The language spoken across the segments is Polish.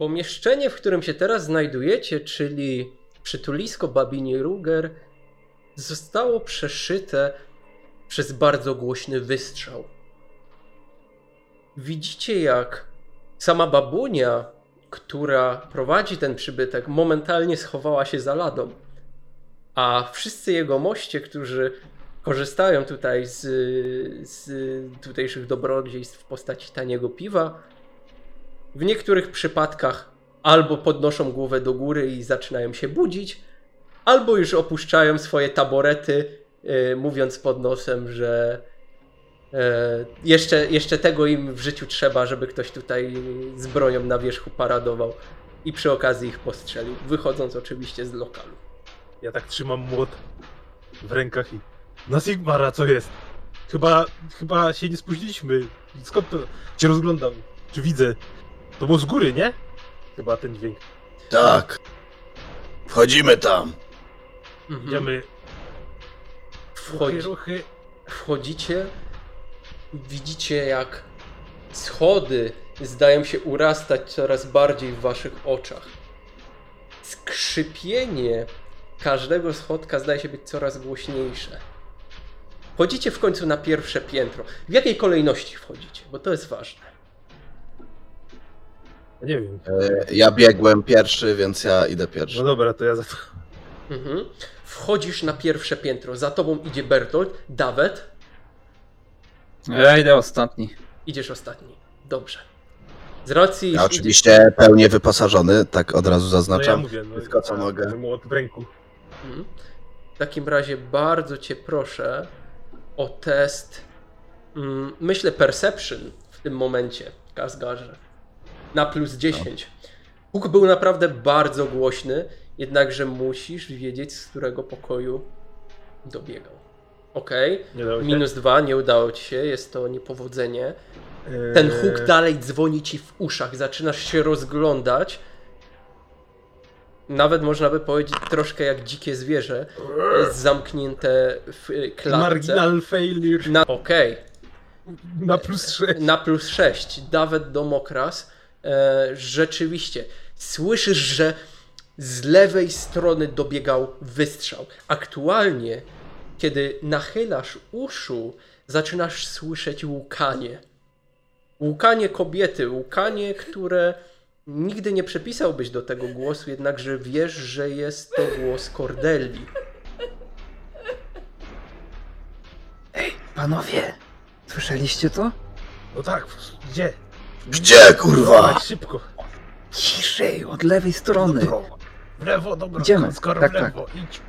Pomieszczenie, w którym się teraz znajdujecie, czyli przytulisko Babini Ruger, zostało przeszyte przez bardzo głośny wystrzał. Widzicie, jak sama babunia, która prowadzi ten przybytek, momentalnie schowała się za ladą, a wszyscy jego moście, którzy korzystają tutaj z, z tutejszych dobrodziejstw w postaci taniego piwa, w niektórych przypadkach albo podnoszą głowę do góry i zaczynają się budzić, albo już opuszczają swoje taborety, yy, mówiąc pod nosem, że yy, jeszcze, jeszcze tego im w życiu trzeba, żeby ktoś tutaj z bronią na wierzchu paradował i przy okazji ich postrzelił, wychodząc oczywiście z lokalu. Ja tak trzymam młot w rękach i... Na Sigmara, co jest? Chyba, chyba się nie spóźniliśmy. Skąd to cię rozglądam? Czy widzę? To było z góry, nie? Chyba ten dźwięk. Tak. Wchodzimy tam. Mhm. Idziemy. Wchodzi, Ruchy, ruchy. wchodzicie, widzicie jak schody zdają się urastać coraz bardziej w waszych oczach. Skrzypienie każdego schodka zdaje się być coraz głośniejsze. Wchodzicie w końcu na pierwsze piętro. W jakiej kolejności wchodzicie? Bo to jest ważne. Nie wiem. E, Ja biegłem pierwszy, więc ja idę pierwszy. No dobra, to ja za to. Mhm. Wchodzisz na pierwsze piętro. Za tobą idzie Bertolt, Dawet. Ja idę ostatni. Idziesz ostatni. Dobrze. Z racji, Ja oczywiście pełnie wyposażony, tak od razu No ja zaznaczam. mówię, no. Wszystko, co ja mogę. mam Młot w ręku. Mhm. W takim razie bardzo cię proszę o test, mm, myślę, perception w tym momencie, Kazgarze. Na plus 10. Huk był naprawdę bardzo głośny, jednakże musisz wiedzieć, z którego pokoju dobiegał. Ok, minus 2, nie udało ci się, jest to niepowodzenie. Ten huk Eee, dalej dzwoni ci w uszach, zaczynasz się rozglądać. Nawet można by powiedzieć troszkę jak dzikie zwierzę, zamknięte w e, klatce. Marginal failure Na, Okej, na plus 6. na plus 6. Dawet Domokras. E, rzeczywiście, słyszysz, że z lewej strony dobiegał wystrzał. Aktualnie, kiedy nachylasz uszu, zaczynasz słyszeć łukanie. Łukanie kobiety, łukanie, które nigdy nie przypisałbyś do tego głosu, jednakże wiesz, że jest to głos Cordelli. Panowie, słyszeliście to? No tak, gdzie? Gdzie, kurwa? Tak, szybko. Ciszej, od lewej strony. Dobro. W lewo, dobra. Idziemy. Skoro Tak, w lewo, idź.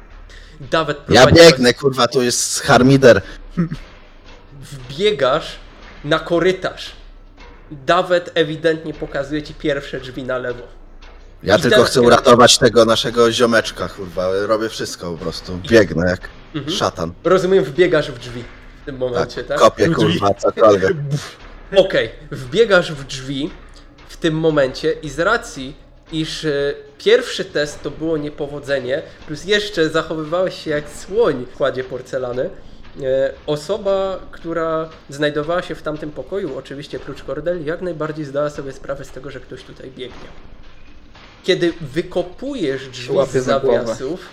Dawet Ja prowadzi biegnę, kurwa, tu jest harmider. wbiegasz na korytarz. Dawet ewidentnie pokazuje ci pierwsze drzwi na lewo. Ja I tylko teraz chcę uratować tego naszego ziomeczka, kurwa. Robię wszystko po prostu. Biegnę jak Mhm. szatan. Rozumiem, wbiegasz w drzwi w tym momencie, Tak, tak? kopię, kurwa, cokolwiek. Okej, wbiegasz w drzwi w tym momencie i z racji, iż e, pierwszy test to było niepowodzenie, plus jeszcze zachowywałeś się jak słoń w kładzie porcelany, e, osoba, która znajdowała się w tamtym pokoju, oczywiście prócz Cordeli, jak najbardziej zdała sobie sprawę z tego, że ktoś tutaj biegnie. Kiedy wykopujesz drzwi Łapie z za głowę. zawiasów,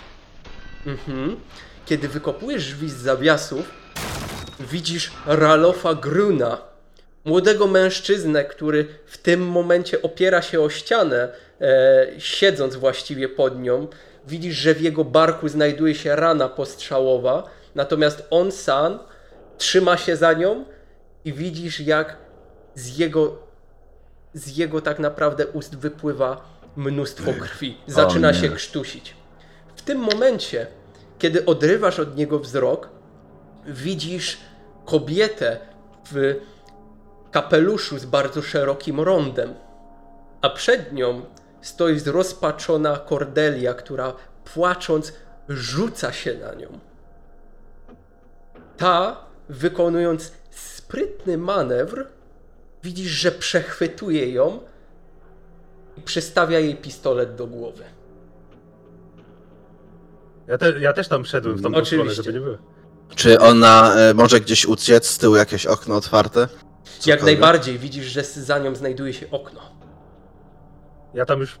mhm, kiedy wykopujesz drzwi z zawiasów, widzisz Ralofa Gruna, młodego mężczyznę, który w tym momencie opiera się o ścianę, e, siedząc właściwie pod nią. Widzisz, że w jego barku znajduje się rana postrzałowa, natomiast on sam trzyma się za nią i widzisz, jak z jego, z jego tak naprawdę ust wypływa mnóstwo krwi. Zaczyna się krztusić. W tym momencie, kiedy odrywasz od niego wzrok, widzisz kobietę w kapeluszu z bardzo szerokim rondem, a przed nią stoi zrozpaczona Cordelia, która płacząc rzuca się na nią. Ta, wykonując sprytny manewr, widzisz, że przechwytuje ją i przystawia jej pistolet do głowy. Ja, te, ja też tam szedłem w tą stronę, żeby nie było. Czy ona e, może gdzieś uciec? Z tyłu jakieś okno otwarte? Jak najbardziej widzisz, że za nią znajduje się okno. Ja tam już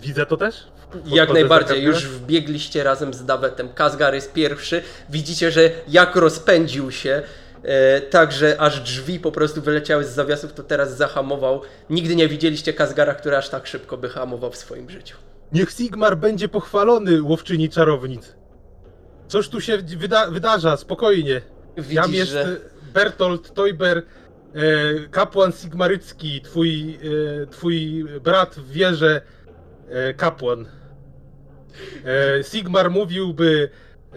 widzę to też? Podchodzę Jak najbardziej, już wbiegliście razem z Dawetem. Kazgar jest pierwszy. Widzicie, że jak rozpędził się, e, tak że aż drzwi po prostu wyleciały z zawiasów, to teraz zahamował. Nigdy nie widzieliście Kazgara, który aż tak szybko by hamował w swoim życiu. Niech Sigmar będzie pochwalony, łowczyni czarownic. Coś tu się wyda wydarza, spokojnie. Widzisz, Jam jest że... e, Bertolt Teuber, e, kapłan Sigmarycki, twój, e, twój brat w wierze, e, kapłan. E, Sigmar mówiłby e,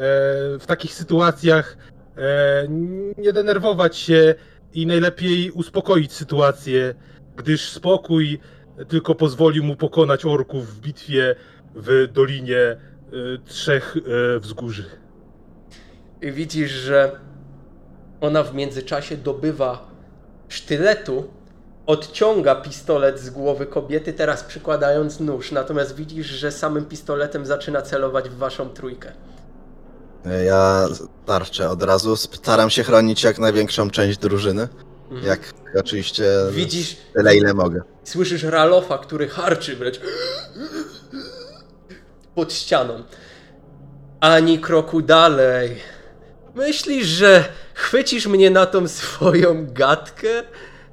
w takich sytuacjach e, nie denerwować się i najlepiej uspokoić sytuację, gdyż spokój tylko pozwolił mu pokonać orków w bitwie w Dolinie e, Trzech e, Wzgórzy. Widzisz, że ona w międzyczasie dobywa sztyletu, odciąga pistolet z głowy kobiety, teraz przykładając nóż. Natomiast widzisz, że samym pistoletem zaczyna celować w waszą trójkę. Ja tarczę od razu. Staram się chronić jak największą część drużyny. Mhm. Jak oczywiście Widzisz, tyle ile mogę. słyszysz Ralofa, który harczy wręcz pod ścianą. Ani kroku dalej. Myślisz, że chwycisz mnie na tą swoją gadkę,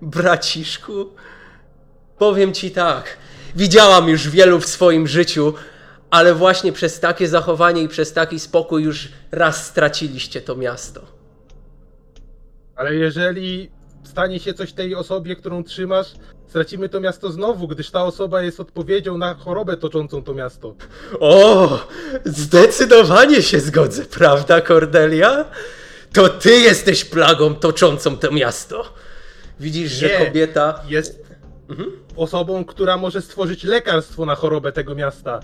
braciszku? Powiem ci tak. Widziałam już wielu w swoim życiu, ale właśnie przez takie zachowanie i przez taki spokój już raz straciliście to miasto. Ale jeżeli stanie się coś tej osobie, którą trzymasz, stracimy to miasto znowu, gdyż ta osoba jest odpowiedzią na chorobę toczącą to miasto. O, zdecydowanie się zgodzę, prawda, Cordelia? To ty jesteś plagą toczącą to miasto. Widzisz, że Nie. kobieta. Jest Mhm. osobą, która może stworzyć lekarstwo na chorobę tego miasta.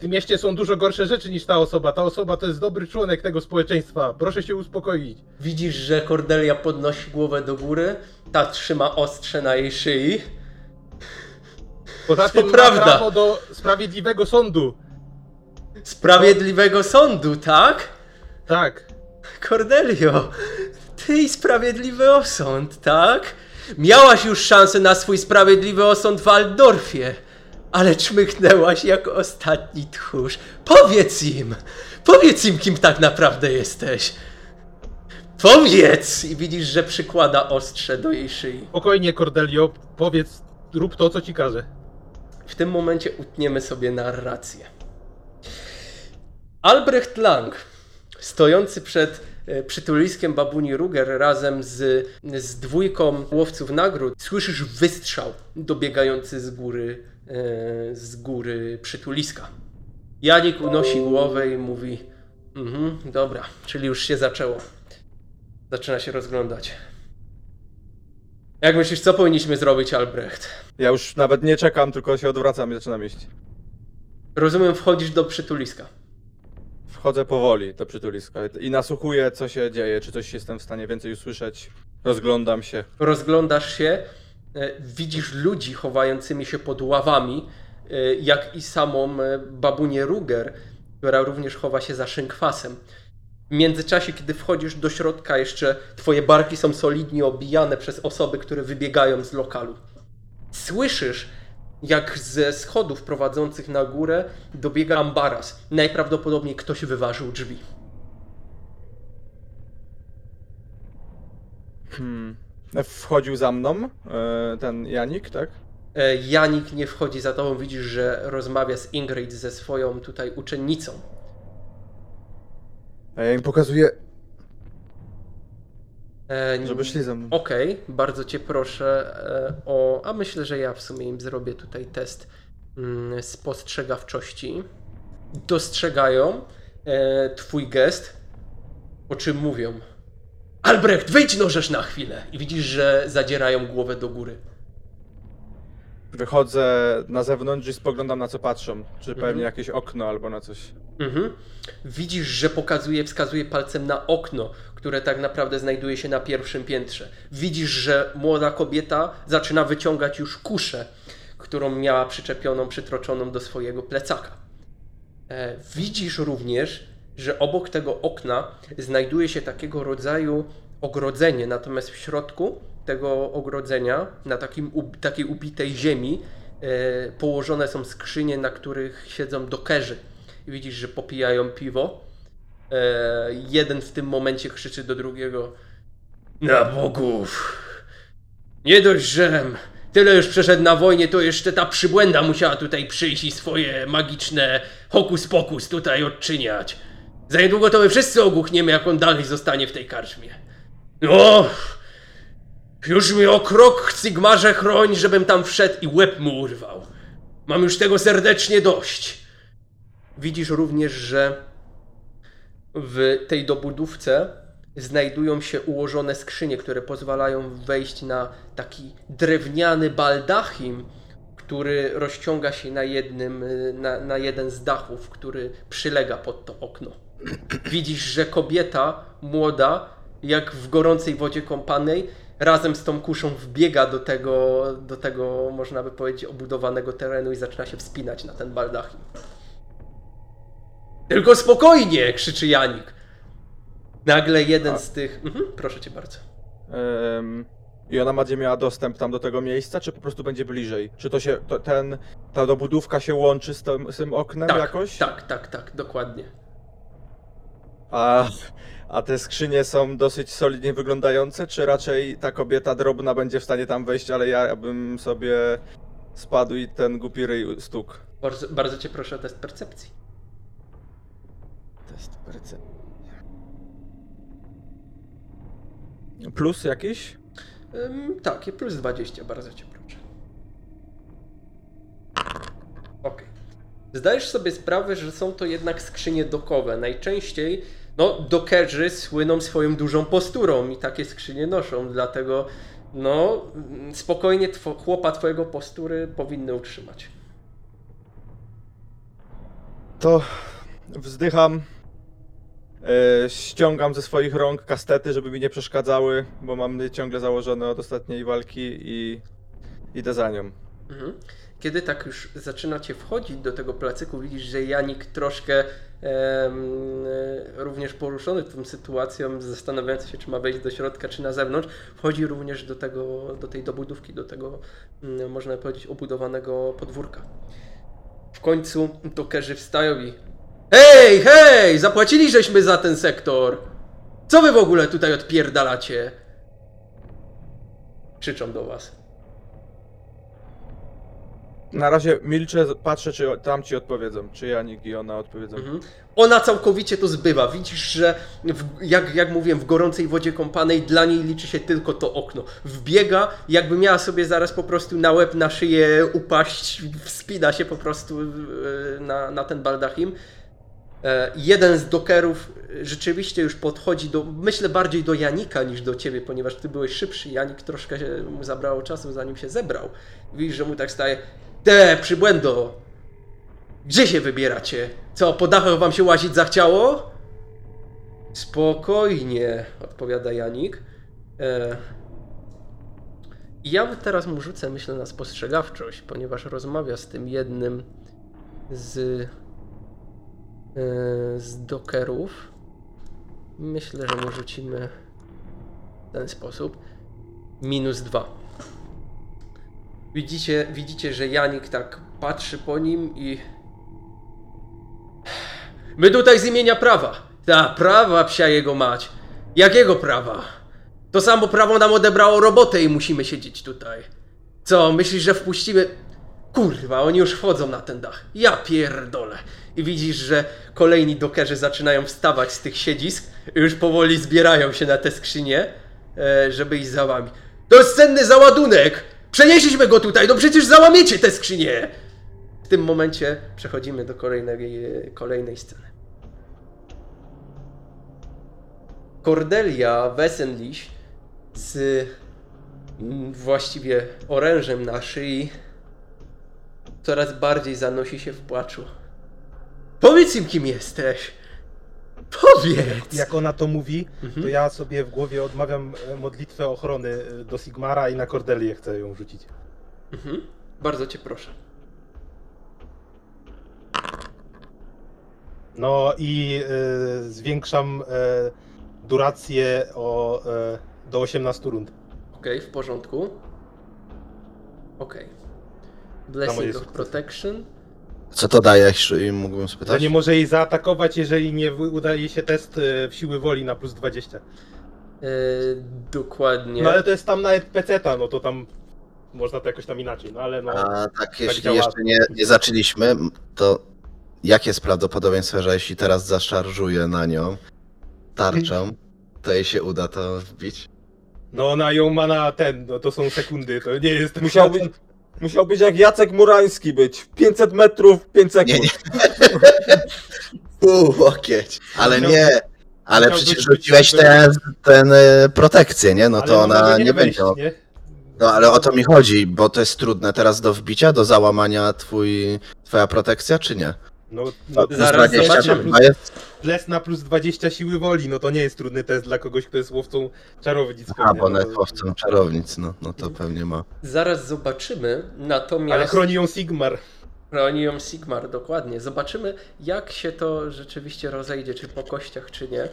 W tym mieście są dużo gorsze rzeczy niż ta osoba. Ta osoba to jest dobry członek tego społeczeństwa. Proszę się uspokoić. Widzisz, że Cordelia podnosi głowę do góry. Ta trzyma ostrze na jej szyi. Poza To tym prawda. ma prawo do sprawiedliwego sądu. Sprawiedliwego sądu, tak? Tak. Cordelio, ty i sprawiedliwy osąd, tak? Miałaś już szansę na swój sprawiedliwy osąd w Waldorfie, ale czmychnęłaś jak ostatni tchórz. Powiedz im, powiedz im, kim tak naprawdę jesteś. Powiedz! I widzisz, że przykłada ostrze do jej szyi. Spokojnie, Cordelio. Powiedz, rób to, co ci każę. W tym momencie utniemy sobie narrację. Albrecht Lang, stojący przed e, przytuliskiem babuni Ruger razem z, z dwójką łowców nagród, słyszysz wystrzał dobiegający z góry, z góry przytuliska. Janik unosi głowę i mówi: Mhm, dobra, czyli już się zaczęło. Zaczyna się rozglądać. Jak myślisz, co powinniśmy zrobić, Albrecht? Ja już nawet nie czekam, tylko się odwracam i zaczynam iść. Rozumiem, wchodzisz do przytuliska. Wchodzę powoli do przytuliska i nasłuchuję, co się dzieje, czy coś jestem w stanie więcej usłyszeć. Rozglądam się. rozglądasz się, e, widzisz ludzi chowającymi się pod ławami, e, jak i samą e, babunię Ruger, która również chowa się za szynkwasem. W międzyczasie, kiedy wchodzisz do środka, jeszcze twoje barki są solidnie obijane przez osoby, które wybiegają z lokalu. Słyszysz, jak ze schodów prowadzących na górę dobiega ambaras. Najprawdopodobniej ktoś wyważył drzwi. Hmm. Wchodził za mną e, ten Janik, tak? E, Janik nie wchodzi za tobą, widzisz, że rozmawia z Ingrid, ze swoją tutaj uczennicą. A ja im pokazuję, E, żeby szli za mną. Okej, bardzo cię proszę e, o. A myślę, że ja w sumie im zrobię tutaj test mm, spostrzegawczości. Dostrzegają e, twój gest, o czym mówią. Albrecht, wyjdź nożesz na chwilę! I widzisz, że zadzierają głowę do góry. Wychodzę na zewnątrz i spoglądam na co patrzą. Czy Mhm. pewnie jakieś okno albo na coś. Mhm. Widzisz, że pokazuje, wskazuje palcem na okno, które tak naprawdę znajduje się na pierwszym piętrze. Widzisz, że młoda kobieta zaczyna wyciągać już kuszę, którą miała przyczepioną, przytroczoną do swojego plecaka. E, widzisz również, że obok tego okna znajduje się takiego rodzaju ogrodzenie, natomiast w środku tego ogrodzenia, na takim, takiej ubitej ziemi, e, położone są skrzynie, na których siedzą dokerzy. I widzisz, że popijają piwo. E, jeden w tym momencie krzyczy do drugiego: Na bogów! Nie dość, że tyle już przeszedł na wojnie, to jeszcze ta przybłęda musiała tutaj przyjść i swoje magiczne hokus pokus tutaj odczyniać. Za niedługo to my wszyscy ogłuchniemy, jak on dalej zostanie w tej karczmie. No! Już mnie o krok, Sigmarze, chroń, żebym tam wszedł i łeb mu urwał. Mam już tego serdecznie dość. Widzisz również, że w tej dobudówce znajdują się ułożone skrzynie, które pozwalają wejść na taki drewniany baldachim, który rozciąga się na jednym, na, na jeden z dachów, który przylega pod to okno. Widzisz, że kobieta młoda, jak w gorącej wodzie kąpanej, razem z tą kuszą wbiega do tego, do tego, można by powiedzieć, obudowanego terenu i zaczyna się wspinać na ten baldachim. Tylko spokojnie! krzyczy Janik. Nagle jeden z tych. Mhm, proszę cię bardzo. Em, I ona będzie miała dostęp tam do tego miejsca, czy po prostu będzie bliżej? Czy to się, to, ten, ta dobudówka się łączy z tym, z tym oknem Tak, jakoś? tak, tak, tak, dokładnie. A, a te skrzynie są dosyć solidnie wyglądające, czy raczej ta kobieta drobna będzie w stanie tam wejść, ale ja bym sobie spadł i ten głupi ryj stukł? Bardzo, bardzo cię proszę o test percepcji. Test percepcji. Plus jakiś? Ym, tak, i plus 20, bardzo cię proszę. Okej. Zdajesz sobie sprawę, że są to jednak skrzynie dokowe. Najczęściej, no, dokerzy słyną swoją dużą posturą i takie skrzynie noszą, dlatego, no, spokojnie two, chłopa twojego postury powinny utrzymać. To wzdycham. E, ściągam ze swoich rąk kastety, żeby mi nie przeszkadzały, bo mam je ciągle założone od ostatniej walki i idę za nią. Mhm. Kiedy tak już zaczynacie wchodzić do tego placyku, widzisz, że Janik troszkę e, również poruszony tą sytuacją, zastanawiający się, czy ma wejść do środka, czy na zewnątrz, wchodzi również do, tego, do tej dobudówki, do tego, mm, można powiedzieć, obudowanego podwórka. W końcu dokerzy wstają i Hej, hej, zapłacili żeśmy za ten sektor. Co wy w ogóle tutaj odpierdalacie? Krzyczą do was. Na razie milczę, patrzę, czy tam ci odpowiedzą, czy Janik i ona odpowiedzą. Mhm. Ona całkowicie to zbywa. Widzisz, że w, jak, jak mówiłem, w gorącej wodzie kąpanej dla niej liczy się tylko to okno. Wbiega, jakby miała sobie zaraz po prostu na łeb, na szyję upaść, wspina się po prostu e, na, na ten baldachim. E, Jeden z dokerów rzeczywiście już podchodzi do, myślę bardziej do Janika niż do ciebie, ponieważ ty byłeś szybszy. Janik troszkę mu zabrało czasu, zanim się zebrał. Widzisz, że mu tak staje. Te, przybłędo! Gdzie się wybieracie? Co, po dachach wam się łazić zachciało? Spokojnie, odpowiada Janik. E... Ja teraz mu rzucę, myślę, na spostrzegawczość, ponieważ rozmawia z tym jednym z, e... z dokerów. Myślę, że mu rzucimy w ten sposób. Minus dwa. Widzicie, widzicie, że Janik tak patrzy po nim i. My tutaj z imienia prawa. Ta prawa psia jego mać. Jakiego prawa? To samo prawo nam odebrało robotę i musimy siedzieć tutaj. Co, myślisz, że wpuścimy. Kurwa, oni już wchodzą na ten dach. Ja pierdolę. I widzisz, że kolejni dokerzy zaczynają wstawać z tych siedzisk i już powoli zbierają się na te skrzynie, e, żeby iść za wami. To jest cenny załadunek! Przenieśliśmy go tutaj, no przecież załamiecie te skrzynie! W tym momencie przechodzimy do kolejnej, kolejnej sceny. Cordelia Wessenliś z mm, właściwie orężem na szyi coraz bardziej zanosi się w płaczu. Powiedz im, kim jesteś! Powiedz! Jak ona to mówi, Mhm. to ja sobie w głowie odmawiam e, modlitwę ochrony e, do Sigmara i na Cordelię chcę ją rzucić. Mhm. Bardzo cię proszę. No i e, zwiększam e, durację o, e, do 18 rund. Okej, w porządku. Okej. Blessing of. Protection. Co to daje, jeśli mógłbym Że spytać? nie może jej zaatakować, jeżeli nie udaje się test e, w siły woli na plus 20. Yy, dokładnie. No ale to jest tam na PC-ta, no to tam można to jakoś tam inaczej, no ale no. A tak, jeśli działa. jeszcze nie, nie zaczęliśmy, to jakie jest prawdopodobieństwo, że jeśli teraz zaszarżuję na nią tarczą, to jej się uda to wbić? No ona ją ma na ten, no to są sekundy, to nie jest... Musiał być, musiał być jak Jacek Murański być. 500 metrów, 5 sekund. Nie, nie. Uuu, łokieć. Ale nie. Ale przecież rzuciłeś ten, ten e, protekcję, nie? No Ale to ona może nie wejść, będzie. nie? No ale o to mi chodzi, bo to jest trudne teraz do wbicia, do załamania twój, twoja protekcja, czy nie? No, no Plus Zaraz 20 to zobaczymy. jest. Les na plus 20 siły woli, no to nie jest trudny test dla kogoś, kto jest łowcą czarownic. A, pewnie, bo no. netłowcą czarownic, no, no to pewnie ma. Zaraz zobaczymy, natomiast... Ale chroni ją Sigmar. Chroni ją Sigmar, dokładnie. Zobaczymy, jak się to rzeczywiście rozejdzie, czy po kościach, czy nie.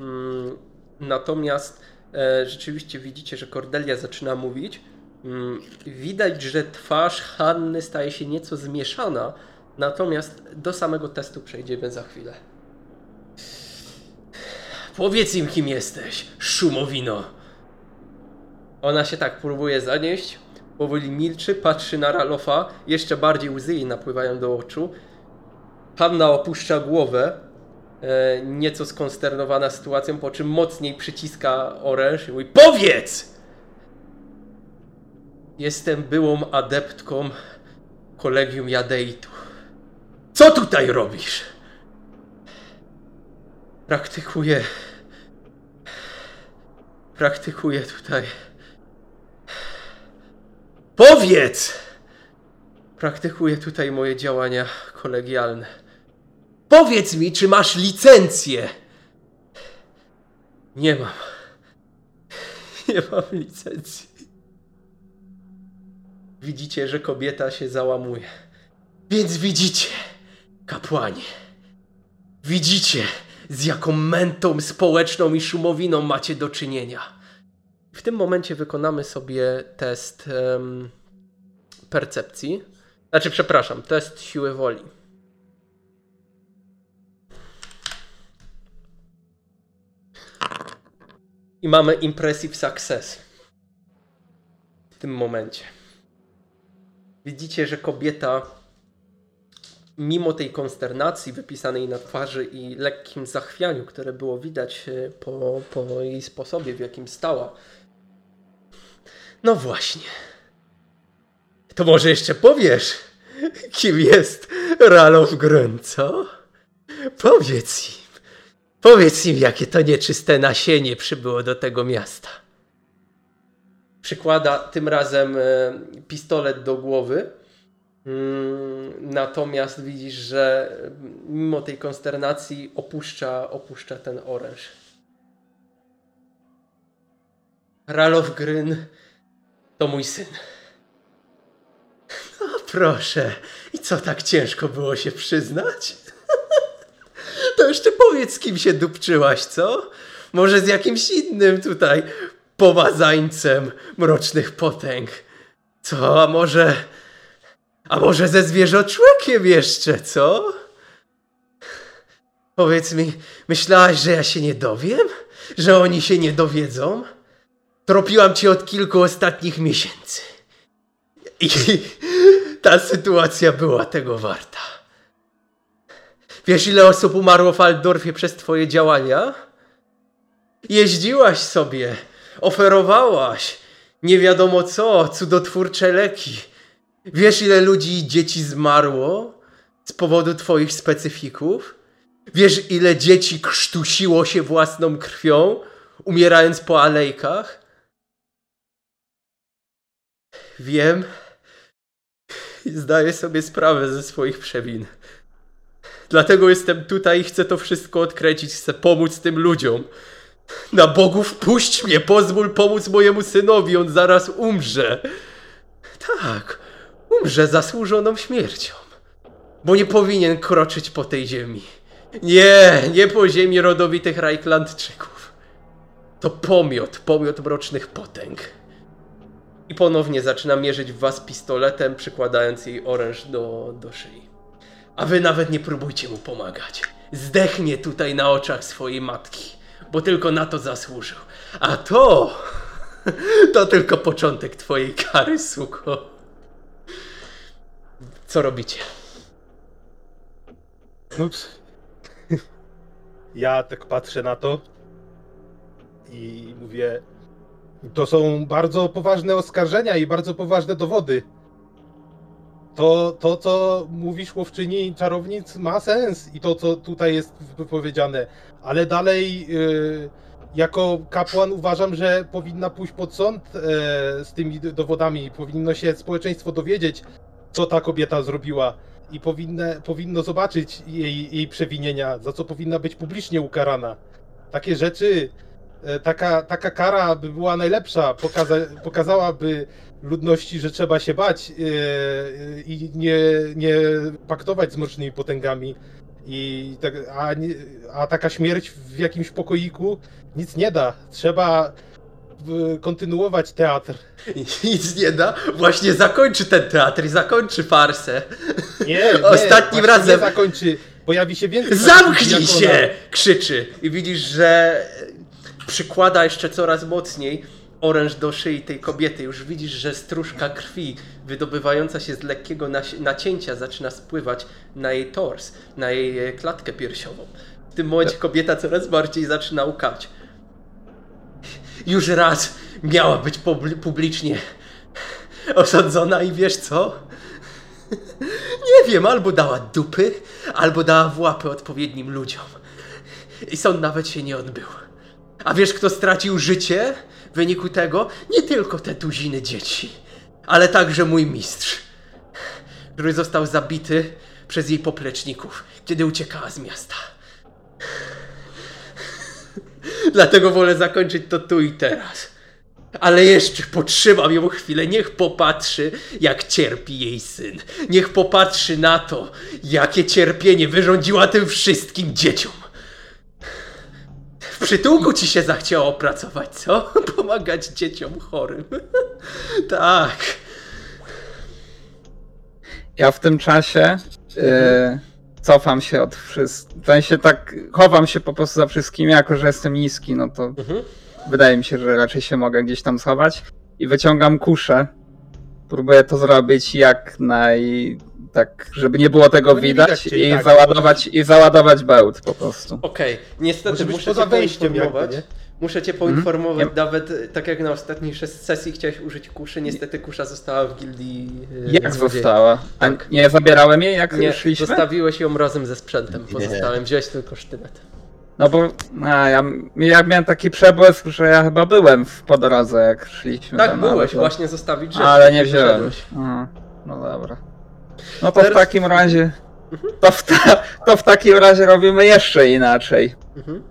Mm, natomiast e, rzeczywiście widzicie, że Cordelia zaczyna mówić. Mm, widać, że twarz Hanny staje się nieco zmieszana, natomiast do samego testu przejdziemy za chwilę. Powiedz im, kim jesteś, szumowino. Ona się tak próbuje zanieść, powoli milczy, patrzy na Ralofa, jeszcze bardziej łzy jej napływają do oczu. Hanna opuszcza głowę, e, nieco skonsternowana sytuacją, po czym mocniej przyciska oręż i mówi POWIEDZ! Jestem byłą adeptką kolegium Jadeitu. Co tutaj robisz? Praktykuję... Praktykuję tutaj... Powiedz! Praktykuję tutaj moje działania kolegialne. Powiedz mi, czy masz licencję? Nie mam. Nie mam licencji. Widzicie, że kobieta się załamuje. Więc widzicie, kapłanie. Widzicie, z jaką mentą społeczną i szumowiną macie do czynienia. W tym momencie wykonamy sobie test em, percepcji. Znaczy, przepraszam, test siły woli. I mamy impressive success. W tym momencie. Widzicie, że kobieta, mimo tej konsternacji wypisanej na twarzy i lekkim zachwianiu, które było widać e, po, po jej sposobie, w jakim stała, no właśnie. To może jeszcze powiesz, kim jest Ralof Grön, co? Powiedz im. Powiedz im, jakie to nieczyste nasienie przybyło do tego miasta. Przykłada tym razem e, pistolet do głowy. Mm, Natomiast widzisz, że mimo tej konsternacji opuszcza, opuszcza ten oręż. Ralof Gryn to mój syn. No proszę, i co tak ciężko było się przyznać? To jeszcze powiedz, z kim się dupczyłaś, co? Może z jakimś innym tutaj pomazańcem mrocznych potęg. Co, a może... A może ze zwierzoczłekiem jeszcze, co? Powiedz mi, myślałaś, że ja się nie dowiem? Że oni się nie dowiedzą? Tropiłam cię od kilku ostatnich miesięcy. I ta sytuacja była tego warta. Wiesz, ile osób umarło w Aldorfie przez twoje działania? Jeździłaś sobie, oferowałaś nie wiadomo co, cudotwórcze leki. Wiesz, ile ludzi i dzieci zmarło z powodu twoich specyfików? Wiesz, ile dzieci krztusiło się własną krwią, umierając po alejkach? Wiem i zdaję sobie sprawę ze swoich przewin. Dlatego jestem tutaj i chcę to wszystko odkręcić, chcę pomóc tym ludziom. Na Bogu wpuść mnie, pozwól pomóc mojemu synowi, on zaraz umrze. Tak, umrze zasłużoną śmiercią. Bo nie powinien kroczyć po tej ziemi. Nie, nie po ziemi rodowitych Rajklandczyków. To pomiot, pomiot mrocznych potęg. I ponownie zaczyna mierzyć w was pistoletem, przykładając jej oręż do, do szyi. A wy nawet nie próbujcie mu pomagać. Zdechnie tutaj na oczach swojej matki, bo tylko na to zasłużył. A to. To tylko początek twojej kary, suko. Co robicie? Ups. Ja tak patrzę na to i mówię, to są bardzo poważne oskarżenia i bardzo poważne dowody. To, to co mówisz łowczyni czarownic ma sens i to co tutaj jest wypowiedziane, ale dalej y, jako kapłan uważam, że powinna pójść pod sąd e, z tymi dowodami. Powinno się społeczeństwo dowiedzieć, co ta kobieta zrobiła i powinne, powinno zobaczyć jej, jej przewinienia, za co powinna być publicznie ukarana. Takie rzeczy, e, taka, taka kara by była najlepsza, pokaza, pokazałaby ludności, że trzeba się bać e, i nie, nie paktować z mrocznymi potęgami. I tak, a, a taka śmierć w jakimś pokoiku nic nie da. Trzeba kontynuować teatr. Nic nie da. Właśnie zakończy ten teatr i zakończy farsę. Nie, nie Ostatnim razem. Nie zakończy, pojawi się więcej. Zamknij jak ona. się! Krzyczy. I widzisz, że przykłada jeszcze coraz mocniej oręż do szyi tej kobiety. Już widzisz, że stróżka krwi wydobywająca się z lekkiego nacięcia zaczyna spływać na jej tors, na jej e, klatkę piersiową. W tym momencie kobieta coraz bardziej zaczyna łkać. Już raz miała być publi- publicznie osądzona i wiesz co? Nie wiem, albo dała dupy, albo dała w łapy odpowiednim ludziom. I sąd nawet się nie odbył. A wiesz, kto stracił życie w wyniku tego? Nie tylko te tuziny dzieci, ale także mój mistrz, który został zabity przez jej popleczników, kiedy uciekała z miasta. Dlatego wolę zakończyć to tu i teraz. Ale jeszcze potrzymam ją chwilę, niech popatrzy, jak cierpi jej syn. Niech popatrzy na to, jakie cierpienie wyrządziła tym wszystkim dzieciom. W przytułku ci się zachciało pracować, co? Pomagać dzieciom chorym. tak. Ja w tym czasie e, cofam się od wszystkich. W sensie tak chowam się po prostu za wszystkimi, jako że jestem niski, no to Mhm. wydaje mi się, że raczej się mogę gdzieś tam schować. I wyciągam kuszę. Próbuję to zrobić jak naj. tak, żeby nie było tego No nie widać, widać cię i tak, załadować, i załadować bełt po prostu. Okej, niestety Może być muszę poza wejściem jakby, muszę cię poinformować, Nie- nawet e, tak jak na ostatniej sesji chciałeś użyć kuszy, niestety kusza została w gildii. e, Jak złodziei. została? A Tak. nie zabierałem jej, jak Nie, szliśmy? zostawiłeś ją razem ze sprzętem Nie. pozostałym, wziąłeś tylko sztylet. No bo a, ja, ja miałem taki przebłysk, że ja chyba byłem w, po drodze, jak szliśmy. Tak, tam, byłeś, to- właśnie zostawić rzeczy. Ale nie wziąłem. no dobra. No to w Teraz- takim razie. To w, ta, to w takim razie robimy jeszcze inaczej. Mhm.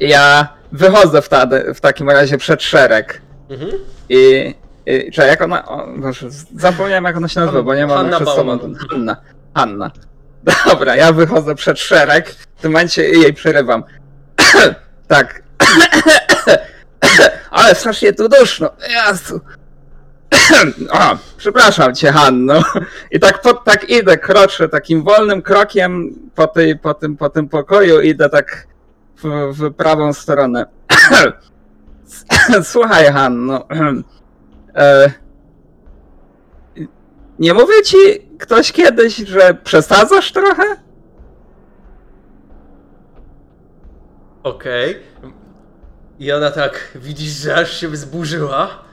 Ja wychodzę w, ta, w takim razie przed szereg. Mhm. I. i czekaj, jak ona. O, Boże, zapomniałem jak ona się nazywa, bo nie mam Hanna przed sobą. Hanna. Hanna. Dobra, ja wychodzę przed szereg. W tym momencie jej przerywam. tak. Ale strasznie tu duszno. Jezu. o, przepraszam cię, Hanno. I tak, po, tak idę, kroczę takim wolnym krokiem po, tej, po, tym, po tym pokoju, idę tak w, w prawą stronę. Słuchaj, Hanno. E, nie mówię ci ktoś kiedyś, że przesadzasz trochę? Okej. I ona tak, widzisz, że aż się wzburzyła.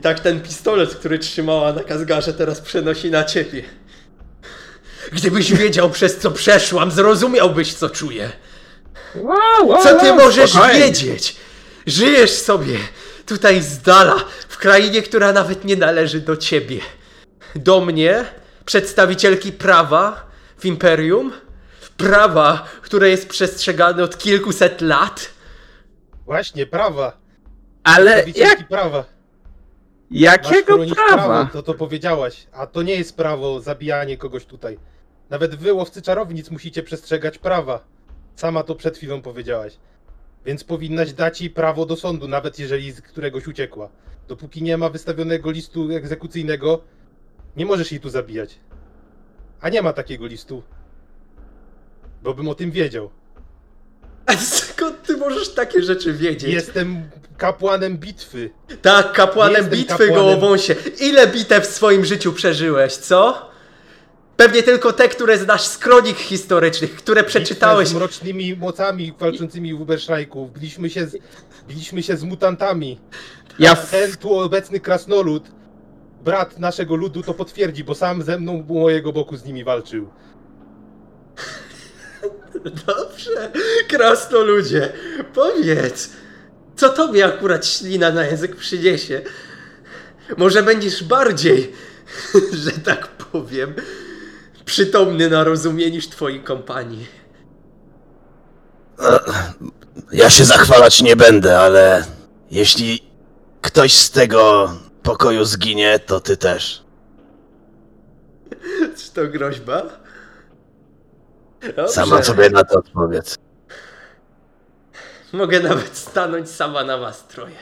I tak ten pistolet, który trzymała na kazgarze, teraz przenosi na ciebie. Gdybyś wiedział, przez co przeszłam, zrozumiałbyś, co czuję. Wow, wow, Co ty wow, możesz spokojnie. wiedzieć? Żyjesz sobie tutaj z dala, w krainie, która nawet nie należy do ciebie. Do mnie, przedstawicielki prawa w imperium, prawa, które jest przestrzegane od kilkuset lat. Właśnie, prawa. Ale Przedstawicielki jak, prawa. Masz jakiego prawa? prawo, to to powiedziałaś. A to nie jest prawo zabijanie kogoś tutaj. Nawet wy, łowcy czarownic, musicie przestrzegać prawa. Sama to przed chwilą powiedziałaś. Więc powinnaś dać jej prawo do sądu, nawet jeżeli z któregoś uciekła. Dopóki nie ma wystawionego listu egzekucyjnego, nie możesz jej tu zabijać. A nie ma takiego listu. Bo bym o tym wiedział. A skąd ty możesz takie rzeczy wiedzieć? Jestem kapłanem bitwy. Tak, kapłanem Jestem bitwy kapłanem. gołowąsie. Ile bitew w swoim życiu przeżyłeś, co? Pewnie tylko te, które znasz z kronik historycznych, które przeczytałeś. Z mrocznymi mocami walczącymi w Uberszajku. Biliśmy się z, biliśmy się z mutantami. Ja Ten tu obecny krasnolud, brat naszego ludu, to potwierdzi, bo sam ze mną u mojego boku z nimi walczył. Dobrze, krasnoludzie, powiedz, co tobie akurat ślina na język przyniesie? Może będziesz bardziej, że tak powiem, przytomny na rozumie niż twoi kompanii. Ja się zachwalać nie będę, ale jeśli ktoś z tego pokoju zginie, to ty też. Czy to groźba? Dobrze. Sama sobie na to odpowiedz. Mogę nawet stanąć sama na was troje.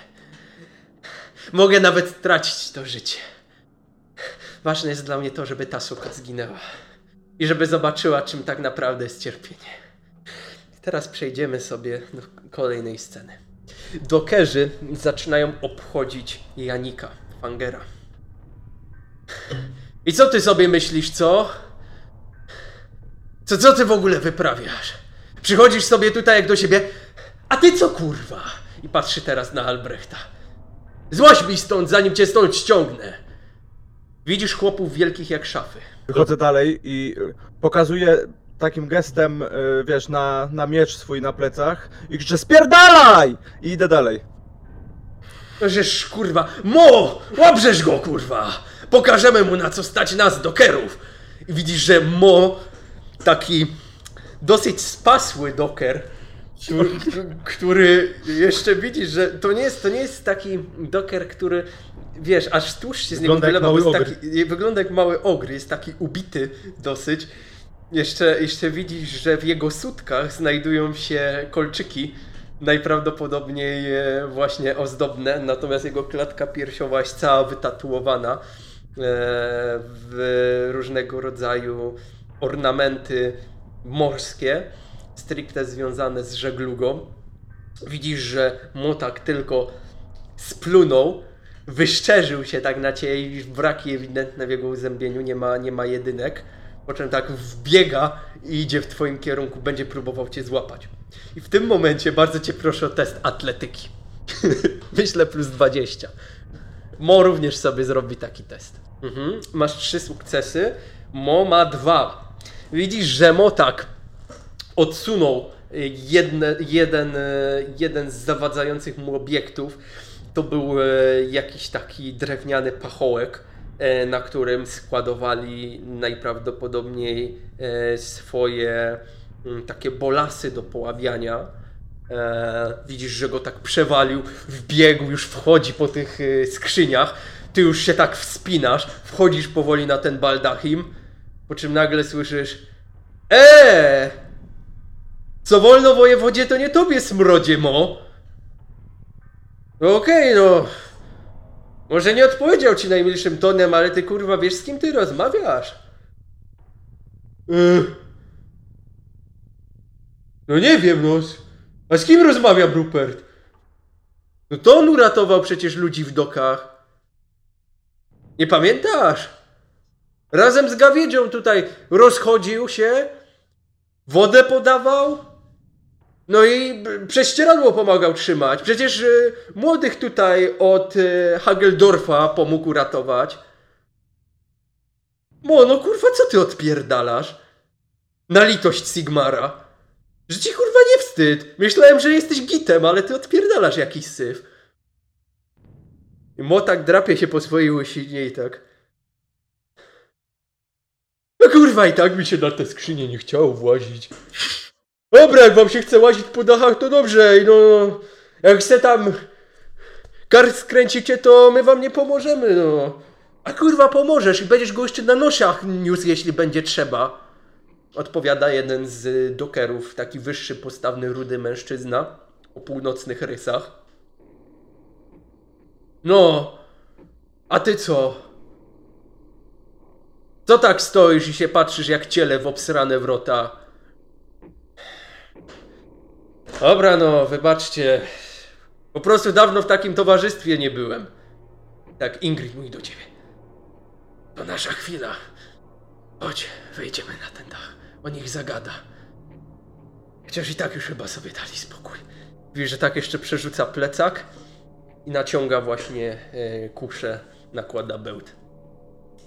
Mogę nawet tracić to życie. Ważne jest dla mnie to, żeby ta suka zginęła. I żeby zobaczyła, czym tak naprawdę jest cierpienie. Teraz przejdziemy sobie do kolejnej sceny. Dokerzy zaczynają obchodzić Janika, Fangera. I co ty sobie myślisz, co? Co, co ty w ogóle wyprawiasz? Przychodzisz sobie tutaj jak do siebie, a ty co kurwa? I patrzy teraz na Albrechta. Złaź mi stąd, zanim cię stąd ściągnę. Widzisz chłopów wielkich jak szafy. Wychodzę dalej i y, pokazuję takim gestem, y, wiesz, na, na miecz swój na plecach i krzyczę SPIERDALAJ! I idę dalej. Żeż kurwa, Mo! Łabrzesz go kurwa! Pokażemy mu na co stać nas, dokerów! I widzisz, że Mo, taki dosyć spasły doker, który, który jeszcze widzisz, że to nie jest, to nie jest taki doker, który wiesz, aż tłuszcz się z niego Wygląda jak wylewa, bo mały jest taki, wygląda jak mały ogr, jest taki ubity dosyć. Jeszcze, jeszcze widzisz, że w jego sutkach znajdują się kolczyki, najprawdopodobniej e, właśnie ozdobne, natomiast jego klatka piersiowa jest cała wytatuowana e, w różnego rodzaju ornamenty morskie, stricte związane z żeglugą. Widzisz, że Motak tylko splunął, wyszczerzył się tak na ciebie i braki ewidentne w jego uzębieniu, nie ma, nie ma jedynek. Po czym tak wbiega i idzie w twoim kierunku, będzie próbował cię złapać. I w tym momencie bardzo cię proszę o test atletyki. Myślę plus 20. Mo również sobie zrobi taki test. Mhm. Masz trzy sukcesy, Mo ma dwa. Widzisz, że Mo tak odsunął y, jedne, jeden, y, jeden z zawadzających mu obiektów. To był e, jakiś taki drewniany pachołek, na którym składowali najprawdopodobniej swoje mm, takie bolasy do poławiania. E, widzisz, że go tak przewalił, wbiegł, już wchodzi po tych skrzyniach. Ty już się tak wspinasz, wchodzisz powoli na ten baldachim, po czym nagle słyszysz Eee! Co wolno wojewodzie, to nie tobie smrodzie, mo! No Okej, no. Może nie odpowiedział ci najmilszym tonem, ale ty kurwa wiesz z kim ty rozmawiasz? Yy. No nie wiem, no. A z kim rozmawia Rupert? No to on uratował przecież ludzi w dokach. Nie pamiętasz? Razem z Gawiedzią tutaj rozchodził się, wodę podawał, no i prześcieradło pomagał trzymać. Przecież y, młodych tutaj od y, Hageldorfa pomógł uratować. Mo, no kurwa, co ty odpierdalasz? Na litość Sigmara. Że ci kurwa nie wstyd. Myślałem, że jesteś gitem, ale ty odpierdalasz jakiś syf. I Mo tak drapie się po swojej łysinie i tak. No kurwa, i tak mi się na te skrzynie nie chciało włazić. Dobra, jak wam się chce łazić po dachach, to dobrze. i No, jak chce tam kar skręcicie, to my wam nie pomożemy, no. A kurwa pomożesz i będziesz go jeszcze na noszach niósł, jeśli będzie trzeba. Odpowiada jeden z dokerów, taki wyższy, postawny, rudy mężczyzna. o północnych rysach. No, a ty co? Co tak stoisz i się patrzysz jak ciele w obsrane wrota? Dobra, no, wybaczcie. Po prostu dawno w takim towarzystwie nie byłem. Tak, Ingrid, mój do ciebie. To nasza chwila. Chodź, wejdziemy na ten dach. O nich zagada. Chociaż i tak już chyba sobie dali spokój. Widzisz, że tak jeszcze przerzuca plecak i naciąga właśnie e, kuszę, nakłada bełt.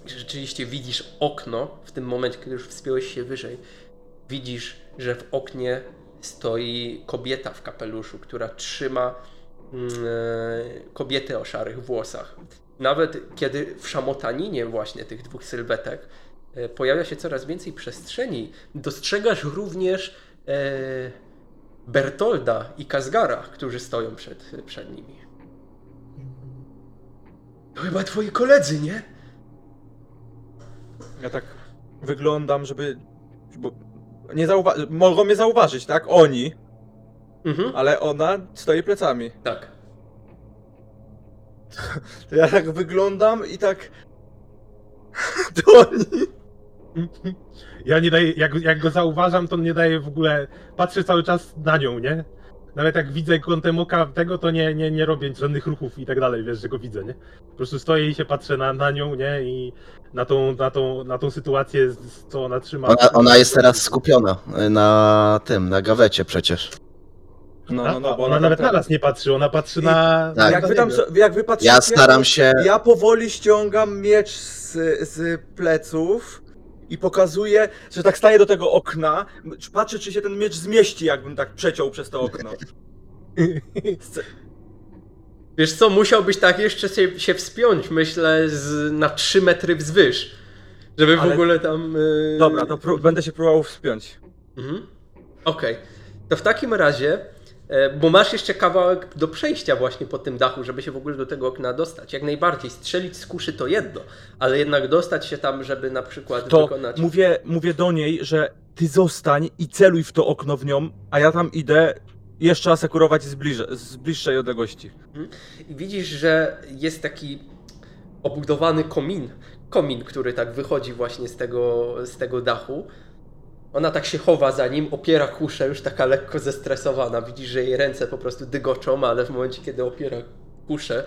Rzeczywiście widzisz okno w tym momencie, kiedy już wspiąłeś się wyżej. Widzisz, że w oknie stoi kobieta w kapeluszu, która trzyma mm, e, kobietę o szarych włosach. Nawet kiedy w szamotaninie właśnie tych dwóch sylwetek e, pojawia się coraz więcej przestrzeni, dostrzegasz również e, Bertolda i Kazgara, którzy stoją przed, przed nimi. To chyba twoi koledzy, nie? Ja tak wyglądam, żeby... Bo nie zauwa- mogą mnie zauważyć, tak? Oni, Mhm. ale ona stoi plecami. Tak. To ja tak wyglądam i tak... To oni... Ja nie daję, jak, jak go zauważam, to nie daję w ogóle, patrzę cały czas na nią, nie? Nawet jak widzę kątem oka tego, to nie, nie, nie robię żadnych ruchów i tak dalej, wiesz, że go widzę, nie? Po prostu stoję i się patrzę na, na nią, nie? I na tą, na tą, na tą sytuację, co ona trzyma. Ona, ona jest teraz skupiona y, na tym, na gawecie przecież. No, no, no, bo ona ona nawet tam- na nas nie patrzy, ona patrzy I- na... Tak. Jak wy tam, jak wy patrzycie, Ja staram się. Ja powoli ściągam miecz z, z pleców i pokazuję, że tak staję do tego okna. Patrzę, czy się ten miecz zmieści, jakbym tak przeciął przez to okno. Wiesz co, musiałbyś tak jeszcze się, się wspiąć, myślę, z, na 3 metry wzwyż. Żeby w Ale- ogóle tam. Yy... Dobra, to pró- będę się próbował wspiąć. Mhm. Okej. To w takim razie, bo masz jeszcze kawałek do przejścia właśnie po tym dachu, żeby się w ogóle do tego okna dostać. Jak najbardziej, strzelić z kuszy to jedno, ale jednak dostać się tam, żeby na przykład To wykonać. mówię, mówię do niej, że ty zostań i celuj w to okno w nią, a ja tam idę jeszcze asekurować z, bliże, z bliższej odległości. I widzisz, że jest taki obudowany komin. Komin, który tak wychodzi właśnie z tego, z tego dachu. Ona tak się chowa za nim, opiera kuszę, już taka lekko zestresowana. Widzisz, że jej ręce po prostu dygoczą, ale w momencie, kiedy opiera kuszę,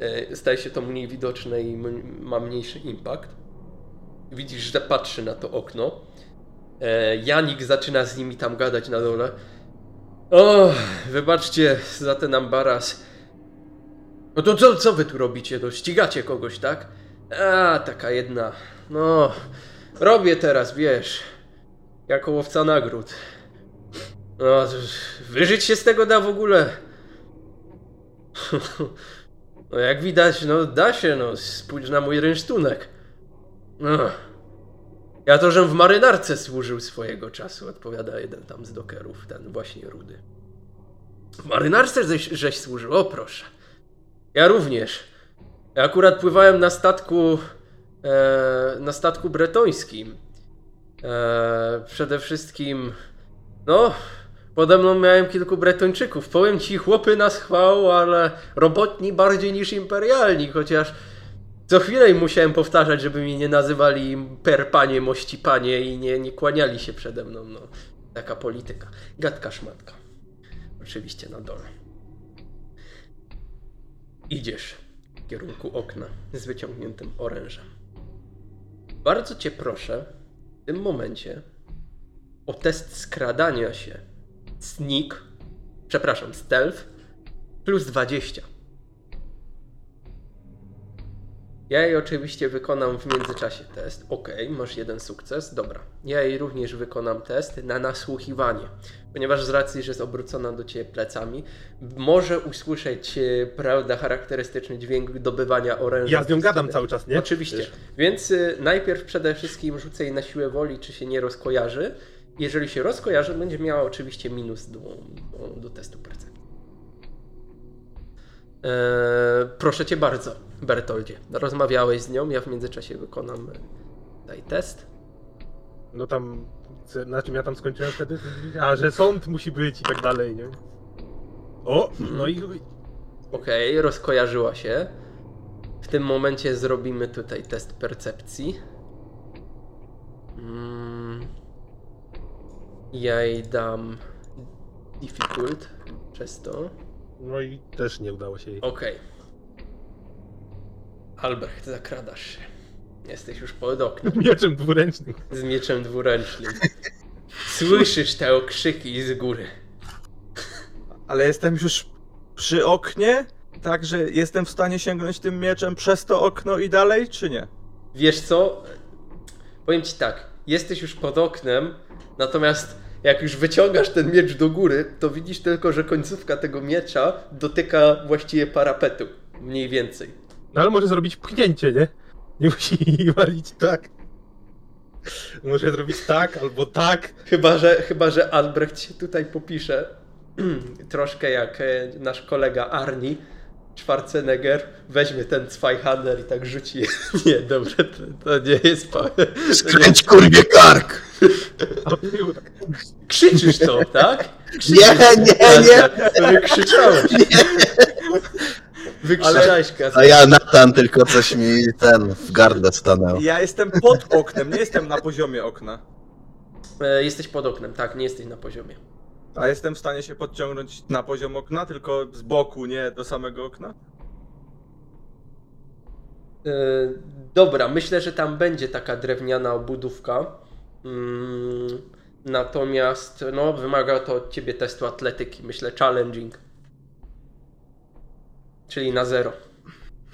e, staje się to mniej widoczne i ma mniejszy impact. Widzisz, że patrzy na to okno. E, Janik zaczyna z nimi tam gadać na dole. O, wybaczcie za ten ambaras. No to co, co wy tu robicie? To ścigacie kogoś, tak? A, taka jedna. No, robię teraz, wiesz, jako łowca nagród. No, wyżyć się z tego da w ogóle. No, jak widać, no da się, no, spójrz na mój rynsztunek. No. Ja to, żem w marynarce służył swojego czasu, odpowiada jeden tam z dokerów, ten właśnie rudy. W marynarce żeś, żeś służył, o proszę. Ja również. Ja akurat pływałem na statku. E, na statku bretońskim. E, przede wszystkim. No, pode mną miałem kilku bretończyków. Powiem ci, chłopy nas chwał, ale robotni bardziej niż imperialni, chociaż co chwilę musiałem powtarzać, żeby mi nie nazywali per panie, mości panie i nie, nie kłaniali się przede mną. No, taka polityka. Gadka szmatka. Oczywiście na dole. Idziesz w kierunku okna z wyciągniętym orężem. Bardzo cię proszę w tym momencie o test skradania się. Sneak, przepraszam, stealth plus 20. Ja jej oczywiście wykonam w międzyczasie test. Ok, masz jeden sukces. Dobra. Ja jej również wykonam test na nasłuchiwanie. Ponieważ z racji, że jest obrócona do ciebie plecami, może usłyszeć, e, prawda, charakterystyczny dźwięk dobywania oręża. Ja z nią gadam cały czas, nie? Oczywiście. Więc y, najpierw przede wszystkim rzucę jej na siłę woli, czy się nie rozkojarzy. Jeżeli się rozkojarzy, będzie miała oczywiście minus do, do, do testu percepcji. Eee, proszę cię bardzo, Bertoldzie. Rozmawiałeś z nią, ja w międzyczasie wykonam e, tutaj test. No tam, na czym ja tam skończyłem wtedy? A, że sąd musi być i tak dalej, nie? O, no i Okej, rozkojarzyła się. W tym momencie zrobimy tutaj test percepcji. Mm. Ja jej dam difficult przez to. no i też nie udało się jej. Okej. Albrecht, zakradasz się. Jesteś już pod oknem Mieczem dwuręcznym. z mieczem dwuręcznym. Słyszysz te okrzyki z góry. Ale jestem już przy oknie, także jestem w stanie sięgnąć tym mieczem przez to okno i dalej, czy nie? Wiesz co? Powiem ci tak, jesteś już pod oknem, natomiast jak już wyciągasz ten miecz do góry, to widzisz tylko, że końcówka tego miecza dotyka właściwie parapetu. Mniej więcej. No ale może zrobić pchnięcie, nie? Nie musi walić tak. Może zrobić tak albo tak. Chyba, że, chyba, że Albrecht się tutaj popisze. Troszkę jak e, nasz kolega Arni. Schwarzenegger weźmie ten Zweihander i tak rzuci. Nie, dobrze, to, to nie jest. Skręć kurwie kark! A tył tak. Krzyczysz to, tak? Nie, nie, nie! Wykrzyczałeś. Wykrzyczałeś, A ja Natan tylko coś mi ten w gardle stanął. Ja jestem pod oknem, nie jestem na poziomie okna. E, Jesteś pod oknem, tak, nie jesteś na poziomie. A jestem w stanie się podciągnąć na poziom okna, tylko z boku, nie do samego okna? E, Dobra, myślę, że tam będzie taka drewniana obudówka. Mm, Natomiast no, wymaga to od ciebie testu atletyki, myślę challenging. Czyli na zero.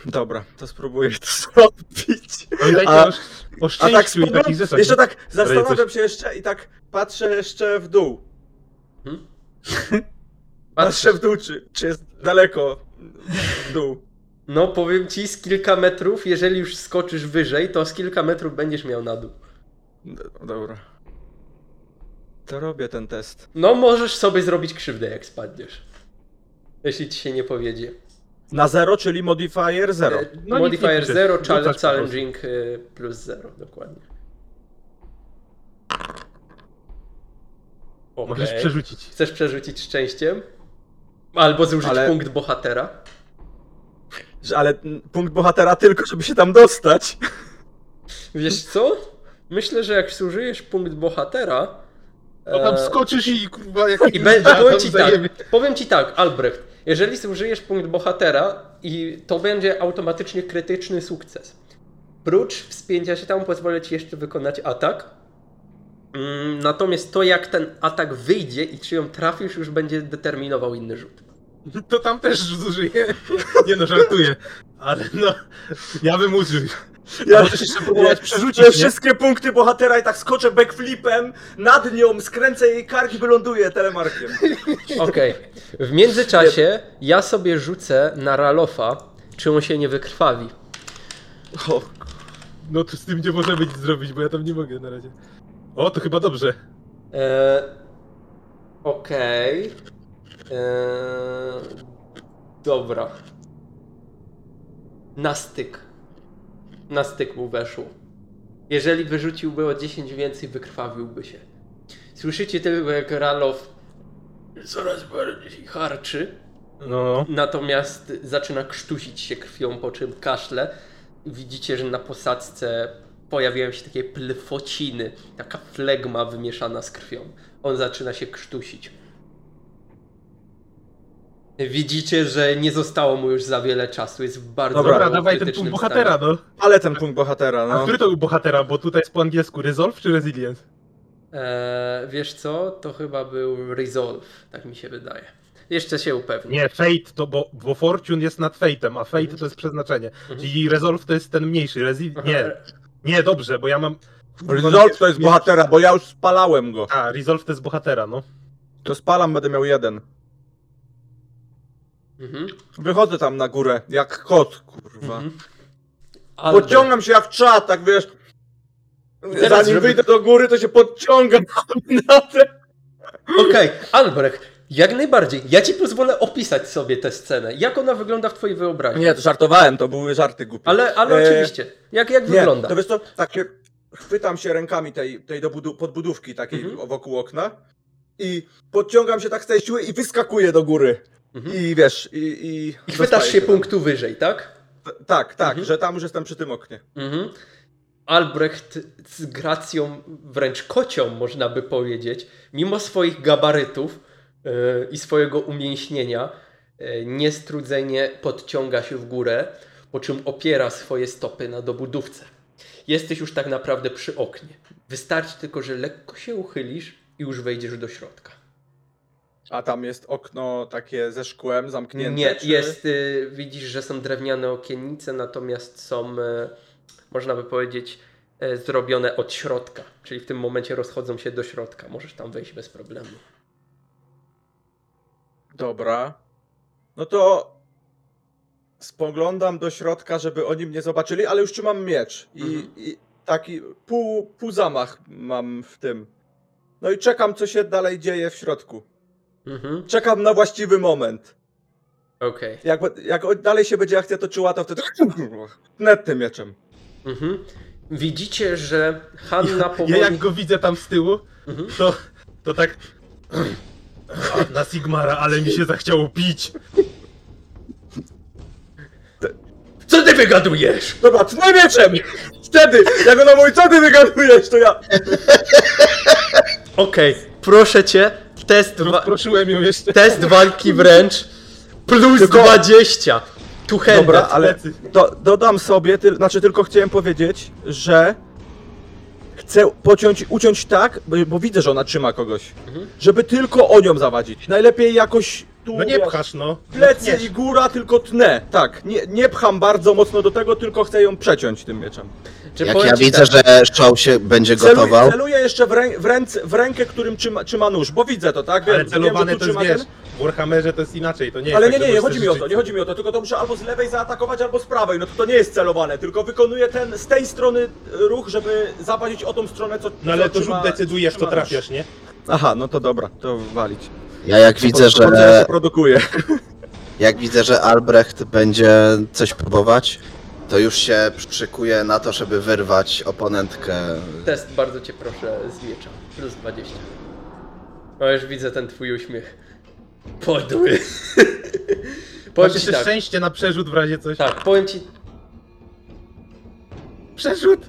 Dobra, to spróbuję to zrobić. A- o, o A szczęściu tak i takich rzeczach. jeszcze tak zastanawiam coś- się jeszcze i tak patrzę jeszcze w dół. Hmm? Patrzę w dół, czy, czy jest daleko w dół. No, powiem ci z kilka metrów, jeżeli już skoczysz wyżej, to z kilka metrów będziesz miał na dół. D- Dobra. To robię ten test. No, możesz sobie zrobić krzywdę, jak spadniesz. Jeśli ci się nie powiedzie. Na zero, czyli modifier zero. E, No, Modifier piszesz, 0, rzucasz po prostu. challenging e, plus 0, dokładnie. Możesz Okej. przerzucić. Chcesz przerzucić szczęściem? Albo zużyć Ale- punkt bohatera? Ale punkt bohatera tylko, żeby się tam dostać. Wiesz co? Myślę, że jak zużyjesz punkt bohatera. No tam e, skoczysz i kurwa jak... I będzie, tam powiem ci tak, powiem ci tak, Albrecht, jeżeli zużyjesz punkt bohatera i to będzie automatycznie krytyczny sukces. Prócz wspięcia się tam pozwolę ci jeszcze wykonać atak. Mm, Natomiast to jak ten atak wyjdzie i czy ją trafisz już będzie determinował inny rzut. To tam też zużyję. Nie no, żartuję. Ale no, ja bym użył. Ja możesz jeszcze próbować przerzucić, Te wszystkie punkty bohatera i tak skoczę backflipem nad nią, skręcę jej kark i wyląduję telemarkiem. Okej. W międzyczasie ja sobie rzucę na Ralofa, czy on się nie wykrwawi. O, No to z tym nie możemy nic zrobić, bo ja tam nie mogę na razie. O, to chyba dobrze. Eee, Okej. Eee, dobra. Na styk. Na styk mu weszło. Jeżeli wyrzuciłby o 10 więcej, wykrwawiłby się. Słyszycie tylko jak Ralof coraz bardziej harczy, No, natomiast zaczyna krztusić się krwią, po czym kaszle. Widzicie, że na posadzce pojawiają się takie plefociny, taka flegma wymieszana z krwią. On zaczyna się krztusić. Widzicie, że nie zostało mu już za wiele czasu, jest w bardzo Dobra, dobra, dawaj ten punkt bohatera, stanie. no. ale ten punkt bohatera, A no. który to był bohatera? Bo tutaj jest po angielsku Resolve czy Resilience? Eee, wiesz co? To chyba był Resolve, tak mi się wydaje. Jeszcze się upewnię. Nie, Fate, to bo, bo Fortune jest nad Fate'em, a Fate to jest przeznaczenie. Czyli Resolve to jest ten mniejszy. Resi- nie, nie, dobrze, bo ja mam... Resolve to jest bohatera, bo ja już spalałem go. A, Resolve to jest bohatera, no. To spalam, będę miał jeden. Mhm. Wychodzę tam na górę, jak kot, kurwa. Mhm. Albert. Podciągam się jak czat, tak wiesz. teraz Zanim żeby- wyjdę do góry, to się podciągam na ten. Okej, Albrecht, jak najbardziej. Ja ci pozwolę opisać sobie tę scenę. Jak ona wygląda w twojej wyobraźni? Nie, to żartowałem, to były żarty głupie. Ale, ale E, oczywiście. Jak, jak Nie, wygląda? to wiesz co, tak się chwytam się rękami tej, tej do budu- podbudówki takiej Mhm. wokół okna i podciągam się tak z tej siły i wyskakuję do góry. I wiesz, i... I, I chwytasz się tam. punktu wyżej, tak? T- Tak, tak, Mhm. że tam już jestem przy tym oknie. Mhm. Albrecht z gracją wręcz kocią, można by powiedzieć, mimo swoich gabarytów yy, i swojego umięśnienia, yy, niestrudzenie podciąga się w górę, po czym opiera swoje stopy na dobudówce. Jesteś już tak naprawdę przy oknie. Wystarczy tylko, że lekko się uchylisz i już wejdziesz do środka. A tam jest okno takie ze szkłem zamknięte? Nie, czy... jest, y, widzisz, że są drewniane okiennice, natomiast są, y, można by powiedzieć, y, zrobione od środka. Czyli w tym momencie rozchodzą się do środka. Możesz tam wejść bez problemu. Dobra. No to spoglądam do środka, żeby oni mnie zobaczyli, ale już trzymam miecz. I, Mhm. i taki pół, pół zamach mam w tym. No i czekam, co się dalej dzieje w środku. Mhm. Czekam na właściwy moment. Okej. Jak, jak dalej się będzie akcja toczyła, to wtedy net tym mieczem. Mhm. Widzicie, że Hanna Ja powoli... jak go widzę tam z tyłu, Mhm. to, to tak... A, na Sigmara, ale mi się zachciało pić. Co ty wygadujesz? Dobra, tnę mieczem! Wtedy, jak ona mówi, co ty wygadujesz, to ja... Okej, proszę cię, test, wa- Rozproszyłem ją jeszcze. test walki wręcz plus Tylko- 20. Tu Dobra, ale do, dodam sobie, ty, znaczy tylko chciałem powiedzieć, że chcę pociąć, uciąć tak, bo, bo widzę, że ona trzyma kogoś, Mhm. żeby tylko o nią zawadzić. Najlepiej jakoś tu, No nie wiesz, pchasz, no. plecy i góra, tylko tnę. Tak, nie, nie pcham bardzo mocno do tego, tylko chcę ją przeciąć tym mieczem. Czy Jak ja widzę, tak, że show się będzie Celuję, gotował, celuję jeszcze w, rę, w, ręce, w rękę, którym trzyma, trzyma nóż, bo widzę to, tak? Wiem, Ale celowane wiem, to jest, wiesz, w Warhammerze to jest inaczej, to nie jest Ale tak, nie, nie, nie chodzi mi o to, nie chodzi mi o to, tylko to muszę albo z lewej zaatakować, albo z prawej, no to to nie jest celowane, tylko wykonuję ten z tej strony ruch, żeby zapalić o tą stronę, co No ale co to trzyma- rzut decydujesz, nóż. trafiasz, nie? Aha, no to dobra, to walić. ja jak widzę, że produkuję. jak widzę, że Albrecht będzie coś próbować, to już się szykuję na to, żeby wyrwać oponentkę. Test bardzo cię proszę z miecza. Plus 20. O, już widzę ten twój uśmiech. Podły. powiem Masz ci tak. szczęście na przerzut w razie coś. Tak, powiem ci. Przerzut!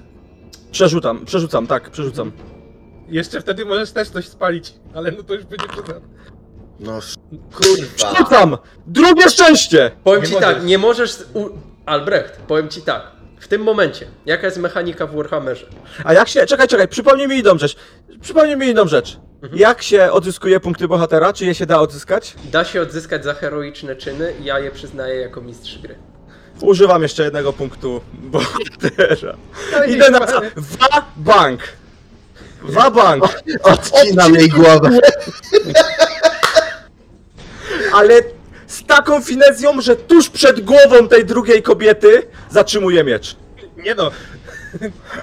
Przerzucam, przerzucam, tak, przerzucam. Jeszcze wtedy możesz też coś spalić, ale no to już będzie przesada. No kurwa. Przerzucam! Drugie szczęście! Powiem Nie ci możesz. tak, nie możesz. U... Albrecht, powiem ci tak. W tym momencie, jaka jest mechanika w Warhammerze? A jak się, czekaj, czekaj, przypomnij mi inną rzecz. Przypomnij mi inną rzecz. Jak się odzyskuje punkty bohatera? Czy je się da odzyskać? Da się odzyskać za heroiczne czyny, ja je przyznaję jako mistrz gry. Używam jeszcze jednego punktu bohatera. No i Idę na niech- wa bank. Wa bank. Odcinam jej głowę. Ale z taką finezją, że tuż przed głową tej drugiej kobiety zatrzymuję miecz. Nie no.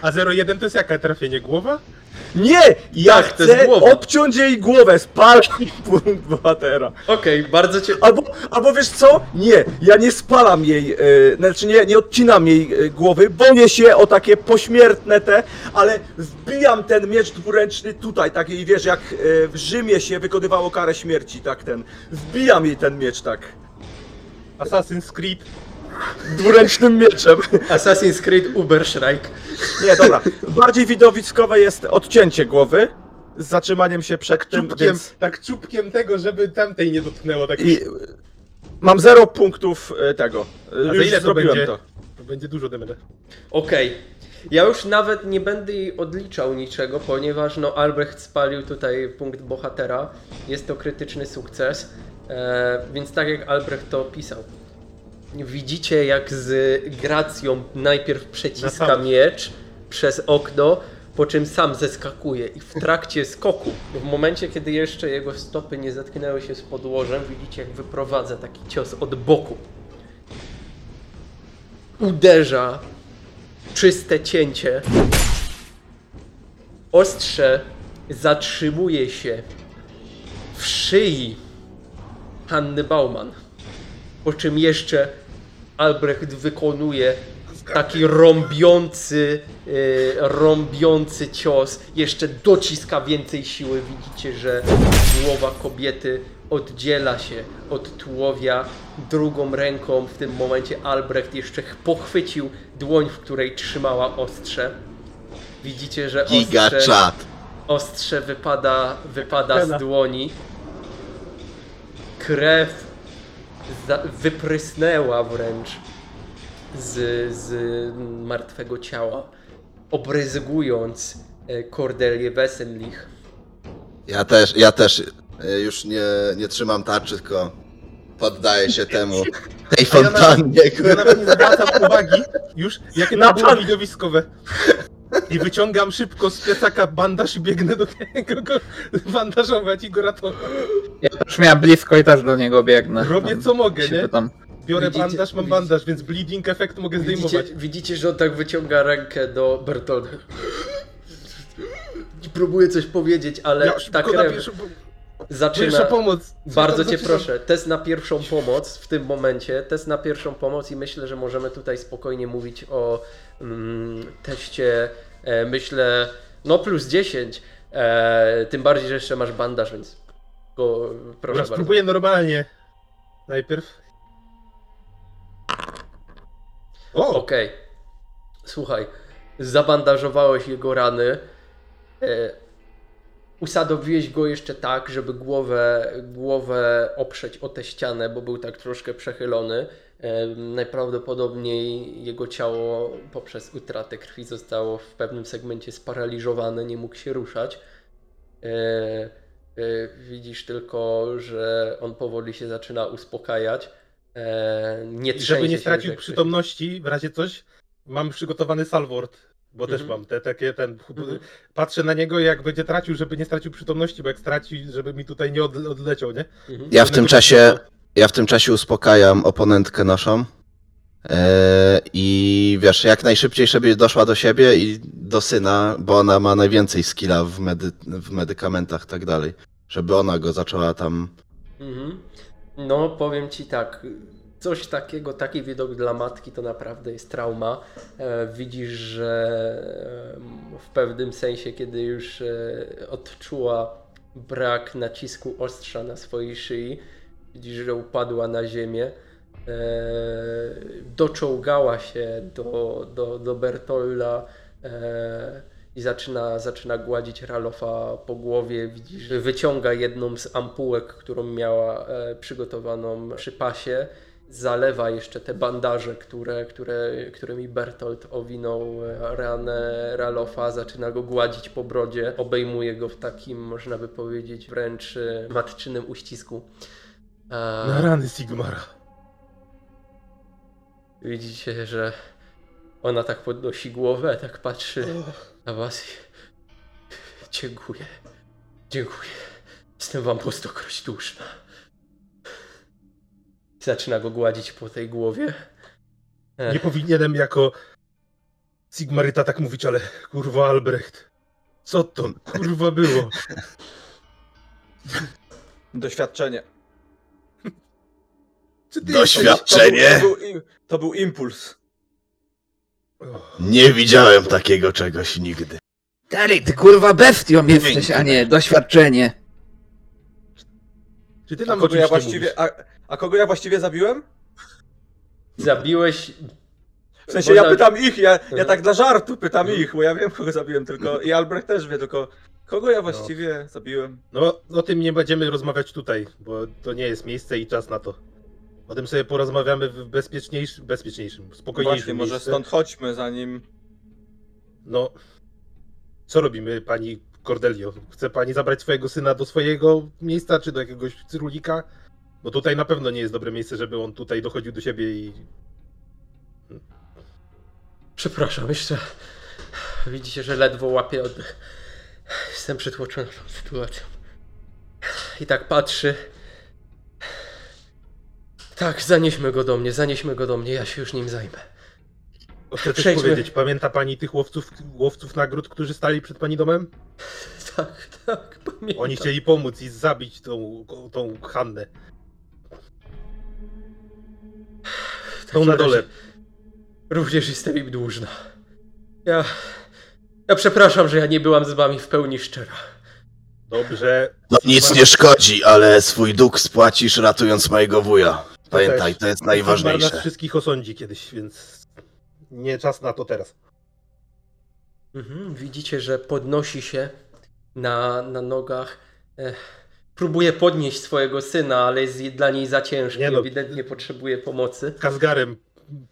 A 01 to jest jaka trafienie? Głowa? Nie! Ja Tak, to jest chcę głowa. obciąć jej głowę, spalić punkt bohatera. Okej, bardzo cię. Albo, albo wiesz co? Nie, ja nie spalam jej, e, znaczy nie, nie odcinam jej e, głowy, boję się o takie pośmiertne te, ale wbijam ten miecz dwuręczny tutaj, tak i wiesz, jak e, w Rzymie się wykonywało karę śmierci, tak ten, wbijam jej ten miecz tak, Assassin's Creed. Dwuręcznym mieczem. Assassin's Creed Uberschreik. Nie, dobra, bardziej widowiskowe jest odcięcie głowy z zatrzymaniem się przed tym, Czubkiem, więc... tak czubkiem tego, żeby tamtej nie dotknęło. Tak I mam zero punktów e, tego. A Już ile to zrobiłem będzie? to. To będzie dużo damage. Okej. Ja już nawet nie będę jej odliczał niczego, ponieważ no Albrecht spalił tutaj punkt bohatera. Jest to krytyczny sukces. E, więc tak jak Albrecht to opisał. Widzicie jak z gracją najpierw przeciska Na miecz przez okno, po czym sam zeskakuje i w trakcie skoku, w momencie kiedy jeszcze jego stopy nie zetknęły się z podłożem, widzicie jak wyprowadza taki cios od boku. Uderza czyste cięcie. Ostrze zatrzymuje się w szyi Hanny Bauman. Po czym jeszcze Albrecht wykonuje taki rąbiący, y, rąbiący cios, jeszcze dociska więcej siły. Widzicie, że głowa kobiety oddziela się od tułowia drugą ręką. W tym momencie Albrecht jeszcze ch- pochwycił dłoń, w której trzymała ostrze. Widzicie, że ostrze, ostrze wypada, wypada z dłoni. Krew za, wyprysnęła wręcz z, z martwego ciała, obryzgując e, Cordelię Wessenlich. Ja też, ja też y, już nie, nie trzymam tarczy, tylko poddaję się temu. Tej A ja nawet- fontannie, Ja nawet nie zwracam uwagi już, jakie to było widowiskowe. I wyciągam szybko z plecaka bandaż i biegnę do niego go bandażować i go ratować. Ja też miałem blisko i też do niego biegnę. Robię co mogę, nie? pytam. Biorę Widzicie- bandaż, mam widzicie- bandaż, więc bleeding efekt mogę Widzicie, zdejmować. widzicie, że on tak wyciąga rękę do Bertolda. I próbuje coś powiedzieć, ale Ja ta krew pierwszą, zaczyna... pierwsza pomoc. Co Bardzo cię proszę, test na pierwszą pomoc w tym momencie, test na pierwszą pomoc i myślę, że możemy tutaj spokojnie mówić o teście, e, myślę, no plus 10, e, tym bardziej, że jeszcze masz bandaż, więc go, proszę bardzo. spróbuję normalnie. Najpierw. O! Okej, słuchaj, zabandażowałeś jego rany, e, usadowiłeś go jeszcze tak, żeby głowę, głowę oprzeć o tę ścianę, bo był tak troszkę przechylony. Najprawdopodobniej jego ciało poprzez utratę krwi zostało w pewnym segmencie sparaliżowane, nie mógł się ruszać. E, e, widzisz tylko, że on powoli się zaczyna uspokajać. E, nie I żeby nie się stracił jak przytomności, w razie coś, mam przygotowany salwort. Bo też Mhm. mam te takie, ten. Mhm. Patrzę na niego, jak będzie tracił, żeby nie stracił przytomności, bo jak straci, żeby mi tutaj nie od, odleciał, nie? Mhm. Ja w tym czasie, ja w tym czasie uspokajam oponentkę naszą. E, I wiesz, jak najszybciej, żeby doszła do siebie i do syna, bo ona ma najwięcej skilla w, medy, w medykamentach i tak dalej. Żeby ona go zaczęła tam. Mhm. No, powiem ci tak. Coś takiego, taki widok dla matki to naprawdę jest trauma. E, widzisz, że e, w pewnym sensie, kiedy już odczuła brak nacisku ostrza na swojej szyi, widzisz, że upadła na ziemię. E, doczołgała się do, do, do Bertolda e, i zaczyna, zaczyna gładzić Ralofa po głowie. Widzisz, że wyciąga jedną z ampułek, którą miała e, przygotowaną przy pasie. Zalewa jeszcze te bandaże, które, które, którymi Bertolt owinął e, ranę Ralofa, zaczyna go gładzić po brodzie, obejmuje go w takim, można by powiedzieć, wręcz e, matczynym uścisku. E, Na rany Sigmara. Widzicie, że ona tak podnosi głowę, tak patrzy na was i dziękuję. Dziękuję. Jestem wam po stokroć dłużna. Zaczyna go gładzić po tej głowie. Ech, Nie powinienem jako Sigmaryta tak mówić, ale kurwa Albrecht. Co to kurwa było? Doświadczenie. Czy ty Doświadczenie. To był, to był, to był impuls. Nie widziałem takiego czegoś nigdy. Dalej, ty kurwa bestią jesteś, a nie doświadczenie. Czy ty nam kogo, ja właściwie, a, a kogo ja właściwie zabiłem? Zabiłeś. W sensie ja pytam ich, ja, ja tak dla żartu pytam ich, bo ja wiem kogo zabiłem tylko i Albrecht też wie, tylko kogo ja właściwie zabiłem? No, o tym nie będziemy rozmawiać tutaj, bo to nie jest miejsce i czas na to. O tym sobie porozmawiamy w bezpieczniejszym, bezpieczniejszym, spokojniejszym Właśnie, może miejscu. stąd chodźmy, zanim... No, co robimy, pani Cordelio? Chce pani zabrać swojego syna do swojego miejsca, czy do jakiegoś cyrulika? Bo tutaj na pewno nie jest dobre miejsce, żeby on tutaj dochodził do siebie i... Przepraszam, jeszcze. Widzicie, że ledwo łapię oddech. Jestem przytłoczony tą sytuacją. I tak patrzy. Tak, zanieśmy go do mnie, zanieśmy go do mnie, ja się już nim zajmę. Chcę coś Przejdźmy. powiedzieć, pamięta pani tych łowców, łowców nagród, którzy stali przed pani domem? Tak, tak, pamiętam. Oni chcieli pomóc i zabić tą, tą Hannę. Tą takim na dole. również jestem im dłużna. Ja. Ja przepraszam, że ja nie byłam z wami w pełni szczera. Dobrze. No nic nie szkodzi, ale swój dług spłacisz ratując mojego wuja. Pamiętaj, to jest Sigmar nas najważniejsze. wszystkich osądzi kiedyś, więc nie czas na to teraz. Mhm, widzicie, że podnosi się na, na nogach. E, próbuje podnieść swojego syna, ale jest dla niej za ciężki. Nie no. Ewidentnie potrzebuje pomocy. Kazgarem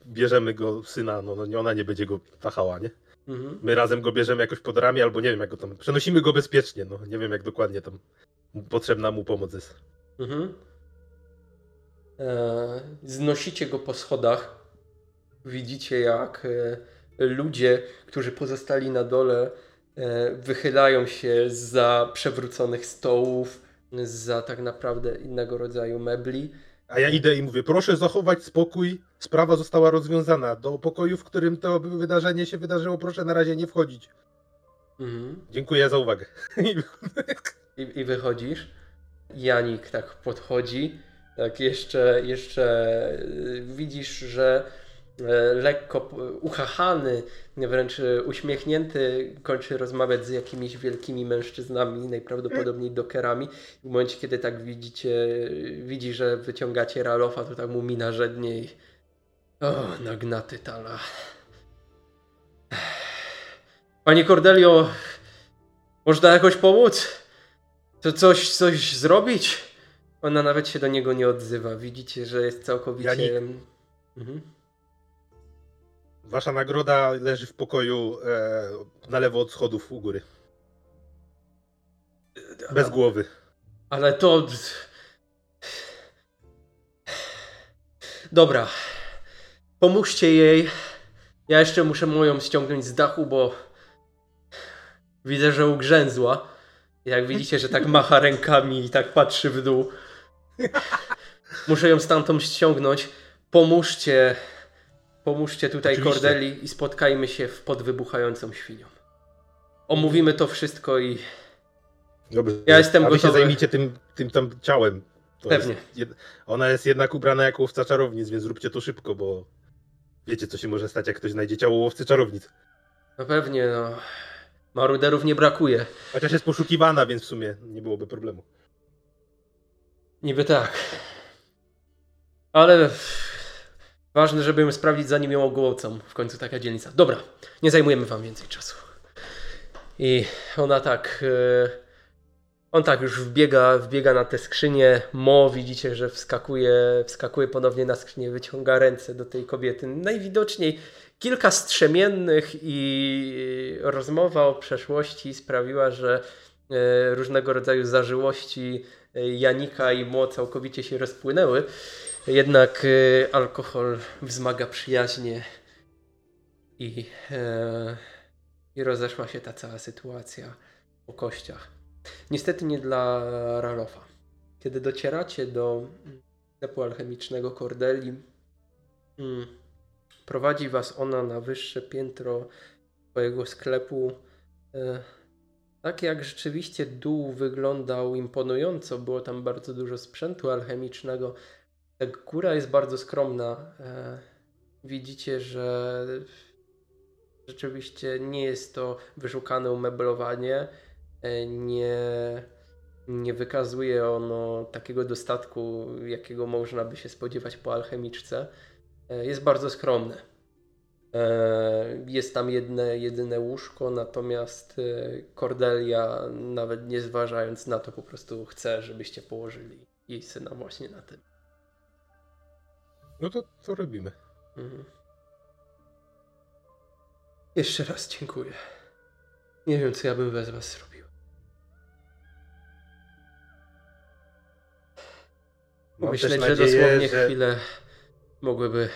bierzemy go syna, no, no ona nie będzie go tachała, nie? Mhm. My razem go bierzemy jakoś pod ramię, albo nie wiem jak go tam. Przenosimy go bezpiecznie, no nie wiem jak dokładnie tam potrzebna mu pomoc jest. Mhm. E, znosicie go po schodach. Widzicie, jak e, ludzie, którzy pozostali na dole, e, wychylają się za przewróconych stołów, za tak naprawdę innego rodzaju mebli. A ja idę i mówię, proszę zachować spokój, sprawa została rozwiązana. Do pokoju, w którym to wydarzenie się wydarzyło, proszę na razie nie wchodzić. Mhm. Dziękuję za uwagę. I, I wychodzisz. Janik tak podchodzi. Tak jeszcze, jeszcze y, widzisz, że e, lekko uchachany, wręcz e, uśmiechnięty, kończy rozmawiać z jakimiś wielkimi mężczyznami, najprawdopodobniej dokerami. W momencie, kiedy tak widzicie, widzi, że wyciągacie Ralofa, to tak mu mina żednie i o, nagnaty tala. Panie Cordelio, można jakoś pomóc? To coś, coś zrobić? Ona nawet się do niego nie odzywa. Widzicie, że jest całkowicie. Janik. Mhm. Wasza nagroda leży w pokoju e, na lewo od schodów u góry. Bez głowy. Ale to. Dobra. Pomóżcie jej. Ja jeszcze muszę moją ściągnąć z dachu, bo widzę, że ugrzęzła. Jak widzicie, że tak macha rękami i tak patrzy w dół. Muszę ją stamtąd ściągnąć. Pomóżcie. Pomóżcie tutaj. Cordeli i spotkajmy się w pod wybuchającą świnią. Omówimy to wszystko i Dobrze. Ja jestem A wy się gotowy. zajmijcie tym, tym tam ciałem. To Pewnie. Jest. Ona jest jednak ubrana jako łowca czarownic, więc zróbcie to szybko, bo wiecie co się może stać, jak ktoś znajdzie ciało łowcy czarownic. No pewnie, no. Maruderów nie brakuje. Chociaż jest poszukiwana, więc w sumie nie byłoby problemu. Niby tak. Ale ważne, żeby ją sprawdzić, zanim ją ogłocą. W końcu taka dzielnica. Dobra, nie zajmujemy wam więcej czasu. I ona tak. e, On tak już wbiega, wbiega na tę skrzynię. Mo widzicie, że wskakuje, wskakuje ponownie na skrzynię, wyciąga ręce do tej kobiety. Najwidoczniej kilka strzemiennych i rozmowa o przeszłości sprawiła, że e, różnego rodzaju zażyłości e, Janika i Mo całkowicie się rozpłynęły. Jednak e, alkohol wzmaga przyjaźnie i, e, i rozeszła się ta cała sytuacja po kościach. Niestety nie dla Ralofa. Kiedy docieracie do sklepu alchemicznego Cordeli, mm, prowadzi was ona na wyższe piętro swojego sklepu. Tak jak rzeczywiście dół wyglądał imponująco, było tam bardzo dużo sprzętu alchemicznego. Tak góra jest bardzo skromna. E, widzicie, że rzeczywiście nie jest to wyszukane umeblowanie. E, nie, nie wykazuje ono takiego dostatku, jakiego można by się spodziewać po alchemiczce. E, jest bardzo skromne. E, Jest tam jedne, jedyne łóżko, natomiast e, Cordelia, nawet nie zważając na to, po prostu chce, żebyście położyli jej syna właśnie na tym. No to co robimy? Mhm. Jeszcze raz dziękuję. Nie wiem, co ja bym bez was zrobił. Mam Myśleć, też że dosłownie że- chwilę mogłyby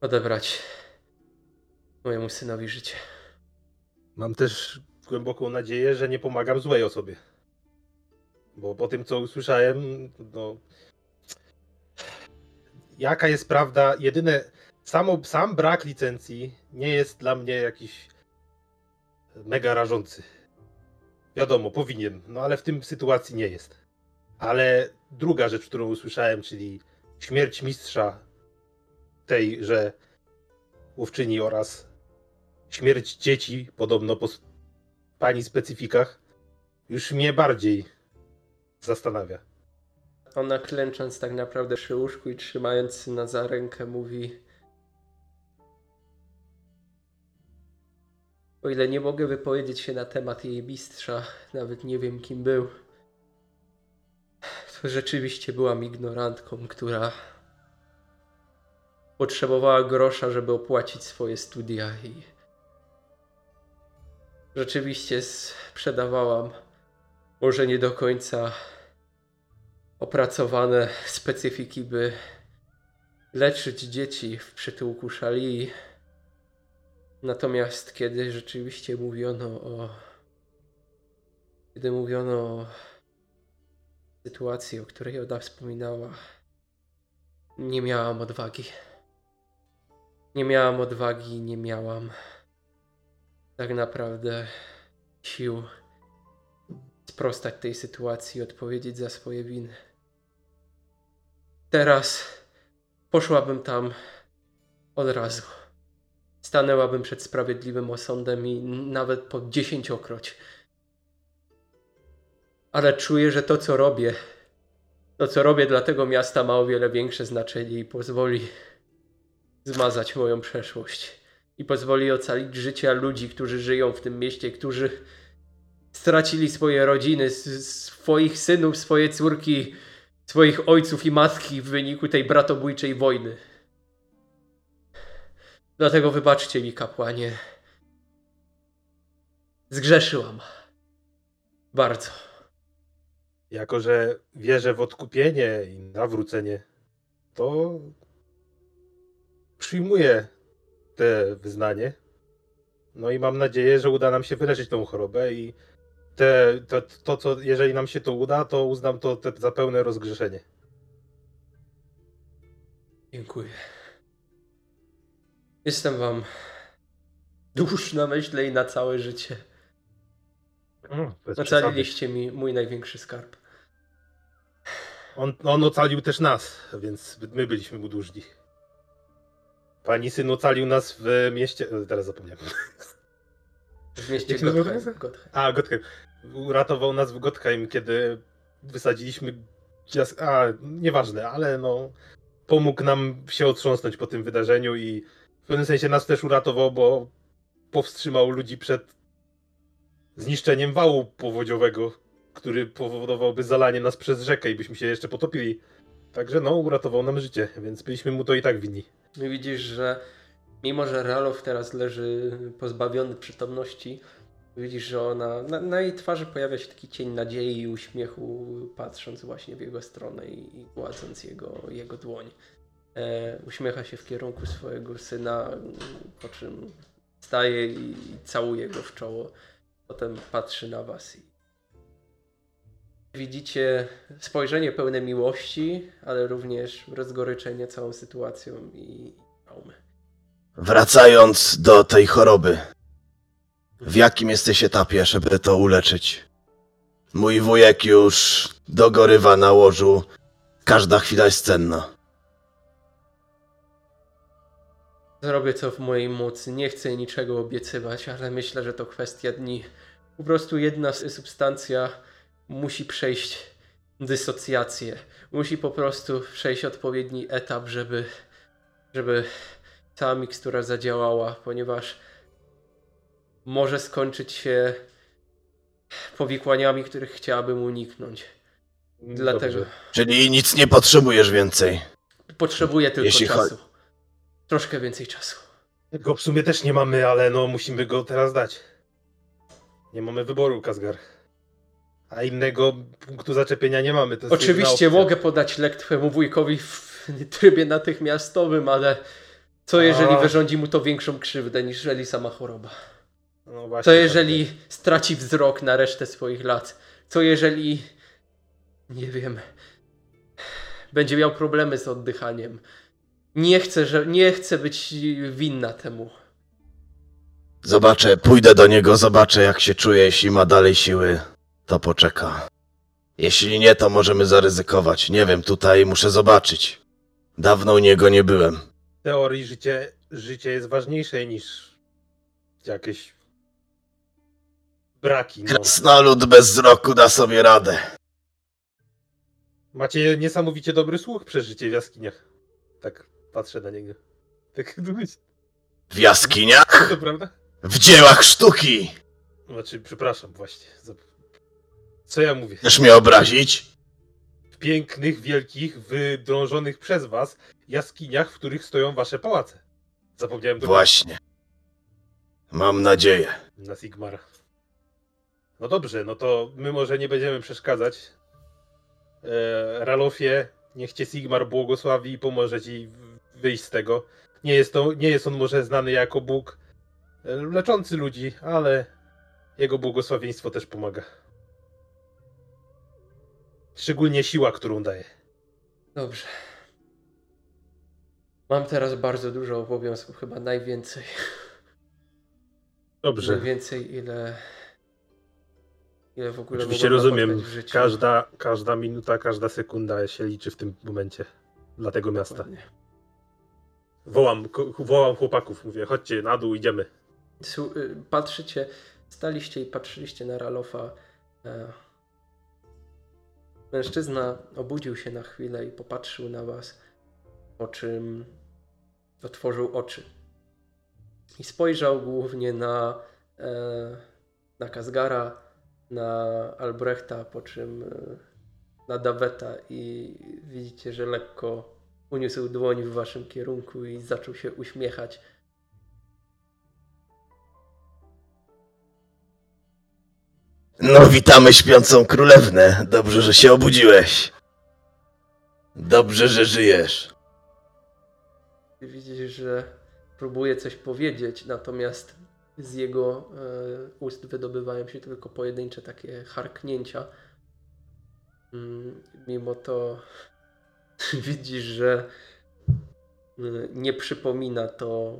odebrać mojemu synowi życie. Mam też głęboką nadzieję, że nie pomagam złej osobie. Bo po tym, co usłyszałem, no. Jaka jest prawda? Jedyne. Samo, sam brak licencji nie jest dla mnie jakiś mega rażący. Wiadomo, powinien, no ale w tym sytuacji nie jest. Ale druga rzecz, którą usłyszałem, czyli śmierć mistrza tej, że łowczyni oraz śmierć dzieci, podobno po pani specyfikach, już mnie bardziej zastanawia. Ona klęcząc tak naprawdę przy łóżku i trzymając syna za rękę mówi O ile nie mogę wypowiedzieć się na temat jej mistrza, nawet nie wiem kim był, to rzeczywiście byłam ignorantką, która potrzebowała grosza, żeby opłacić swoje studia i rzeczywiście sprzedawałam może nie do końca opracowane specyfiki, by leczyć dzieci w przytułku szali. Natomiast kiedy rzeczywiście mówiono o. Kiedy mówiono o sytuacji, o której Oda wspominała, nie miałam odwagi. Nie miałam odwagi, nie miałam tak naprawdę sił sprostać tej sytuacji odpowiedzieć za swoje winy. Teraz poszłabym tam od razu. Stanęłabym przed sprawiedliwym osądem i nawet po dziesięciokroć. Ale czuję, że to co robię, to co robię dla tego miasta ma o wiele większe znaczenie i pozwoli zmazać moją przeszłość. I pozwoli ocalić życia ludzi, którzy żyją w tym mieście, którzy stracili swoje rodziny, swoich synów, swoje córki, swoich ojców i matki w wyniku tej bratobójczej wojny. Dlatego wybaczcie mi, kapłanie. Zgrzeszyłam. Bardzo. Jako, że wierzę w odkupienie i nawrócenie, to przyjmuję te wyznanie. No i mam nadzieję, że uda nam się wyleczyć tą chorobę i te, to, to, co, jeżeli nam się to uda, to uznam to te, za pełne rozgrzeszenie. Dziękuję. Jestem wam dusz na myśle i na całe życie. Mm. Ocaliliście mi mój największy skarb. On, on ocalił też nas, więc my byliśmy mu dłużni. Pani syn ocalił nas w mieście. e, Teraz zapomniałem. W mieście? Gottheim. A, Gottheim. Uratował nas w Gottheim, kiedy wysadziliśmy. Jas... A, nieważne, ale no. Pomógł nam się otrząsnąć po tym wydarzeniu i w pewnym sensie nas też uratował, bo powstrzymał ludzi przed zniszczeniem wału powodziowego, który powodowałby zalanie nas przez rzekę i byśmy się jeszcze potopili. Także no, uratował nam życie, więc byliśmy mu to i tak winni. Widzisz, że mimo, że Ralof teraz leży pozbawiony przytomności, widzisz, że ona, na, na jej twarzy pojawia się taki cień nadziei i uśmiechu, patrząc właśnie w jego stronę i, i gładząc jego, jego dłoń. E, uśmiecha się w kierunku swojego syna, po czym staje i, i całuje go w czoło. Potem patrzy na was i widzicie spojrzenie pełne miłości, ale również rozgoryczenie całą sytuacją i traumy. Wracając do tej choroby. W jakim jesteś etapie, żeby to uleczyć? Mój wujek już dogorywa na łożu. Każda chwila jest cenna. Zrobię co w mojej mocy. Nie chcę niczego obiecywać, ale myślę, że to kwestia dni. Po prostu jedna substancja musi przejść dysocjację. Musi po prostu przejść odpowiedni etap, żeby, żeby cała mikstura zadziałała, ponieważ może skończyć się powikłaniami, których chciałabym uniknąć. Dlatego Dobrze. Czyli nic nie potrzebujesz więcej. potrzebuję tylko Jeśli cho- czasu. Troszkę więcej czasu. Go w sumie też nie mamy, ale no musimy go teraz dać. Nie mamy wyboru, Kazgar. A innego punktu zaczepienia nie mamy. Oczywiście mogę podać lek twojemu wujkowi w trybie natychmiastowym, ale co jeżeli A. wyrządzi mu to większą krzywdę niż jeżeli sama choroba? No właśnie, Co tak jeżeli straci wzrok na resztę swoich lat? Co jeżeli, nie wiem, będzie miał problemy z oddychaniem? Nie chcę, że, nie chcę być winna temu. Zobaczę, pójdę do niego, zobaczę jak się czuje. Jeśli ma dalej siły, to poczeka. Jeśli nie, to możemy zaryzykować. Nie wiem, tutaj muszę zobaczyć. Dawno u niego nie byłem. teorii życie, życie jest ważniejsze niż jakieś braki. No. Krasnolud bez wzroku da sobie radę. Macie niesamowicie dobry słuch przez życie w jaskiniach. Tak patrzę na niego. Tak, W jaskiniach? to prawda? W dziełach sztuki! Znaczy, przepraszam właśnie. Co ja mówię? Chcesz mnie obrazić? W pięknych, wielkich, wydrążonych przez was jaskiniach, w których stoją wasze pałace. Zapomniałem to Właśnie. Mam nadzieję. na Sigmara. No dobrze, no to my może nie będziemy przeszkadzać. E, Ralofie, niech cię Sigmar błogosławi i pomoże ci wyjść z tego. Nie jest, to, nie jest on może znany jako Bóg e, leczący ludzi, ale jego błogosławieństwo też pomaga. Szczególnie siła, którą daje. Dobrze. Mam teraz bardzo dużo obowiązków, chyba najwięcej. Dobrze. Najwięcej, ile. Ile w ogóle Oczywiście rozumiem. Każda, każda minuta, każda sekunda się liczy w tym momencie dla tego miasta. Dokładnie. Wołam, wołam chłopaków, mówię, chodźcie na dół, idziemy. Y, Patrzycie, staliście i patrzyliście na Ralofa. Mężczyzna obudził się na chwilę i popatrzył na was, po czym otworzył oczy. I spojrzał głównie na, e, na Kazgara, na Albrechta, po czym e, na Daweta i widzicie, że lekko uniósł dłoń w waszym kierunku i zaczął się uśmiechać. No, witamy śpiącą królewnę. Dobrze, że się obudziłeś. Dobrze, że żyjesz. Widzisz, że próbuje coś powiedzieć, natomiast z jego e, ust wydobywają się tylko pojedyncze takie harknięcia. Mm, Mimo to widzisz, że y, nie przypomina to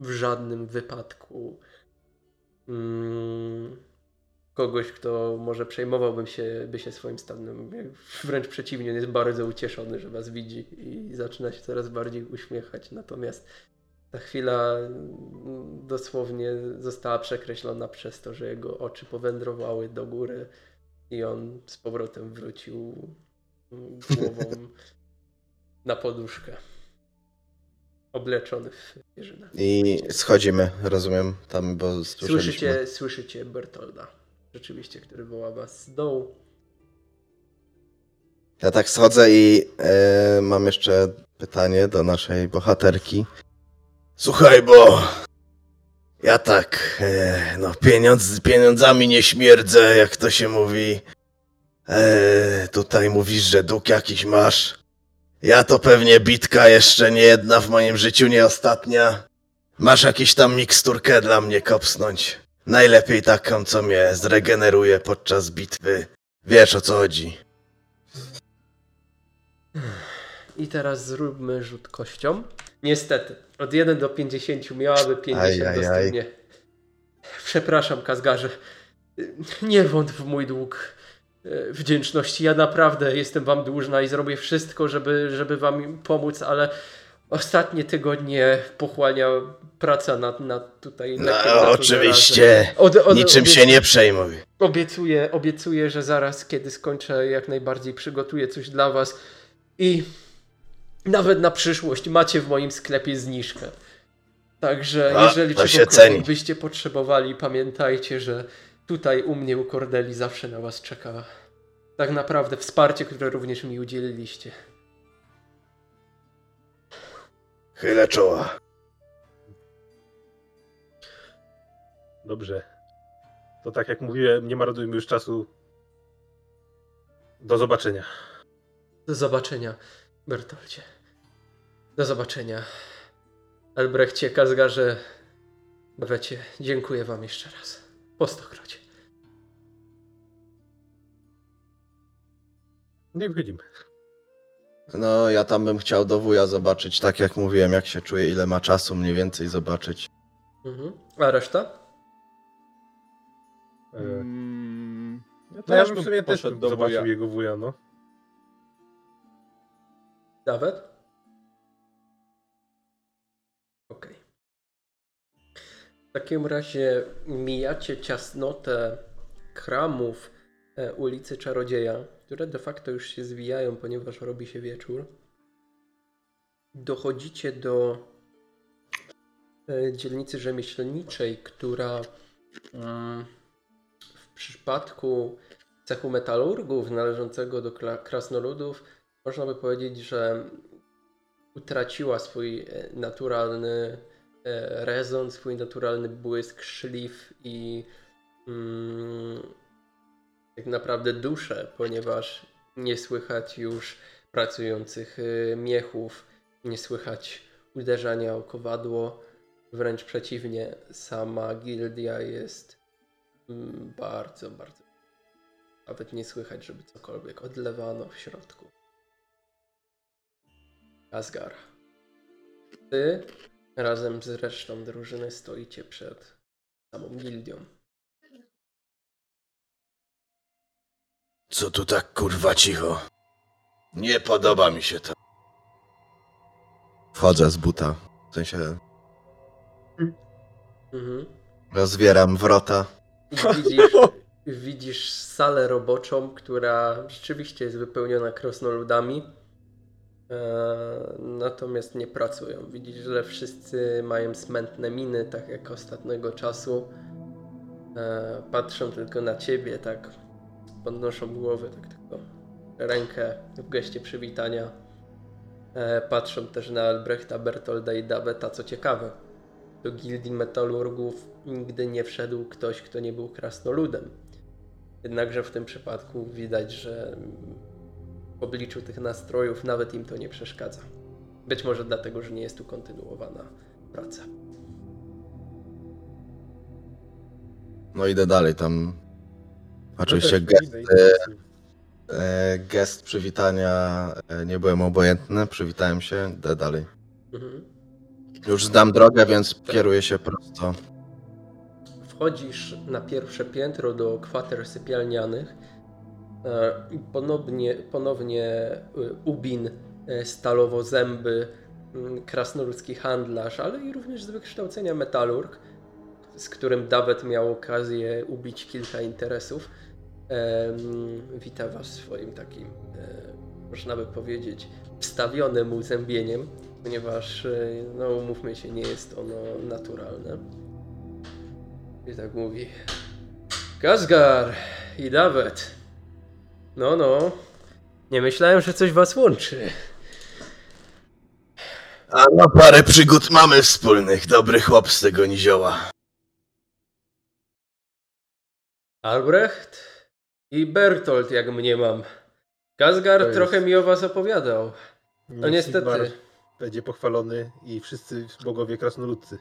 w żadnym wypadku mm, kogoś, kto może przejmowałbym się, by się swoim stanem. Wręcz przeciwnie, on jest bardzo ucieszony, że was widzi i zaczyna się coraz bardziej uśmiechać. Natomiast ta chwila mm, dosłownie została przekreślona przez to, że jego oczy powędrowały do góry i on z powrotem wrócił mm, głową na poduszkę. Obleczony w pierzynę. I schodzimy, rozumiem, tam, bo. Słyszycie, słyszycie Bertolda, rzeczywiście, który woła z dołu. Ja tak schodzę i e, mam jeszcze pytanie do naszej bohaterki. Słuchaj, bo ja tak, e, no pieniądz, pieniądzami nie śmierdzę, jak to się mówi. E, tutaj mówisz, że dług jakiś masz. Ja to pewnie bitka jeszcze nie jedna w moim życiu, nie ostatnia. Masz jakieś tam miksturkę dla mnie kopsnąć. Najlepiej taką, co mnie zregeneruje podczas bitwy. Wiesz o co chodzi. I teraz zróbmy rzut kością. Niestety, od 1 do 50 miałaby 50 Aj, aj, aj. dostępnie. Przepraszam, Kazgarze. Nie wątp w mój dług e, wdzięczności. Ja naprawdę jestem wam dłużna i zrobię wszystko, żeby, żeby wam pomóc, ale ostatnie tygodnie pochłania praca nad, nad tutaj... No, oczywiście. Od, od, Niczym obie- się nie przejmuj. Obiecuję, obiecuję, że zaraz, kiedy skończę, jak najbardziej przygotuję coś dla Was i nawet na przyszłość macie w moim sklepie zniżkę. Także A, jeżeli czegokolwiek byście potrzebowali, pamiętajcie, że tutaj u mnie, u Cordeli zawsze na Was czeka tak naprawdę wsparcie, które również mi udzieliliście. Chylę czoła. Dobrze. To tak jak mówiłem, nie marnujmy już czasu. Do zobaczenia. Do zobaczenia, Bertoldzie. Do zobaczenia. Albrechcie, Kazgarze, Bawecie, dziękuję Wam jeszcze raz. Po stokrocie. Nie wchodzimy. No, ja tam bym chciał do wuja zobaczyć, tak jak mówiłem, jak się czuje, ile ma czasu mniej więcej zobaczyć. Mhm. A reszta? Ja, no ja bym w sumie też do zobaczył wuja. jego wuja, no. Nawet? Okej. Okay. W takim razie mijacie ciasnotę kramów e, ulicy Czarodzieja które de facto już się zwijają, ponieważ robi się wieczór. Dochodzicie do e, dzielnicy rzemieślniczej, która mm, w przypadku cechu metalurgów należącego do krasnoludów można by powiedzieć, że utraciła swój e, naturalny e, rezon, swój naturalny błysk, szlif i mm, tak naprawdę duszę, ponieważ nie słychać już pracujących e, miechów, nie słychać uderzania o kowadło, wręcz przeciwnie, sama gildia jest mm, bardzo, bardzo. Nawet nie słychać, żeby cokolwiek odlewano w środku. Asgar. Ty razem z resztą drużyny stoicie przed samą gildią. Co tu tak kurwa cicho? Nie podoba mi się to. Wchodzę z buta. W sensie Mhm. rozwieram wrota. Widzisz, widzisz salę roboczą, która rzeczywiście jest wypełniona krasnoludami. E, natomiast nie pracują. Widzisz, że wszyscy mają smętne miny, tak jak ostatniego czasu. E, patrzą tylko na ciebie, tak podnoszą głowy, tak tylko rękę w geście przywitania. E, patrzą też na Albrechta, Bertolda i Daweta, co ciekawe. Do gildii metalurgów nigdy nie wszedł ktoś, kto nie był krasnoludem. Jednakże w tym przypadku widać, że w obliczu tych nastrojów nawet im to nie przeszkadza. Być może dlatego, że nie jest tu kontynuowana praca. No idę dalej, tam oczywiście gest, e, gest przywitania e, nie byłem obojętny, przywitałem się, idę dalej. Mhm. Już znam drogę, więc kieruję się prosto. Wchodzisz na pierwsze piętro do kwater sypialnianych. E, i Ponownie, ponownie Ubin, stalowo-zęby, mm, krasnoludzki handlarz, ale i również z wykształcenia metalurg, z którym Dawet miał okazję ubić kilka interesów. Em, Wita was swoim takim, e, można by powiedzieć, wstawionym uzębieniem, ponieważ, e, no umówmy się, nie jest ono naturalne. I tak mówi. Gazgar i Dawet. No, no. Nie myślałem, że coś was łączy. A no parę przygód mamy wspólnych, dobry chłop z tego nizioła. Albrecht i Bertolt, jak mnie mam. Jest- trochę mi o was opowiadał. No niestety. Sigmar Będzie pochwalony i wszyscy bogowie krasnoludcy.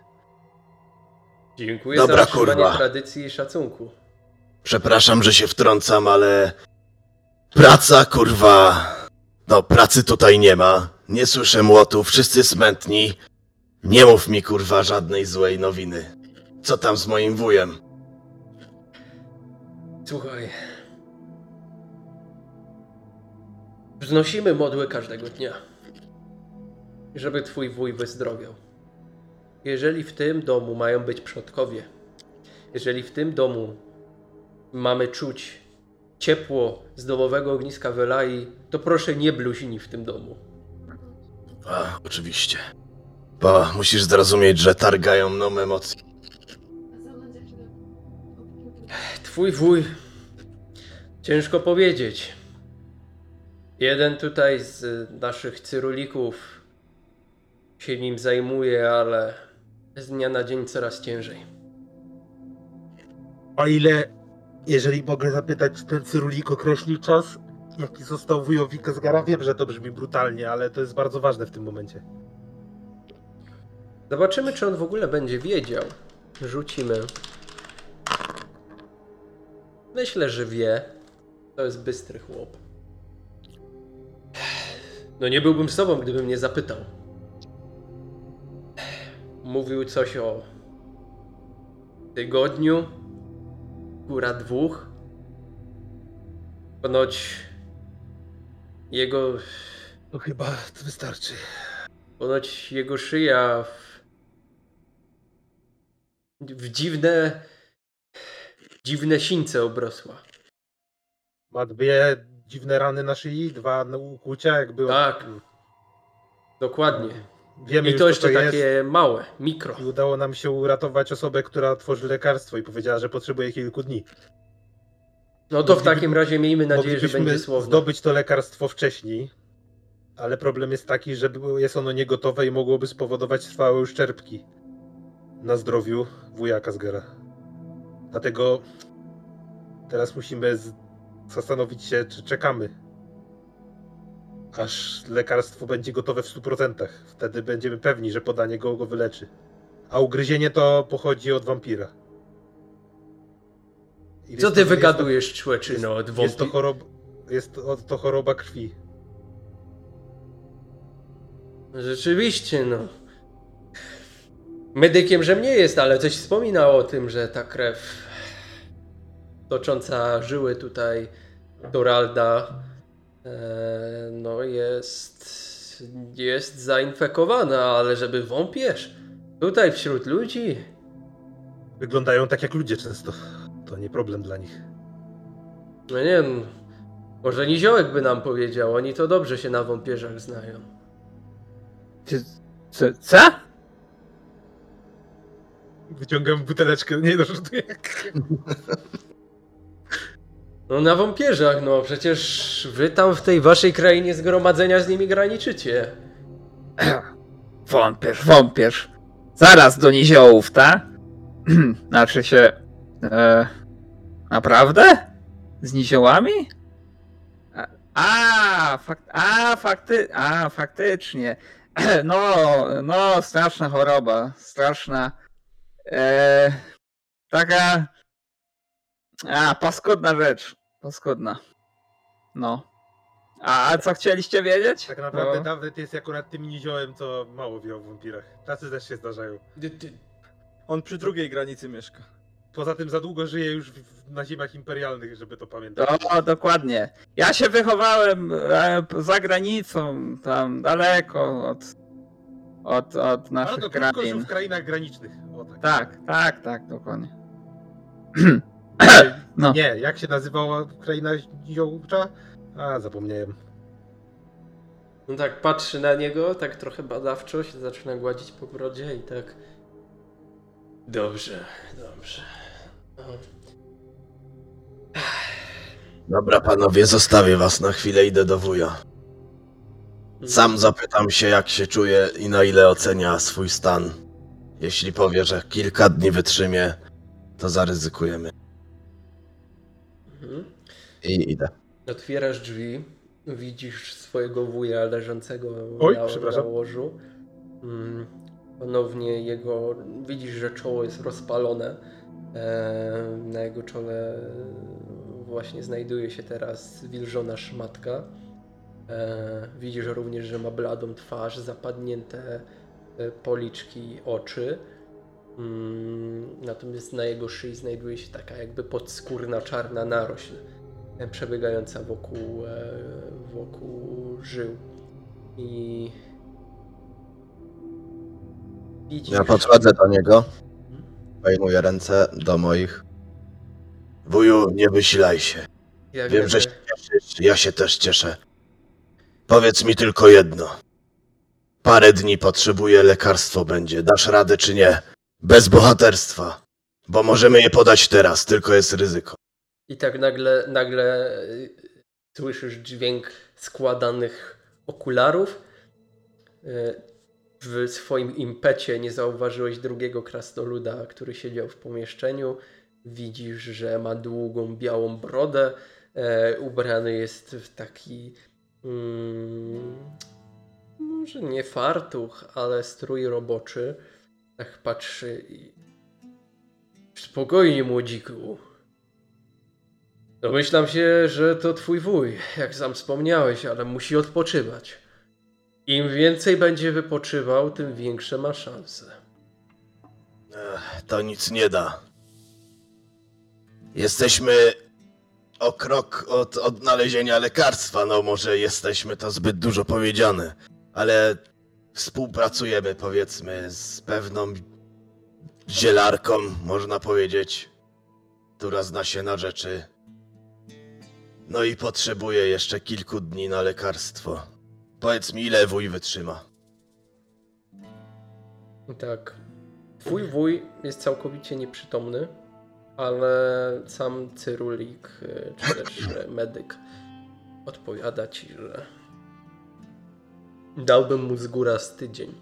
Dziękuję Dobra, za utrzymanie kurwa. tradycji i szacunku. Przepraszam, że się wtrącam, ale praca, kurwa. No, pracy tutaj nie ma. Nie słyszę młotów, wszyscy smętni. Nie mów mi, kurwa, żadnej złej nowiny. Co tam z moim wujem? Słuchaj. Wznosimy modły każdego dnia. Żeby twój wuj wyzdrowiał. Jeżeli w tym domu mają być przodkowie, jeżeli w tym domu mamy czuć ciepło z domowego ogniska Welai, to proszę nie bluzini w tym domu. A, oczywiście. Bo musisz zrozumieć, że targają mną emocje. Twój wuj. Ciężko powiedzieć. Jeden tutaj z naszych cyrulików się nim zajmuje, ale z dnia na dzień coraz ciężej. O ile, jeżeli mogę zapytać, ten cyrulik określi czas, jaki został wujowi Kazgara? Wiem, że to brzmi brutalnie, ale to jest bardzo ważne w tym momencie. Zobaczymy, czy on w ogóle będzie wiedział. Rzucimy. Myślę, że wie. To jest bystry chłop. No nie byłbym sobą, gdybym nie zapytał. Mówił coś o tygodniu, góra dwóch. Ponoć jego, To chyba to wystarczy. ponoć jego szyja w w dziwne, dziwne sińce obrosła. Ma dwie dziwne rany na szyi, dwa ukłucia, jakby... Tak. Dokładnie. Wiemy I już, to co jeszcze jest. takie małe, mikro. I udało nam się uratować osobę, która tworzy lekarstwo i powiedziała, że potrzebuje kilku dni. No to w Mogliby- takim razie miejmy nadzieję, że będzie słowne. zdobyć to lekarstwo wcześniej, ale problem jest taki, że było- jest ono niegotowe i mogłoby spowodować trwałe uszczerbki na zdrowiu wuja Kazgera. Dlatego teraz musimy zastanowić się, czy czekamy, aż lekarstwo będzie gotowe w 100%. Wtedy będziemy pewni, że podanie go go wyleczy. A ugryzienie to pochodzi od wampira. I Co ty to- wygadujesz, człeczyno, od jest to, wątpi? choroba, jest to, to choroba krwi. Rzeczywiście, no. Medykiem, że nie jest, ale coś wspominał o tym, że ta krew tocząca żyły tutaj Doralda e, no jest jest zainfekowana, ale żeby wąpierz tutaj wśród ludzi Wyglądają tak jak ludzie często. To nie problem dla nich. no nie wiem, może Niziołek by nam powiedział, oni to dobrze się na wąpierzach znają. Co? co? Wyciągam buteleczkę, nie no. No na wąpierzach, no przecież wy tam w tej waszej krainie zgromadzenia z nimi graniczycie. Wąpierz, wąpierz. Zaraz do niziołów, ta? znaczy się... E, naprawdę? Z niziołami? A, a, fak, a, fakty, a, faktycznie. No, no, straszna choroba. Straszna. E, taka... A, paskudna rzecz. Paskudna. No. A, a co chcieliście wiedzieć? Tak naprawdę No. Dawid jest akurat tym niziołem, co mało wie o wampirach. Tacy też się zdarzają. On przy drugiej granicy mieszka. Poza tym za długo żyje już w, na ziemiach imperialnych, żeby to pamiętać. O, dokładnie. Ja się wychowałem e, za granicą, tam daleko od, od, od Ale naszych to krótko żył krain. w krainach granicznych. O, tak. Tak, tak, tak, dokładnie. Nie, No. Nie, jak się nazywała kraina niziołcza? A, zapomniałem. No tak patrzy na niego, tak trochę badawczo się zaczyna gładzić po brodzie i tak. Dobrze, dobrze. No. Dobra, panowie, zostawię was na chwilę, idę do wuja. Sam zapytam się, jak się czuje i na ile ocenia swój stan. Jeśli powie, że kilka dni wytrzymie, to zaryzykujemy. I idę. Otwierasz drzwi, widzisz swojego wuja leżącego Oj, na, na łożu. Mm, ponownie jego, widzisz, że czoło jest rozpalone. E, na jego czole właśnie znajduje się teraz wilżona szmatka. E, widzisz również, że ma bladą twarz, zapadnięte e, policzki, oczy. Mm, natomiast na jego szyi znajduje się taka jakby podskórna czarna narośl przebiegająca wokół, e, wokół żył. I widzisz. Ja podchodzę do niego, wejmuję ręce do moich. Wuju, nie wysilaj się. jak Wiem, że się cieszysz, ja się też cieszę. Powiedz mi tylko jedno. Parę dni potrzebuję, lekarstwo będzie. Dasz radę czy nie? Bez bohaterstwa. Bo możemy je podać teraz, tylko jest ryzyko. I tak nagle, nagle y, słyszysz dźwięk składanych okularów. Y, W swoim impecie nie zauważyłeś drugiego krasnoluda, który siedział w pomieszczeniu. Widzisz, że ma długą białą brodę. E, ubrany jest w taki. Mm, może nie fartuch, ale strój roboczy. Tak patrzy i. Spokojnie, młodziku. Domyślam się, że to twój wuj, jak sam wspomniałeś, ale musi odpoczywać. Im więcej będzie wypoczywał, tym większe ma szanse. To nic nie da. Jesteśmy o krok od odnalezienia lekarstwa. No, może jesteśmy to zbyt dużo powiedziane, ale współpracujemy, powiedzmy, z pewną zielarką, można powiedzieć, która zna się na rzeczy. No i potrzebuje jeszcze kilku dni na lekarstwo. Powiedz mi, ile wuj wytrzyma. Tak. Twój wuj jest całkowicie nieprzytomny, ale sam cyrulik, y, czy też y, medyk odpowiada ci, że dałbym mu z góra z tydzień.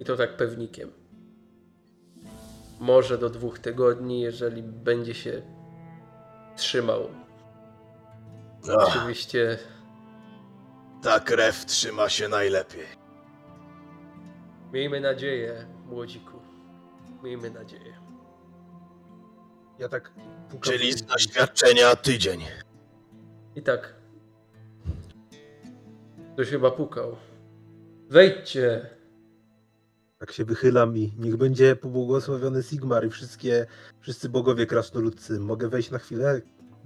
I to tak pewnikiem. Może do dwóch tygodni, jeżeli będzie się trzymał. Ach, Oczywiście ta krew trzyma się najlepiej. miejmy nadzieję, młodziku. Miejmy nadzieję. Ja tak pukam. Czyli z doświadczenia tydzień. I tak. Ktoś chyba pukał. Wejdźcie. Tak się wychylam i niech będzie pobłogosławiony Sigmar i wszystkie, wszyscy bogowie krasnoludcy. Mogę wejść na chwilę?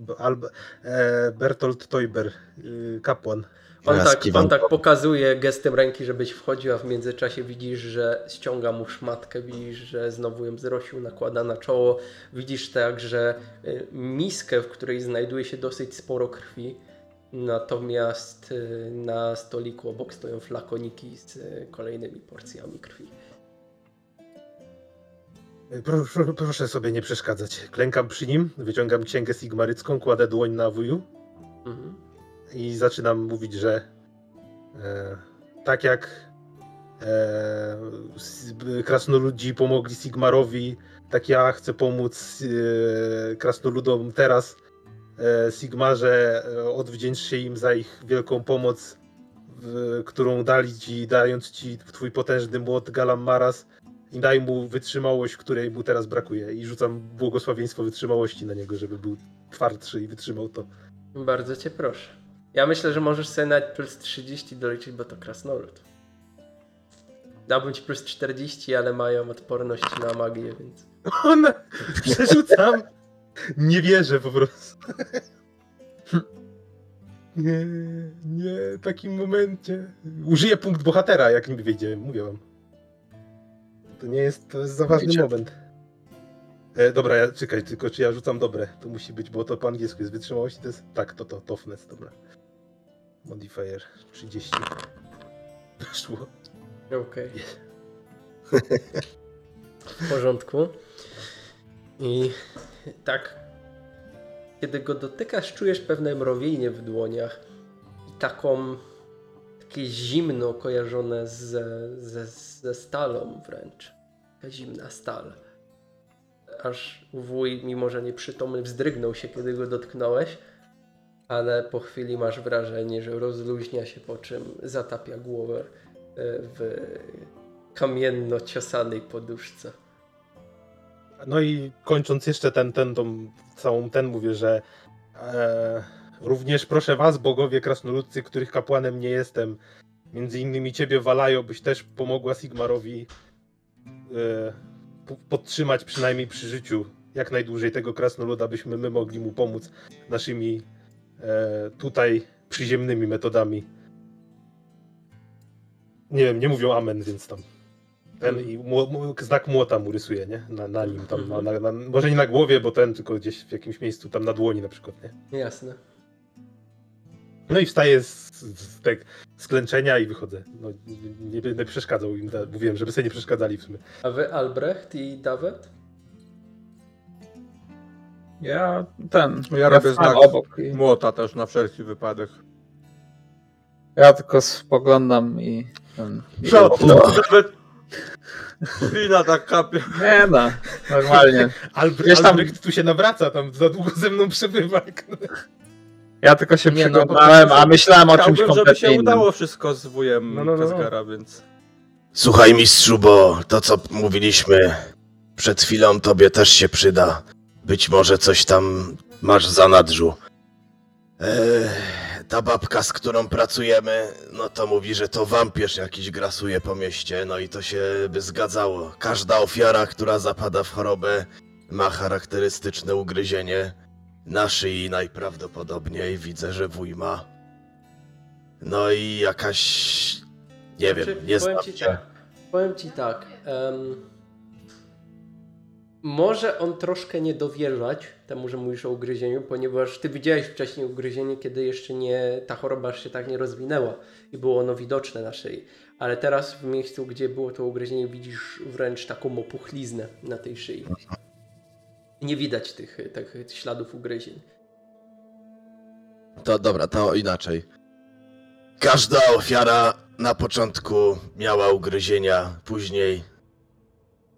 Bo- Albo e, Bertolt Teuber, y, kapłan. On tak, on tak pokazuje gestem ręki, żebyś wchodził, a w międzyczasie widzisz, że ściąga mu szmatkę, widzisz, że znowu ją zrosił, nakłada na czoło. Widzisz także y, miskę, w której znajduje się dosyć sporo krwi. Natomiast y, na stoliku obok stoją flakoniki z kolejnymi porcjami krwi. Proszę, proszę sobie nie przeszkadzać. Klękam przy nim, wyciągam księgę sigmarycką, kładę dłoń na wuju Mhm. i zaczynam mówić, że e, tak jak e, krasnoludzi pomogli Sigmarowi, tak ja chcę pomóc e, krasnoludom teraz. E, Sigmarze, e, odwdzięcz się im za ich wielką pomoc, w, którą dali ci, dając ci twój potężny młot Galam Maras i daj mu wytrzymałość, której mu teraz brakuje. I rzucam błogosławieństwo wytrzymałości na niego, żeby był twardszy i wytrzymał to. Bardzo cię proszę. Ja myślę, że możesz sobie nawet plus 30 doliczyć, bo to krasnolud. Dałbym ci plus 40, ale mają odporność na magię, więc. Ona przerzucam. Nie wierzę po prostu. Nie, nie, w takim momencie. Użyję punkt bohatera, jak mi wyjdzie, mówię wam. To nie jest, to jest za ważny moment. E, dobra, ja, czekaj, tylko czy ja rzucam dobre? To musi być, bo to po angielsku jest wytrzymałość, to jest, tak, to to, toughness, dobra. Modifier 30. Weszło. Okej. W porządku. I tak, kiedy go dotykasz, czujesz pewne mrowienie w dłoniach i taką, takie zimno kojarzone ze, ze, ze stalą wręcz. Taka zimna stal. Aż wuj, mimo że nieprzytomny, wzdrygnął się, kiedy go dotknąłeś, ale po chwili masz wrażenie, że rozluźnia się, po czym zatapia głowę e, w kamienno ciosanej poduszce. No i kończąc jeszcze ten, ten, tą całą ten mówię, że e, również proszę was, bogowie krasnoludcy, których kapłanem nie jestem, między innymi ciebie Walajo, byś też pomogła Sigmarowi e, po- podtrzymać przynajmniej przy życiu jak najdłużej tego krasnoluda, byśmy my mogli mu pomóc naszymi e, tutaj przyziemnymi metodami. Nie wiem, nie mówią amen, więc tam ten i znak młota mu rysuje, nie? Na, na nim, tam, na, na, może nie na głowie, bo ten tylko gdzieś w jakimś miejscu, tam na dłoni na przykład, nie? Jasne. No i wstaję z, z, tak, z klęczenia i wychodzę. No, nie, będę przeszkadzał im, da- mówiłem, żeby sobie nie przeszkadzali w sumie. A wy, Albrecht i Dawid? Ja ten. Ja robię wstałem znak obok. I Młota też na wszelki wypadek. ja tylko spoglądam i. Ten, i Co? no. Nawet wina tak kapie. Nie no, normalnie. Albrecht, tam- Albrecht tu się nawraca, tam za długo ze mną przebywa. Ja tylko się Nie, no, przyglądałem, a myślałem o czymś Chciałbym, żeby kompletnie się innym. udało wszystko z wujem No, no, no, no. Kazgara, więc... Słuchaj, mistrzu, bo to, co mówiliśmy przed chwilą, tobie też się przyda. Być może coś tam masz w zanadrzu. Eee, ta babka, z którą pracujemy, no to mówi, że to wampirz jakiś grasuje po mieście, no i to się by zgadzało. Każda ofiara, która zapada w chorobę, ma charakterystyczne ugryzienie. Na szyi najprawdopodobniej widzę, że wuj ma. No i jakaś... Nie Znaczy, wiem, nie powiem znam ci się. tak. Powiem ci tak. em, Może on troszkę nie dowierzać temu, że mówisz o ugryzieniu, ponieważ ty widziałeś wcześniej ugryzienie, kiedy jeszcze nie ta choroba się tak nie rozwinęła i było ono widoczne na szyi. Ale teraz w miejscu, gdzie było to ugryzienie, widzisz wręcz taką opuchliznę na tej szyi. Nie widać tych, tych, tych śladów ugryzień. To dobra, to inaczej. Każda ofiara na początku miała ugryzienia, później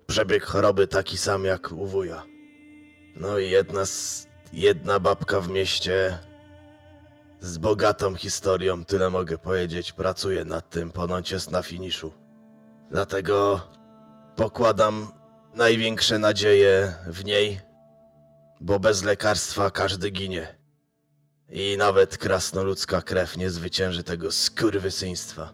przebieg choroby taki sam jak u wuja. No i jedna, jedna babka w mieście z bogatą historią, tyle mogę powiedzieć, pracuje nad tym, ponoć jest na finiszu. Dlatego pokładam największe nadzieje w niej, bo bez lekarstwa każdy ginie. I nawet krasnoludzka krew nie zwycięży tego skurwysyństwa.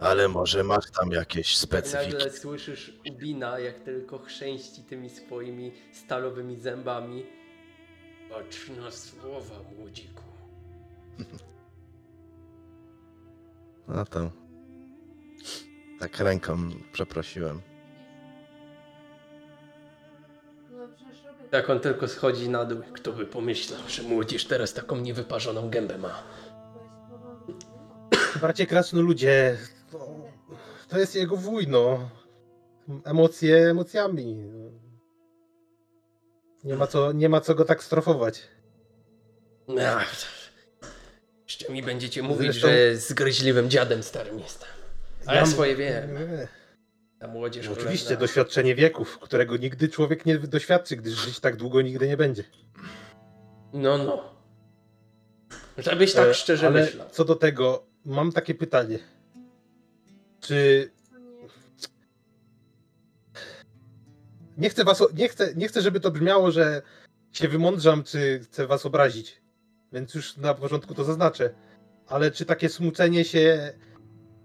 Ale może masz tam jakieś specyfiki. nagle słyszysz Ubina, jak tylko chrzęści tymi swoimi stalowymi zębami. Patrz na słowa, młodziku. No to... Tak ręką przeprosiłem. Tak on tylko schodzi na dół. Kto by pomyślał, że młodzież teraz taką niewyparzoną gębę ma. Bracie krasnoludzie, to, to jest jego wuj, no. Emocje emocjami. Nie ma co, nie ma co go tak strofować. Ach, jeszcze mi będziecie mówić, Zresztą- że zgryźliwym dziadem starym jestem. A ja swoje wiem. Nie. Ta młodzież No Oczywiście, doświadczenie wieków, którego nigdy człowiek nie doświadczy, gdyż żyć tak długo nigdy nie będzie. No, no. Żebyś tak E, szczerze Ale myślał. co do tego, mam takie pytanie. Czy. Nie chcę was. Nie chcę, nie chcę, żeby to brzmiało, że się wymądrzam, czy chcę was obrazić. Więc już na początku to zaznaczę. Ale czy takie smucenie się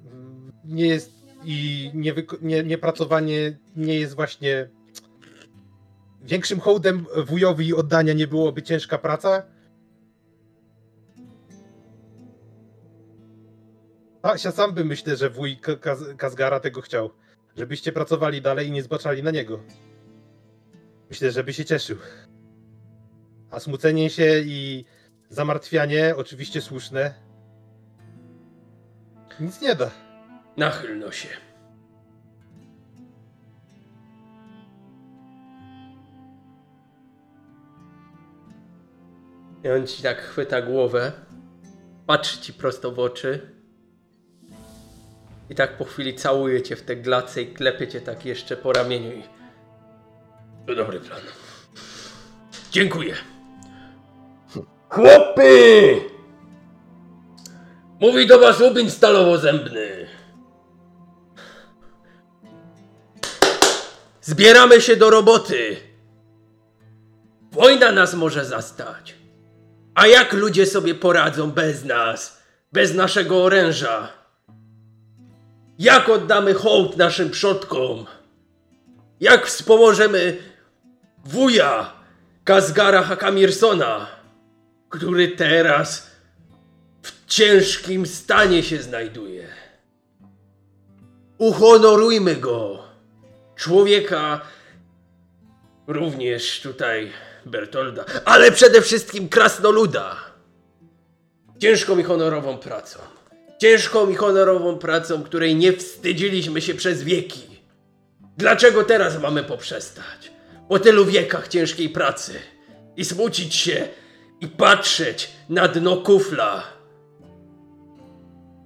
mm, nie jest i nie, wyko- nie, niepracowanie nie jest właśnie większym hołdem wujowi oddania nie byłoby ciężka praca? A, ja sam bym myślę, że wuj Kazgara tego chciał. Żebyście pracowali dalej i nie zbaczali na niego. Myślę, żeby się cieszył. A smucenie się i zamartwianie, oczywiście słuszne, nic nie da. Nachylno się. I on ci tak chwyta głowę, patrzy ci prosto w oczy i tak po chwili całuje cię w te glace i klepie cię tak jeszcze po ramieniu i... To dobry plan. Dziękuję. Chłopy! Mówi do was Ubin Stalowozębny. Zbieramy się do roboty. Wojna nas może zastać. A jak ludzie sobie poradzą bez nas, bez naszego oręża? Jak oddamy hołd naszym przodkom? Jak wspomożemy wuja Kazgara Hakamirsona, który teraz w ciężkim stanie się znajduje? Uhonorujmy go! Człowieka, również tutaj Bertolda, ale przede wszystkim krasnoluda. Ciężką i honorową pracą. Ciężką i honorową pracą, której nie wstydziliśmy się przez wieki. Dlaczego teraz mamy poprzestać? Po tylu wiekach ciężkiej pracy i smucić się i patrzeć na dno kufla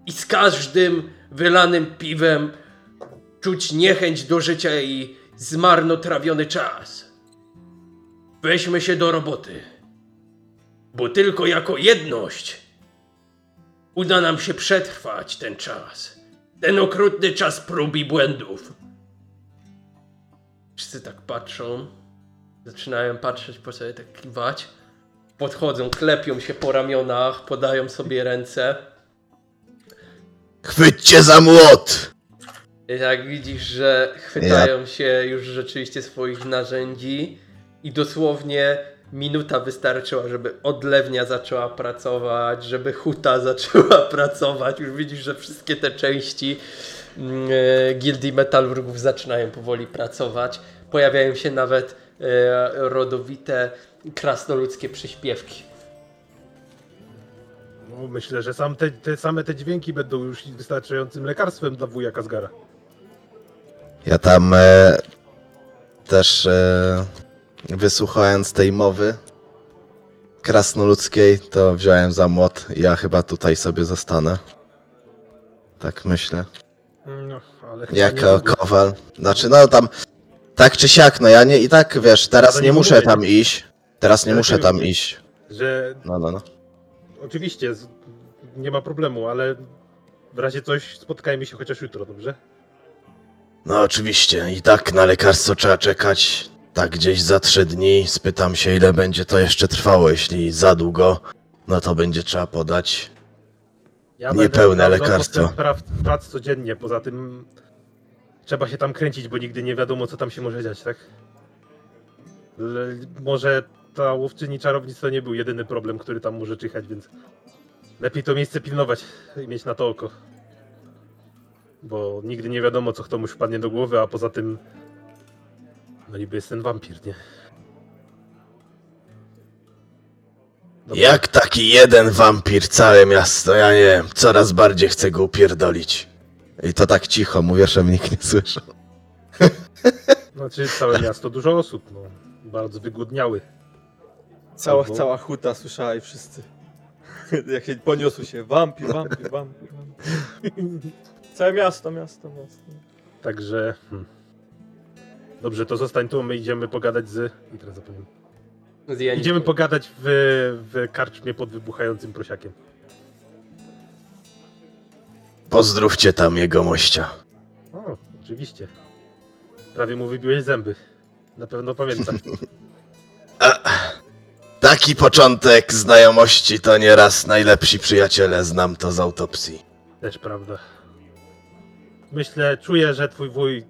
i z każdym wylanym piwem czuć niechęć do życia i zmarnotrawiony czas. Weźmy się do roboty, bo tylko jako jedność uda nam się przetrwać ten czas. Ten okrutny czas prób i błędów. Wszyscy tak patrzą, zaczynają patrzeć po sobie, tak kiwać. Podchodzą, klepią się po ramionach, podają sobie ręce. Chwyćcie za młot! I tak widzisz, że chwytają się już rzeczywiście swoich narzędzi i dosłownie minuta wystarczyła, żeby odlewnia zaczęła pracować, żeby huta zaczęła pracować. Już widzisz, że wszystkie te części e, gildii metalurgów zaczynają powoli pracować. Pojawiają się nawet e, rodowite krasnoludzkie przyśpiewki. No, myślę, że sam te, te same te dźwięki będą już wystarczającym lekarstwem dla wuja Kazgara. Ja tam e, też e, wysłuchając tej mowy krasnoludzkiej, to wziąłem za młot. Ja chyba tutaj sobie zostanę. Tak myślę. No, ale chyba nie Jako kowal. Znaczy, no tam, tak czy siak, no ja nie, i tak, wiesz, teraz nie nie muszę mówię, tam iść. Teraz nie Ale muszę ty- tam iść. Że No, no, no. oczywiście z, nie ma problemu, ale w razie coś spotkajmy się chociaż jutro, dobrze? No oczywiście, i tak na lekarstwo trzeba czekać. Tak gdzieś za trzy dni. Spytam się, ile będzie to jeszcze trwało. Jeśli za długo, no to będzie trzeba podać. Ja Niepełne brał lekarstwo. Praw, prac codziennie, poza tym trzeba się tam kręcić, bo nigdy nie wiadomo, co tam się może dziać, tak? L- może ta łowczyni czarownic to nie był jedyny problem, który tam może czyhać, więc lepiej to miejsce pilnować i mieć na to oko. Bo nigdy nie wiadomo, co komuś wpadnie do głowy, a poza tym no niby jest ten wampir, nie? Dobra. Jak taki jeden wampir, całe miasto, ja nie wiem, coraz bardziej chcę go upierdolić. I to tak cicho, mówię, żeby nikt nie słyszał. Znaczy całe miasto, dużo osób, no. Bardzo wygłodniały. Cała, Albo- cała huta słyszała i wszyscy. Jak się poniosły się, wampir, wampir, wampir, wampir. Całe miasto, miasto, miasto. Także. Hmm. Dobrze, to zostań tu, my idziemy pogadać z. I teraz zapomniałem. Z Janikiem. Idziemy pogadać w, w karczmie pod wybuchającym prosiakiem. Pozdrówcie tam jego mościa. O, oczywiście. Prawie mu wybiłeś zęby. Na pewno pamiętam. Taki początek znajomości to nieraz najlepsi przyjaciele, znam to z autopsji. Też prawda. Myślę, czuję, że twój wuj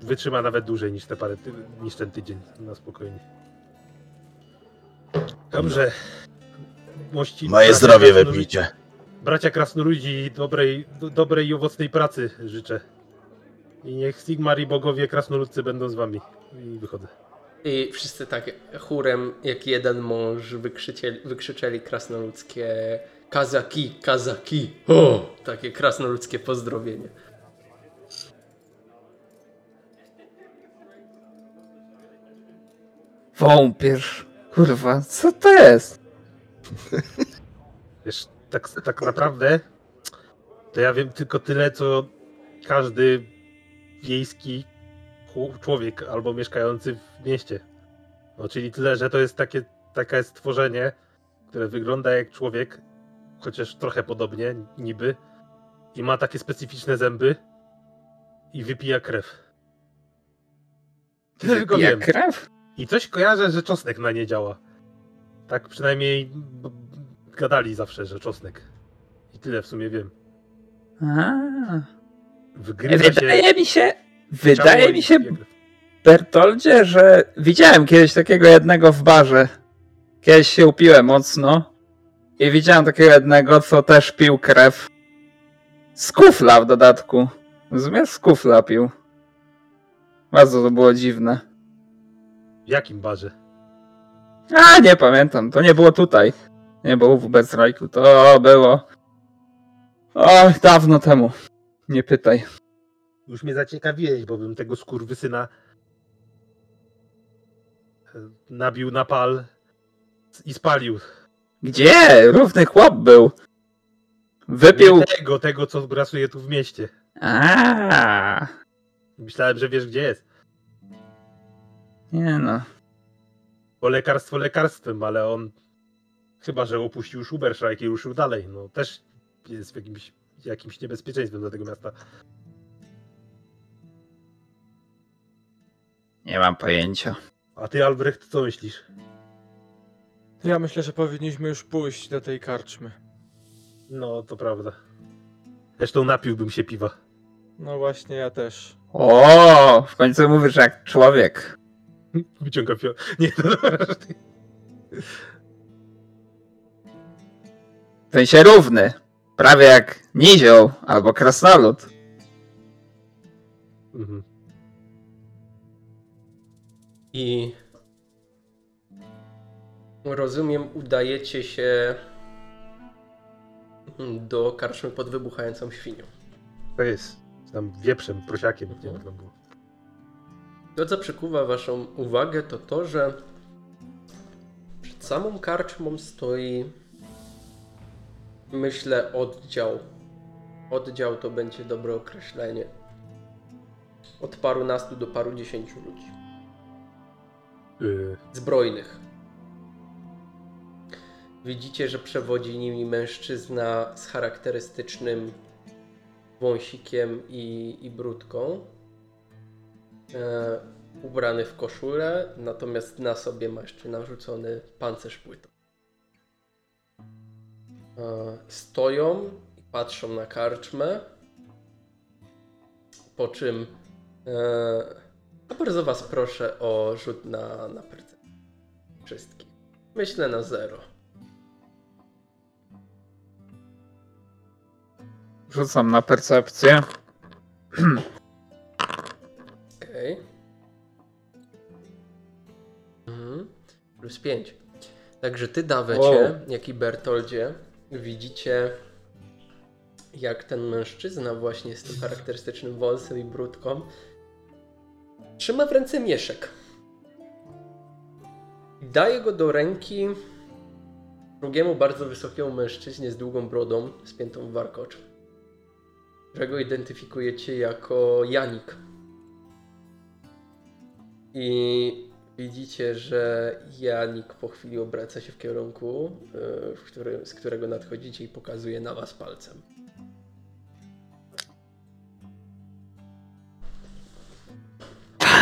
wytrzyma nawet dłużej niż te parę ty- niż ten tydzień. Na spokojnie. Dobrze. Mości, Moje bracia zdrowie krasnoludzi- wypijcie. Bracia krasnoludzi dobrej, do, dobrej i owocnej pracy życzę. I niech Sigmar i bogowie krasnoludcy będą z wami. I wychodzę. I wszyscy tak chórem, jak jeden mąż, wykrzyczeli, wykrzyczeli krasnoludzkie kazaki, kazaki. O! Takie krasnoludzkie pozdrowienie. Wąpierz. Kurwa, co to jest? Wiesz, tak, tak naprawdę to ja wiem tylko tyle, co każdy wiejski człowiek albo mieszkający w mieście. No, czyli tyle, że to jest takie, takie stworzenie, które wygląda jak człowiek, chociaż trochę podobnie, niby, i ma takie specyficzne zęby i wypija krew. Wypija krew? I coś kojarzę, że czosnek na nie działa. Tak przynajmniej gadali zawsze, że czosnek. I tyle w sumie wiem. Wgryza się... wydaje mi się, wydaje mi się. Bertoldzie, że widziałem kiedyś takiego jednego w barze. Kiedyś się upiłem mocno i widziałem takiego jednego, co też pił krew. Z kufla w dodatku. Rozumiesz? Z kufla pił. Bardzo to było dziwne. W jakim barze? A, nie pamiętam. To nie było tutaj. Nie było w Bezrajku. To było... O, dawno temu. Nie pytaj. Już mnie zaciekawiłeś, bo bym tego skurwysyna e, nabił na pal i spalił. Gdzie? Równy chłop był. Wypił... Nie tego, tego, co grasuje tu w mieście. A, Myślałem, że wiesz, gdzie jest. Nie no. Bo lekarstwo lekarstwem, ale on chyba, że opuścił Schuberszajk i ruszył dalej. No też jest w jakimś, jakimś niebezpieczeństwem dla tego miasta. Nie mam pojęcia. A ty, Albrecht, co myślisz? Ja myślę, że powinniśmy już pójść do tej karczmy. No, to prawda. Zresztą napiłbym się piwa. No właśnie, ja też. O, w końcu mówisz jak człowiek. Wyciąga pio... Nie, no. W sensie równy. Prawie jak nizioł albo krasnolud. Mhm. I rozumiem, udajecie się do karczmy pod wybuchającą świnią. To jest. Tam wieprzem, prosiakiem, nie Mhm. wiem, to było. To, co przykuwa Waszą uwagę, to to, że przed samą karczmą stoi, myślę, oddział. Oddział to będzie dobre określenie. Od parunastu do paru dziesięciu ludzi. Yy, Zbrojnych. Widzicie, że przewodzi nimi mężczyzna z charakterystycznym wąsikiem i, i brudką. E, ubrany w koszulę, natomiast na sobie ma jeszcze narzucony pancerz płytą. E, stoją i patrzą na karczmę, po czym e, a bardzo was proszę o rzut na, na percepcję. Wszystkich. Myślę na zero. Rzucam na percepcję. Okej. Mhm. Plus 5. Także ty, Dawecie, Wow. jak i Bertoldzie, widzicie, jak ten mężczyzna właśnie z tym charakterystycznym wąsem i brudką trzyma w ręce mieszek. I Daje go do ręki drugiemu bardzo wysokiemu mężczyźnie z długą brodą, spiętą w warkocz, którego identyfikujecie jako Janik. I widzicie, że Janik po chwili obraca się w kierunku, e, w z którego nadchodzicie i pokazuje na was palcem.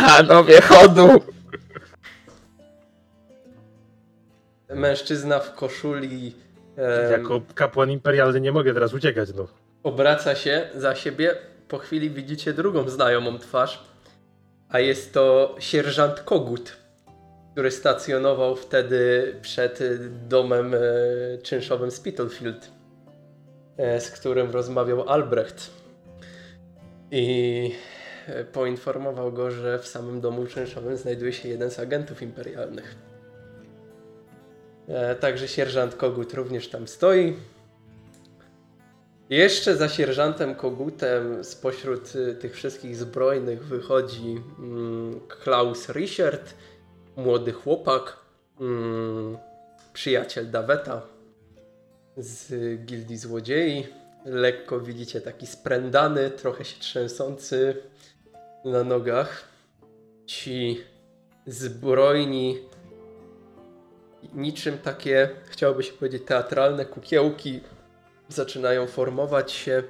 Panowie chodu! Mężczyzna w koszuli em, jako kapłan imperialny nie mogę teraz uciekać, no. obraca się za siebie. Po chwili widzicie drugą znajomą twarz, a jest to sierżant Kogut, który stacjonował wtedy przed e, domem e, czynszowym Spitalfield, e, z którym rozmawiał Albrecht. I poinformował go, że w samym domu czynszowym znajduje się jeden z agentów imperialnych. E, Także sierżant Kogut również tam stoi. Jeszcze za sierżantem Kogutem spośród y, tych wszystkich zbrojnych wychodzi mm, Klaus Richard, młody chłopak, mm, przyjaciel Daweta z Gildii Złodziei. Lekko widzicie taki sprędany, trochę się trzęsący na nogach. Ci zbrojni niczym takie, chciałoby się powiedzieć, teatralne kukiełki zaczynają formować się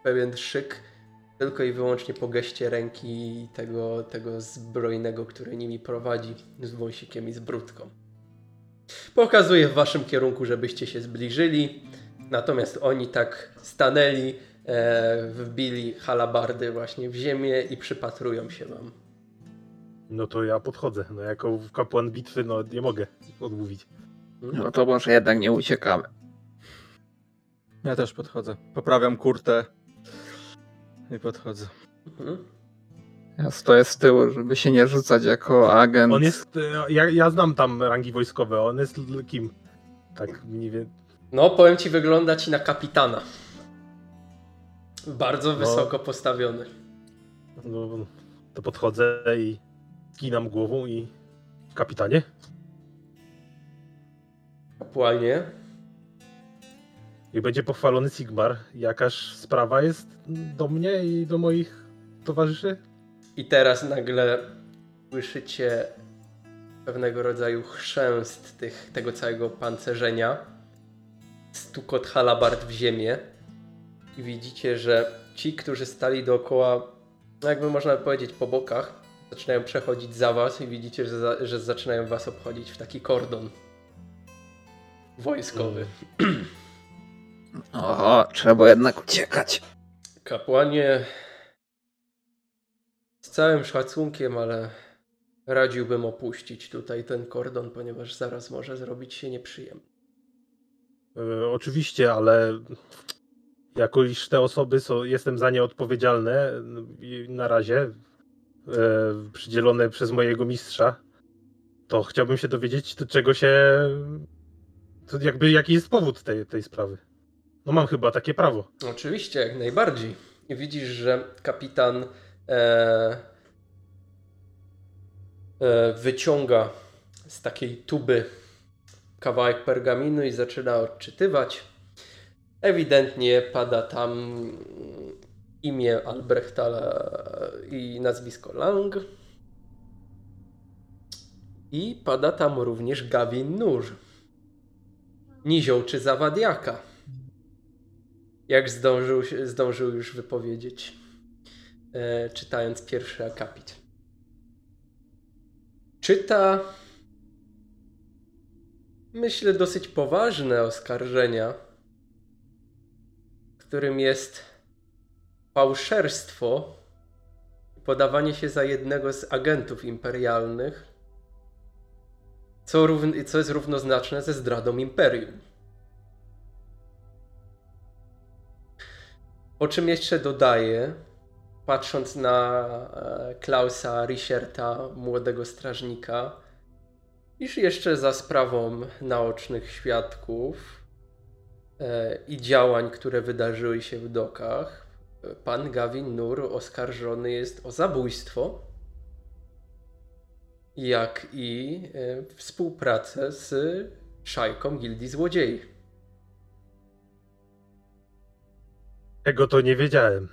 w pewien szyk tylko i wyłącznie po geście ręki tego, tego zbrojnego, który nimi prowadzi z wąsikiem i z brudką. Pokazuje w waszym kierunku, żebyście się zbliżyli, natomiast oni tak stanęli, e, wbili halabardy właśnie w ziemię i przypatrują się wam. No to ja podchodzę. No jako kapłan bitwy, no nie mogę odmówić. No to może jednak nie uciekamy. Ja też podchodzę. Poprawiam kurtę i podchodzę. Mhm. Ja stoję z tyłu, żeby się nie rzucać jako agent. On jest, e, ja, ja znam tam rangi wojskowe, on jest kim? Tak, nie wiem. No, powiem ci, wygląda ci na kapitana. Bardzo No. wysoko postawiony. No, to podchodzę i kinam głową i kapitanie. Kapłanie, I będzie pochwalony Sigmar. Jakaż sprawa jest do mnie i do moich towarzyszy? I teraz nagle słyszycie pewnego rodzaju chrzęst tych, tego całego pancerzenia, stukot halabard w ziemię i widzicie, że ci, którzy stali dookoła, no jakby można powiedzieć po bokach, zaczynają przechodzić za was i widzicie, że, za, że zaczynają was obchodzić w taki kordon wojskowy. Oho, trzeba jednak uciekać. Kapłanie, z całym szacunkiem, ale radziłbym opuścić tutaj ten kordon, ponieważ zaraz może zrobić się nieprzyjemnie. E, oczywiście, ale Jako iż te osoby są, jestem za nie odpowiedzialny i na razie e, przydzielone przez mojego mistrza, to chciałbym się dowiedzieć, do czego się. To jakby jaki jest powód tej, tej sprawy. No mam chyba takie prawo. Oczywiście, jak najbardziej. Widzisz, że kapitan e, e, wyciąga z takiej tuby kawałek pergaminu i zaczyna odczytywać. Ewidentnie pada tam imię Albrechta i nazwisko Lang. I pada tam również Gawin Nur. Nizioł czy Zawadiaka. Jak zdążył, zdążył już wypowiedzieć, e, czytając pierwszy akapit. Czyta, myślę, dosyć poważne oskarżenia, którym jest fałszerstwo i podawanie się za jednego z agentów imperialnych, co, co jest równoznaczne ze zdradą imperium. Po czym jeszcze dodaję, patrząc na e, Klausa Richerta, młodego strażnika, iż jeszcze za sprawą naocznych świadków e, i działań, które wydarzyły się w dokach, e, pan Gavin Nur oskarżony jest o zabójstwo, jak i współpracę z szajką Gildii Złodziei. Tego to nie wiedziałem.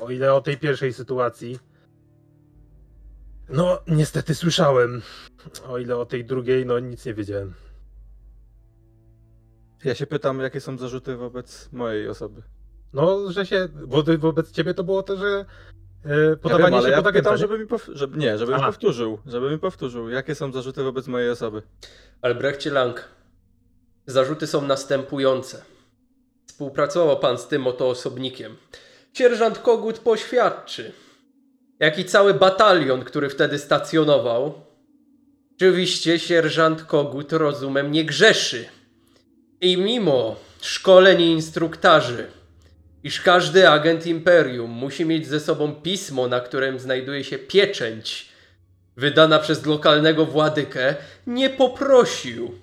O ile o tej pierwszej sytuacji. No, niestety słyszałem. O ile o tej drugiej, no nic nie wiedziałem. Ja się pytam, jakie są zarzuty wobec mojej osoby. No, że się. Wobec ciebie to było to, że. Ja podawanie wiem, ale się ja pytam, nie? żeby mi pow... żeby... Nie, żeby mi powtórzył. Żeby mi powtórzył, jakie są zarzuty wobec mojej osoby. Albrechcie Lang, zarzuty są następujące. Współpracował pan z tym oto osobnikiem. Sierżant Kogut poświadczy, jak i cały batalion, który wtedy stacjonował. Oczywiście sierżant Kogut rozumem nie grzeszy. I mimo szkoleń i instruktarzy, iż każdy agent Imperium musi mieć ze sobą pismo, na którym znajduje się pieczęć wydana przez lokalnego władykę, nie poprosił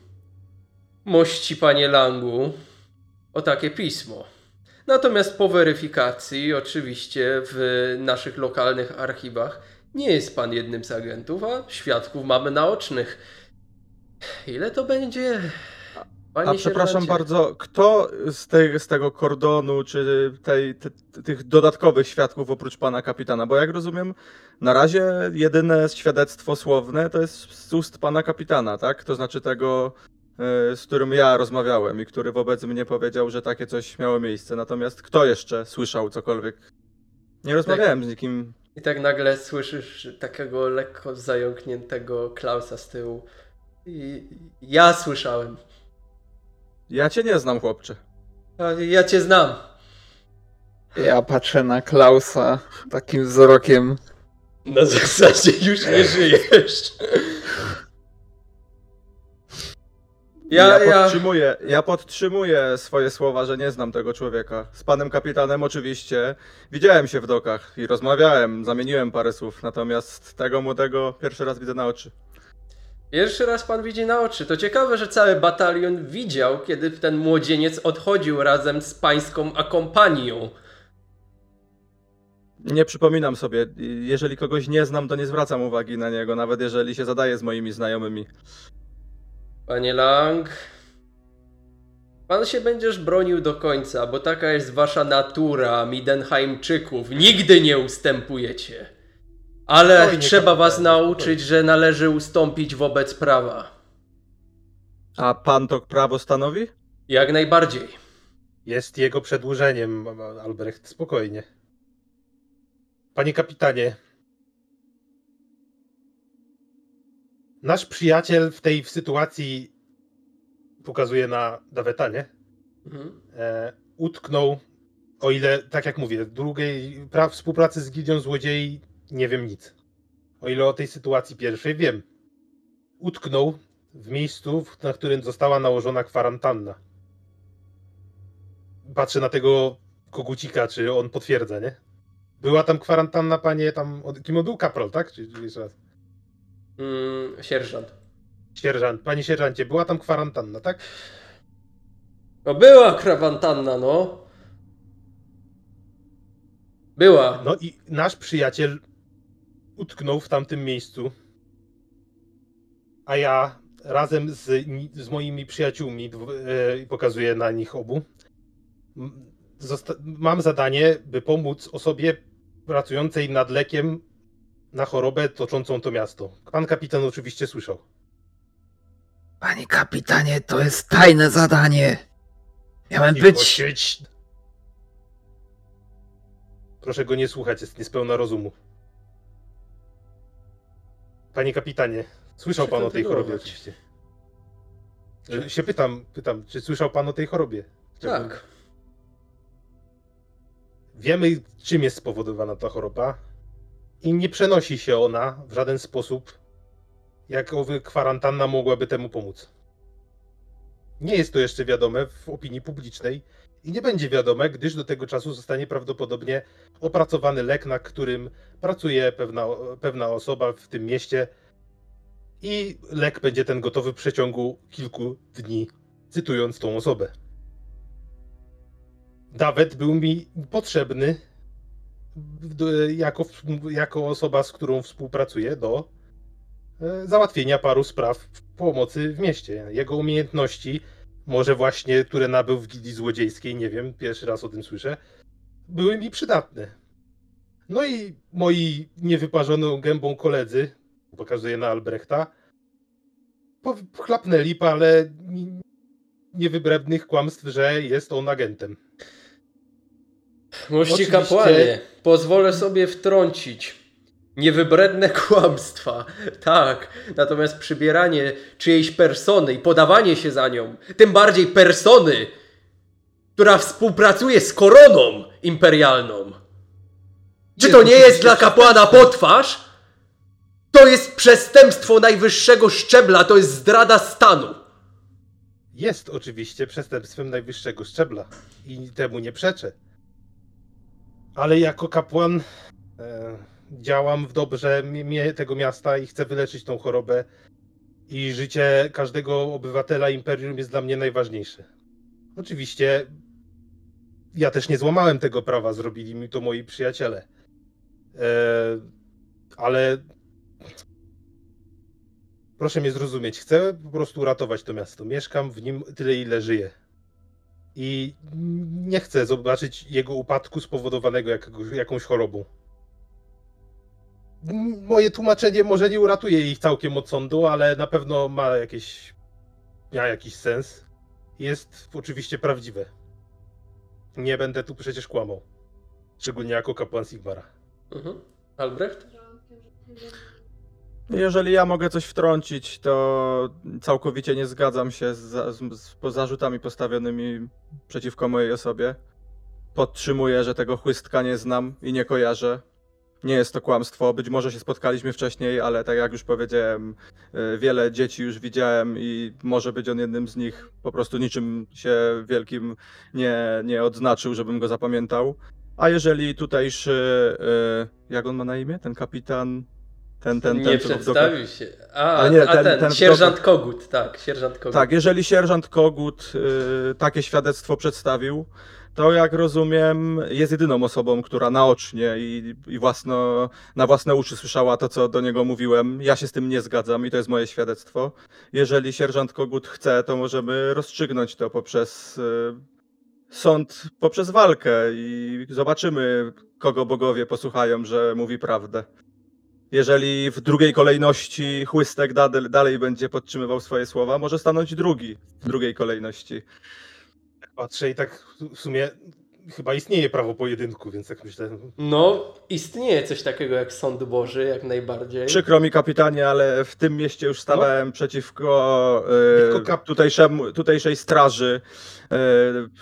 mości panie Langu o takie pismo. Natomiast po weryfikacji, oczywiście w naszych lokalnych archiwach, nie jest pan jednym z agentów, a świadków mamy naocznych. Ile to będzie? Panie A przepraszam bardzo, kto z, tej, z tego kordonu, czy tej, ty, tych dodatkowych świadków oprócz pana kapitana? Bo jak rozumiem, na razie jedyne świadectwo słowne to jest z ust pana kapitana, tak? To znaczy tego, z którym ja rozmawiałem i który wobec mnie powiedział, że takie coś miało miejsce. Natomiast kto jeszcze słyszał cokolwiek? Nie rozmawiałem z nikim. I tak nagle słyszysz takiego lekko zająkniętego Klausa z tyłu. I ja słyszałem. Ja cię nie znam, chłopcze. Ja cię znam. Ja patrzę na Klausa takim wzrokiem. Na zasadzie już nie żyjesz. Ja, Ja, podtrzymuję, ja podtrzymuję swoje słowa, że nie znam tego człowieka. Z panem kapitanem oczywiście widziałem się w dokach i rozmawiałem, zamieniłem parę słów, natomiast tego młodego pierwszy raz widzę na oczy. Pierwszy raz pan widzi na oczy. To ciekawe, że cały batalion widział, kiedy ten młodzieniec odchodził razem z pańską akompanią. Nie przypominam sobie, jeżeli kogoś nie znam, to nie zwracam uwagi na niego, nawet jeżeli się zadaje z moimi znajomymi. Panie Lang, pan się będziesz bronił do końca, bo taka jest wasza natura, Midenheimczyków. Nigdy nie ustępujecie. Ale Spokojnie, trzeba was kapitanie, nauczyć, że należy ustąpić wobec prawa. A pan to prawo stanowi? Jak najbardziej. Jest jego przedłużeniem, Albrecht, spokojnie. Panie kapitanie. Nasz przyjaciel w tej sytuacji pokazuje na Dawetanie. Mhm. E, utknął, o ile, tak jak mówię, drugiej pra, współpracy z Gildią Złodziei nie wiem nic. O ile o tej sytuacji pierwszej wiem. Utknął w miejscu, w- na którym została nałożona kwarantanna. Patrzę na tego Kogucika, czy on potwierdza, nie? Była tam kwarantanna, panie, tam, od- kim on był? Kaprol, tak? Czy, czy jeszcze raz? Mm, sierżant. Sierżant, panie sierżancie, była tam kwarantanna, tak? No była krawantanna, no. Była. No i nasz przyjaciel utknął w tamtym miejscu, a ja razem z, z moimi przyjaciółmi, e, pokazuję na nich obu, mam zadanie, by pomóc osobie pracującej nad lekiem na chorobę toczącą to miasto. Pan kapitan oczywiście słyszał. Panie kapitanie, to jest tajne zadanie. Miałem Cicho, być. siedź. Proszę go nie słuchać, jest niespełna rozumu. Panie kapitanie, słyszał pan o tej chorobie oczywiście. E, Się pytam, pytam, czy słyszał pan o tej chorobie? Chciałbym- Tak. Wiemy, czym jest spowodowana ta choroba i nie przenosi się ona w żaden sposób, jakowy kwarantanna mogłaby temu pomóc. Nie jest to jeszcze wiadome w opinii publicznej i nie będzie wiadome, gdyż do tego czasu zostanie prawdopodobnie opracowany lek, na którym pracuje pewna, pewna osoba w tym mieście i lek będzie ten gotowy w przeciągu kilku dni, cytując tą osobę. Dawet był mi potrzebny jako, jako osoba, z którą współpracuję do e, załatwienia paru spraw pomocy w mieście. Jego umiejętności, może właśnie, które nabył w gildii złodziejskiej, nie wiem, pierwszy raz o tym słyszę, były mi przydatne. No i moi niewyparzoną gębą koledzy, pokazuję na Albrechta, chlapnęli parę ni- niewybrednych kłamstw, że jest on agentem. Mości Oczywiście- kapłanie, pozwolę sobie wtrącić. Niewybredne kłamstwa. Tak. Natomiast przybieranie czyjejś persony i podawanie się za nią, tym bardziej persony, która współpracuje z koroną imperialną. Czy to nie jest dla kapłana potwarz? To jest przestępstwo najwyższego szczebla, to jest zdrada stanu. Jest oczywiście przestępstwem najwyższego szczebla i temu nie przeczę. Ale jako kapłan e, działam w dobrze mi- tego miasta i chcę wyleczyć tą chorobę. I życie każdego obywatela imperium jest dla mnie najważniejsze. Oczywiście ja też nie złamałem tego prawa, zrobili mi to moi przyjaciele. E, ale Proszę mnie zrozumieć, chcę po prostu uratować to miasto. Mieszkam w nim tyle, ile żyję. I nie chcę zobaczyć jego upadku spowodowanego jakiegoś, jakąś chorobą. Moje tłumaczenie może nie uratuje ich całkiem od sądu, ale na pewno ma jakieś. jakiś sens. Jest oczywiście prawdziwe. Nie będę tu przecież kłamał. Szczególnie jako kapłan Sigmara. Mhm. Albrecht? Jeżeli ja mogę coś wtrącić, to całkowicie nie zgadzam się z, z, z zarzutami postawionymi przeciwko mojej osobie. Podtrzymuję, że tego chłystka nie znam i nie kojarzę. Nie jest to kłamstwo. Być może się spotkaliśmy wcześniej, ale tak jak już powiedziałem, y, wiele dzieci już widziałem i może być on jednym z nich. Po prostu niczym się wielkim nie, nie odznaczył, żebym go zapamiętał. A jeżeli tutejszy, y, jak on ma na imię? Ten kapitan, ten, ten, ten, nie przedstawił się. A, A nie, a ten- ten, ten w sierżant doku- Kogut, tak, sierżant Kogut. Tak, jeżeli sierżant Kogut y, takie świadectwo przedstawił, to jak rozumiem, jest jedyną osobą, która naocznie i, i własno, na własne uszy słyszała to, co do niego mówiłem. Ja się z tym nie zgadzam i to jest moje świadectwo. Jeżeli sierżant Kogut chce, to możemy rozstrzygnąć to poprzez y, sąd, poprzez walkę i zobaczymy, kogo bogowie posłuchają, że mówi prawdę. Jeżeli w drugiej kolejności chłystek dalej, dalej będzie podtrzymywał swoje słowa, może stanąć drugi w drugiej kolejności. Patrzę i tak w sumie chyba istnieje prawo pojedynku, więc tak myślę. No, istnieje coś takiego jak Sąd Boży, jak najbardziej. Przykro mi, kapitanie, ale w tym mieście już stawałem przeciwko e, Tylko kap- tutejszemu, tutejszej straży e,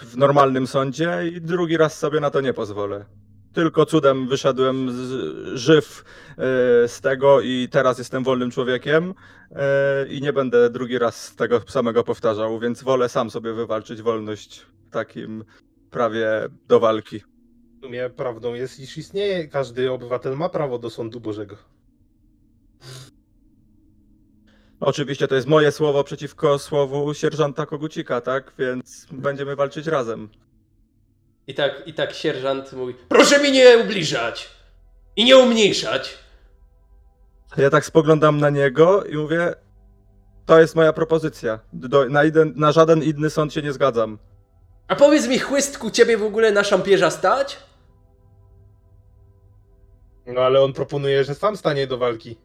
w normalnym sądzie i drugi raz sobie na to nie pozwolę. Tylko cudem wyszedłem z, żyw e, z tego i teraz jestem wolnym człowiekiem e, i nie będę drugi raz tego samego powtarzał, więc wolę sam sobie wywalczyć wolność takim prawie do walki. W sumie prawdą jest, iż istnieje, każdy obywatel ma prawo do sądu Bożego. Oczywiście to jest moje słowo przeciwko słowu sierżanta Kogucika, tak? Więc będziemy walczyć razem. I tak, I tak sierżant mówi: Proszę mi nie ubliżać! I nie umniejszać! Ja tak spoglądam na niego i mówię, to jest moja propozycja. Do, na, jeden, na żaden inny sąd się nie zgadzam. A powiedz mi, chłystku, ciebie w ogóle na szampierza stać? No ale on proponuje, że sam stanie do walki.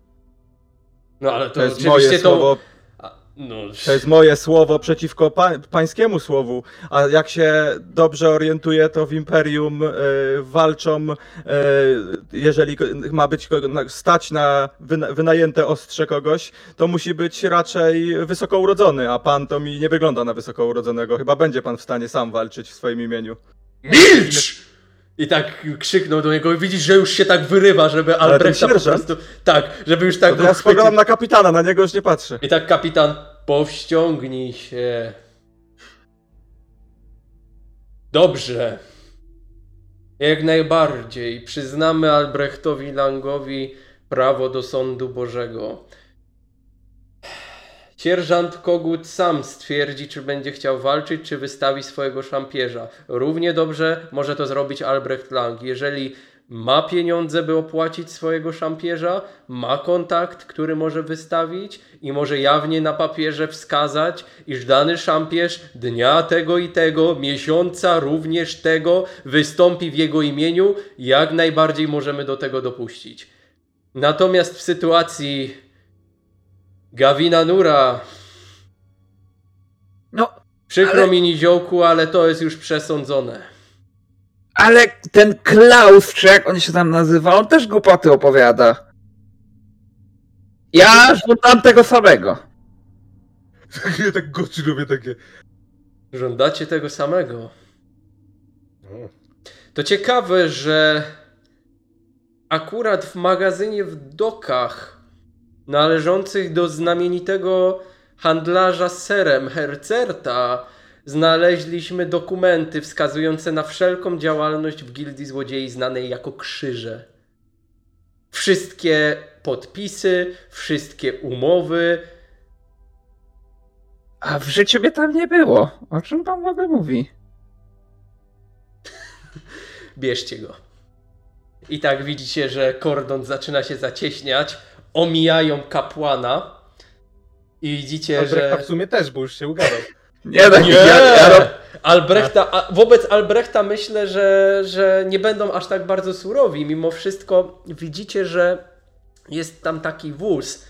No ale to, To jest oczywiście moje to... słowo, no, to jest moje słowo przeciwko pa, pańskiemu słowu. A jak się dobrze orientuję, to w Imperium e, walczą, e, jeżeli ma być stać na wyna, wynajęte ostrze kogoś, to musi być raczej wysoko urodzony, a pan to mi nie wygląda na wysoko urodzonego. Chyba będzie pan w stanie sam walczyć w swoim imieniu. Milcz! I tak krzyknął do niego widzisz, że już się tak wyrywa, żeby Albrechta po prostu... Tak, żeby już tak go ja spoglądam na kapitana, na niego już nie patrzę. I tak kapitan, powściągnij się. Dobrze. Jak najbardziej. Przyznamy Albrechtowi Langowi prawo do sądu Bożego. Sierżant Kogut sam stwierdzi, czy będzie chciał walczyć, czy wystawi swojego szampierza. Równie dobrze może to zrobić Albrecht Lang. Jeżeli ma pieniądze, by opłacić swojego szampierza, ma kontakt, który może wystawić i może jawnie na papierze wskazać, iż dany szampierz dnia tego i tego, miesiąca również tego wystąpi w jego imieniu, jak najbardziej możemy do tego dopuścić. Natomiast w sytuacji Gawina Nura, No, przykro Ale- mi niziołku, ale to jest już przesądzone. ale ten Klaus, czy jak on się tam nazywa, on też głupoty opowiada. Ja żądam tego samego. Ja tak goczy robię takie. Żądacie tego samego. No. To ciekawe, że akurat w magazynie w dokach należących do znamienitego handlarza serem Hercerta znaleźliśmy dokumenty wskazujące na wszelką działalność w gildii złodziei znanej jako krzyże. Wszystkie podpisy, wszystkie umowy, A w życiu mnie tam nie było. O czym pan w ogóle mówi? bierzcie go. I tak widzicie, że kordon zaczyna się zacieśniać, omijają kapłana i widzicie, Albrechta że... w sumie też, bo już się ugadał. Nie, tak, Nie! ja, ja. Albrechta, a wobec Albrechta myślę, że, że nie będą aż tak bardzo surowi. Mimo wszystko widzicie, że jest tam taki wóz,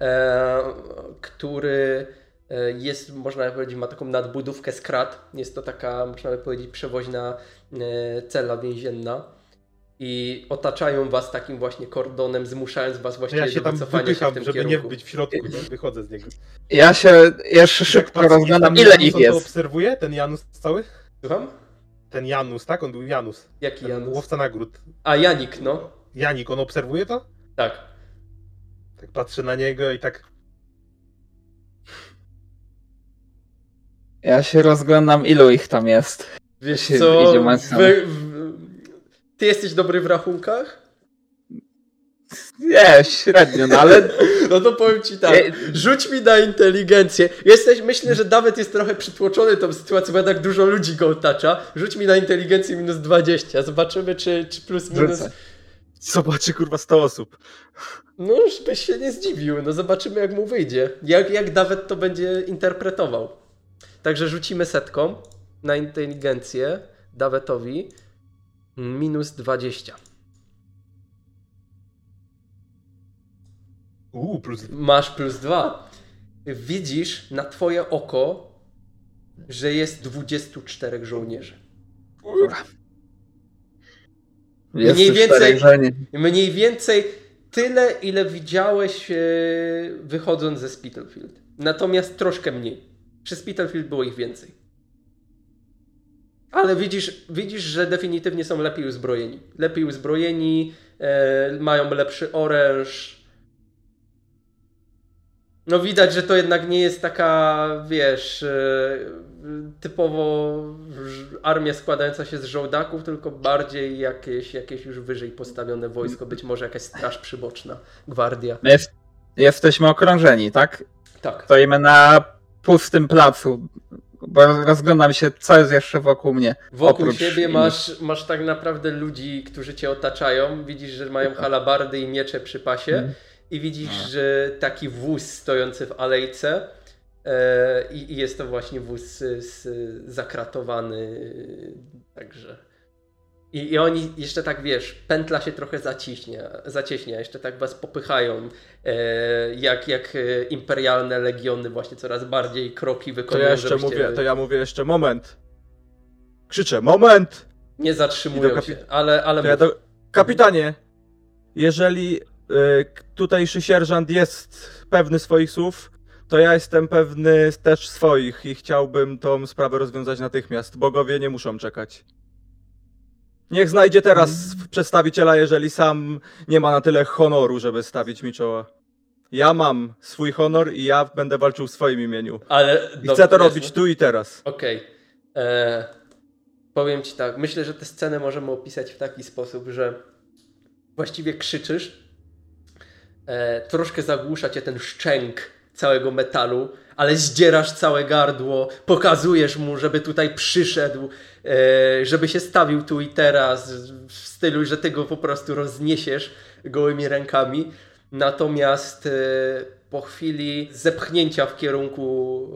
e, który e, jest, można by powiedzieć, ma taką nadbudówkę z krat. Jest to taka, można by powiedzieć, przewoźna e, cela więzienna. I otaczają was takim właśnie kordonem, zmuszając was To właściwie ja się do tam wycofania się w tym żeby kierunku. nie być w środku, nie? wychodzę z niego. ja się jeszcze szybko rozglądam, ile ich on to jest. obserwuje, ten Janus cały? Słucham? Ten Janus, tak? On był Janus. Jaki Ten Janus? łowca nagród. A Janik, no. Janik, on obserwuje to? Tak. Tak patrzę na niego i tak... Ja się rozglądam, ilu ich tam jest. Wiesz się co, idzie wy, ty jesteś dobry w rachunkach? Nie, średnio, no ale No to powiem ci tak, rzuć mi na inteligencję. Jesteś, myślę, że Dawid jest trochę przytłoczony tą sytuacją, bo jednak dużo ludzi go otacza. Rzuć mi na inteligencję minus 20, zobaczymy czy, czy plus minus... Rzucę. Zobaczy kurwa 100 osób. No już byś się nie zdziwił, no zobaczymy jak mu wyjdzie. Jak, jak Dawid to będzie interpretował. Także rzucimy setką na inteligencję Dawetowi minus 20. Uuu, plus... Masz plus dwa. Widzisz na twoje oko, że jest 24 żołnierzy. jest Mniej więcej-. Mniej więcej tyle, ile widziałeś e, wychodząc ze Spitalfield. Natomiast troszkę mniej. Przy Spitalfield było ich więcej. Ale widzisz, widzisz, że definitywnie są lepiej uzbrojeni. Lepiej uzbrojeni, e, mają lepszy oręż. No widać, że to jednak nie jest taka, wiesz, e, typowo armia składająca się z żołdaków, tylko bardziej jakieś, jakieś już wyżej postawione wojsko, być może jakaś straż przyboczna, gwardia. My jest, jesteśmy okrążeni, tak? Tak. Stoimy na pustym placu, bo rozglądam się, co jest jeszcze wokół mnie. Wokół oprócz siebie masz, masz tak naprawdę ludzi, którzy cię otaczają. Widzisz, że mają halabardy i miecze przy pasie. Mhm. I widzisz, że taki wóz stojący w alejce. E, i, jest to właśnie wóz z, zakratowany. Także. I, I oni jeszcze tak wiesz, pętla się trochę zaciśnia, zacieśnia, jeszcze tak was popychają, e, jak, jak e, imperialne legiony, właśnie coraz bardziej kroki To wykonują. ja jeszcze żebyście mówię, to ja mówię jeszcze moment. Krzyczę, moment! Nie zatrzymują kapi- się, ale, ale To ja do... Kapitanie, jeżeli y, tutejszy sierżant jest pewny swoich słów, to ja jestem pewny też swoich i chciałbym tą sprawę rozwiązać natychmiast. Bogowie nie muszą czekać. Niech znajdzie teraz przedstawiciela, jeżeli sam nie ma na tyle honoru, żeby stawić mi czoła. Ja mam swój honor i ja będę walczył w swoim imieniu. ale I chcę to robić tu i teraz. Okej. E, Powiem ci tak, myślę, że tę scenę możemy opisać w taki sposób, że właściwie krzyczysz, e, troszkę zagłusza cię ten szczęk całego metalu, ale zdzierasz całe gardło, pokazujesz mu, żeby tutaj przyszedł, e, żeby się stawił tu i teraz, w stylu, że ty go po prostu rozniesiesz gołymi rękami. Natomiast e, po chwili zepchnięcia w kierunku,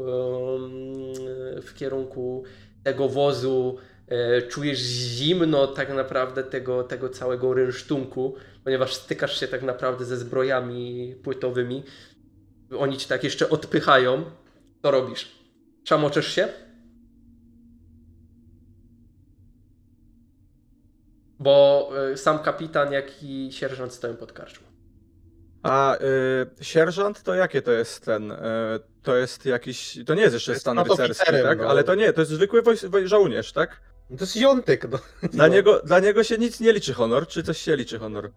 w kierunku tego wozu, e, czujesz zimno tak naprawdę tego, tego całego rynsztunku, ponieważ stykasz się tak naprawdę ze zbrojami płytowymi. Oni ci tak jeszcze odpychają. Co robisz? Szamoczesz się? Bo e, sam kapitan, jak i sierżant stoją pod karczmą. A y, sierżant to jakie to jest ten? Y, to jest jakiś. To nie jest jeszcze Jest stan nad rycerski, tak? no. Ale to nie, to jest zwykły woj- woj- żołnierz, tak? No to jest jątek, no. Dla, no. niego, dla niego się nic nie liczy honor, czy coś się liczy honor?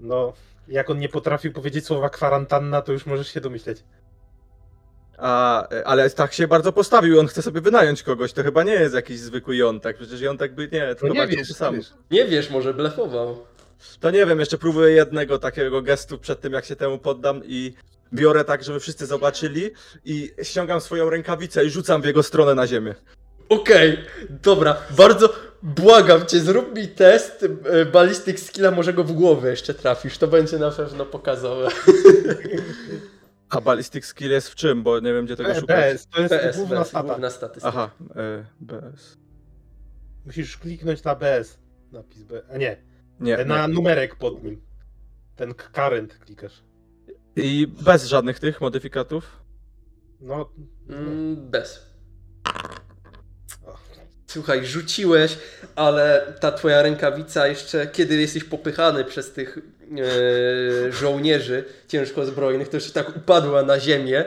No, jak on nie potrafił powiedzieć słowa kwarantanna, to już możesz się domyśleć. A, ale tak się bardzo postawił, on chce sobie wynająć kogoś, to chyba nie jest jakiś zwykły jątek, przecież jątek by nie, No tylko nie walczył wiesz, sam. wiesz. Nie wiesz, może blefował. To nie wiem, jeszcze próbuję jednego takiego gestu przed tym, jak się temu poddam i biorę tak, żeby wszyscy zobaczyli i ściągam swoją rękawicę i rzucam w jego stronę na ziemię. Okej, dobra, bardzo błagam cię, zrób mi test e, ballistic skilla, może go w głowę jeszcze trafisz, to będzie na pewno pokazowe. A ballistic skill jest w czym, bo nie wiem, gdzie tego B- szukać. BS, to jest PS, główna PS, stata. główna statystyka. Aha, y, bez. Musisz kliknąć na BS. Napis B. A nie, Nie, na nie. numerek pod nim. Ten current klikasz. I bez żadnych tych modyfikatów. No, Mm, bez. Słuchaj, rzuciłeś, ale ta twoja rękawica jeszcze, kiedy jesteś popychany przez tych e, żołnierzy ciężko zbrojnych, to jeszcze tak upadła na ziemię.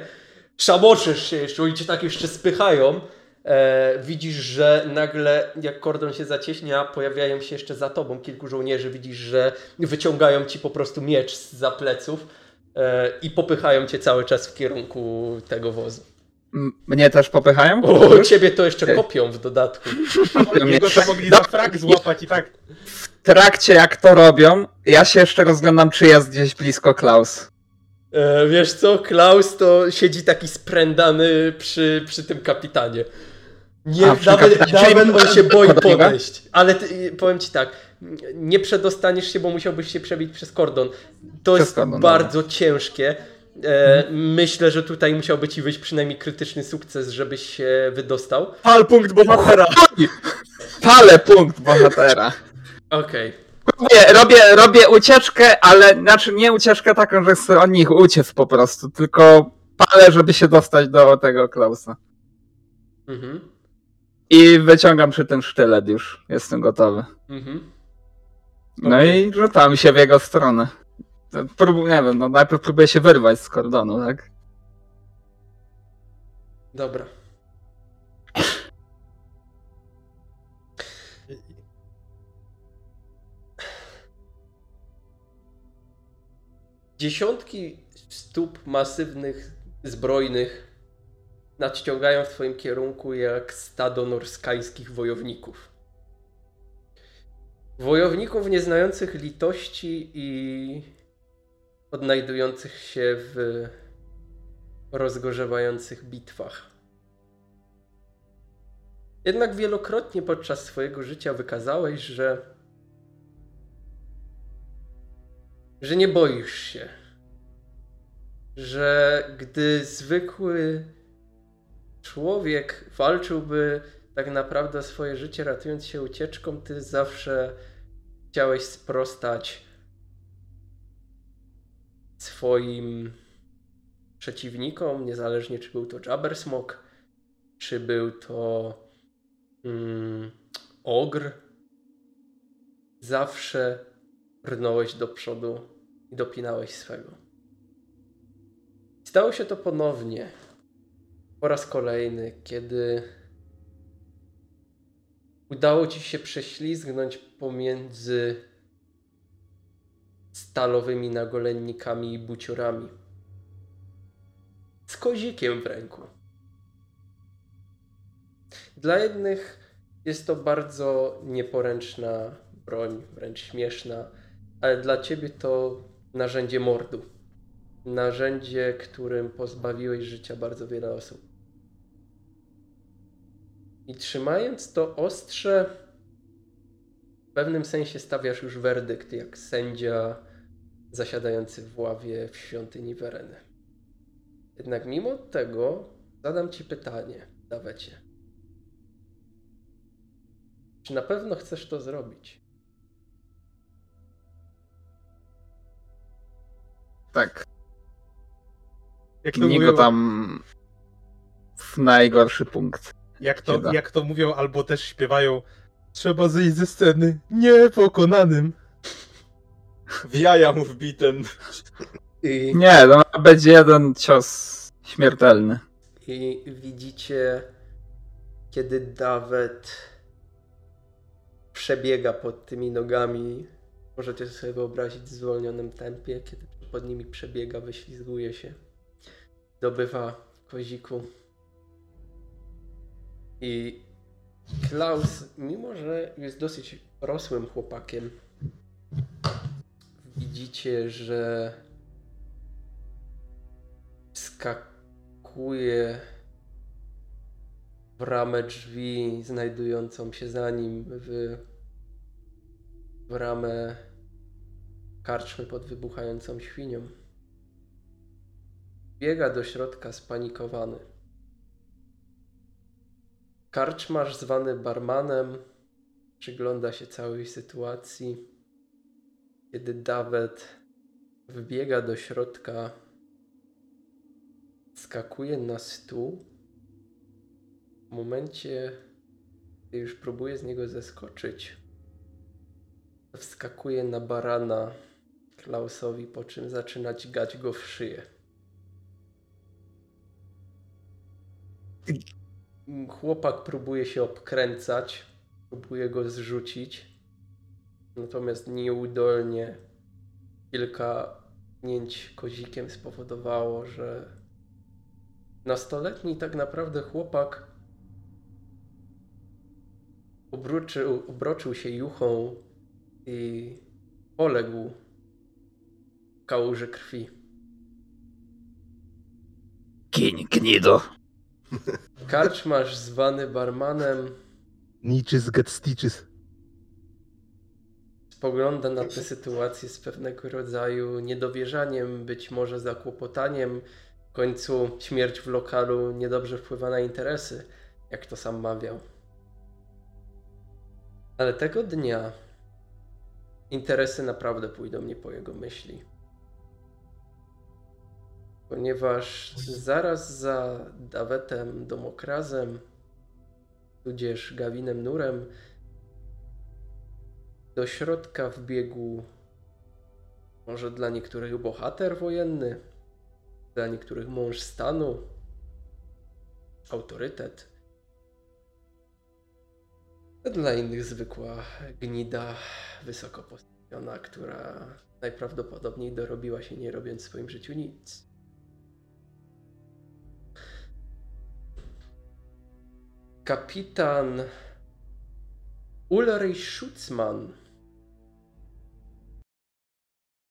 Szamoczysz się jeszcze, oni cię tak jeszcze spychają. E, widzisz, że nagle jak kordon się zacieśnia, pojawiają się jeszcze za tobą kilku żołnierzy. Widzisz, że wyciągają ci po prostu miecz za pleców e, i popychają cię cały czas w kierunku tego wozu. Mnie też popychają? O, ciebie to jeszcze kopią w dodatku. jego to mogli za frak złapać i tak. W trakcie jak to robią, ja się jeszcze rozglądam, czy jest gdzieś blisko Klaus. E, wiesz co, Klaus to siedzi taki sprędany przy, przy tym kapitanie. Nie, A, nawet, kapitanie. nawet on się boi podejść. Ale ty, powiem ci tak, nie przedostaniesz się, bo musiałbyś się przebić przez kordon. To Przez jest kordon, bardzo ciężkie. E, myślę, że tutaj musiałby ci wyjść przynajmniej krytyczny sukces, żebyś się wydostał. Pal punkt bohatera! Palę punkt bohatera. Okej. Robię, robię, robię ucieczkę, ale znaczy nie ucieczkę taką, że chcę od nich uciec po prostu, tylko palę, żeby się dostać do tego Klausa. Mhm. I wyciągam przy tym sztylet już. Jestem gotowy. Mhm. No i rzucam się w jego stronę. Prób, nie wiem, no najpierw próbuję się wyrwać z kordonu, tak? Dobra. Dziesiątki stóp masywnych, zbrojnych nadciągają w twoim kierunku jak stado norskajskich wojowników. Wojowników nieznających litości i odnajdujących się w rozgorzewających bitwach. Jednak wielokrotnie podczas swojego życia wykazałeś, że że nie boisz się. Że gdy zwykły człowiek walczyłby tak naprawdę swoje życie, ratując się ucieczką, ty zawsze chciałeś sprostać swoim przeciwnikom, niezależnie czy był to Jabbersmok, czy był to mm, Ogr. Zawsze brnąłeś do przodu i dopinałeś swego. Stało się to ponownie, po raz kolejny, kiedy udało ci się prześlizgnąć pomiędzy stalowymi nagolennikami i buciorami. Z kozikiem w ręku. Dla jednych jest to bardzo nieporęczna broń, wręcz śmieszna, ale dla ciebie to narzędzie mordu. Narzędzie, którym pozbawiłeś życia bardzo wiele osób. I trzymając to ostrze, w pewnym sensie stawiasz już werdykt, jak sędzia zasiadający w ławie w świątyni Wereny. Jednak mimo tego zadam ci pytanie, Dawecie. Czy na pewno chcesz to zrobić? Tak, Jak to, mówią, tam w najgorszy punkt. jak, to, jak to mówią, albo też śpiewają Trzeba zejść ze sceny niepokonanym. W jaja mu wbiten. I, Nie, to będzie jeden cios śmiertelny. I widzicie, kiedy Dawet przebiega pod tymi nogami. Możecie sobie wyobrazić w zwolnionym tempie, kiedy pod nimi przebiega, wyślizguje się, dobywa koziku. I Klaus, mimo że jest dosyć rosłym chłopakiem, widzicie, że skakuje w ramę drzwi znajdującą się za nim w, w ramę karczmy pod wybuchającą świnią. Biega do środka spanikowany. Karczmarz zwany barmanem przygląda się całej sytuacji. Kiedy Dawet wbiega do środka, skakuje na stół. W momencie, gdy już próbuje z niego zeskoczyć, wskakuje na barana Klausowi, po czym zaczyna dźgać go w szyję. Chłopak próbuje się obkręcać, próbuje go zrzucić, natomiast nieudolnie kilka pnięć kozikiem spowodowało, że nastoletni tak naprawdę chłopak obróczył, obroczył się juchą i poległ w kałuży krwi. Kiń, gnido. Karczmarz zwany barmanem Niczys get stitches. Spogląda na tę sytuację z pewnego rodzaju niedowierzaniem, być może zakłopotaniem. W końcu śmierć w lokalu niedobrze wpływa na interesy, jak to sam mawiał. Ale tego dnia interesy naprawdę pójdą nie po jego myśli. Ponieważ zaraz za Dawetem Domokrazem, tudzież Gawinem Nurem, do środka wbiegł może dla niektórych bohater wojenny, dla niektórych mąż stanu, autorytet, dla innych zwykła gnida wysoko postawiona, która najprawdopodobniej dorobiła się nie robiąc w swoim życiu nic. kapitan Ulrich Schutzmann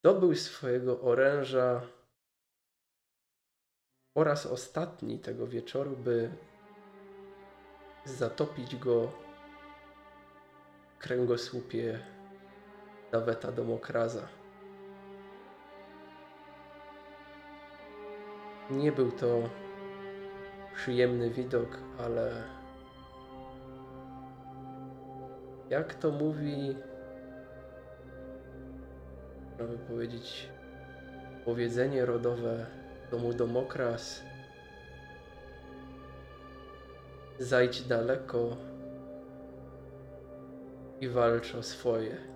dobył swojego oręża po raz ostatni tego wieczoru, by zatopić go w kręgosłupie Daweta Domokraza. Nie był to przyjemny widok, ale jak to mówi, można powiedzieć, powiedzenie rodowe domu Domokras. Zajdź daleko i walcz o swoje.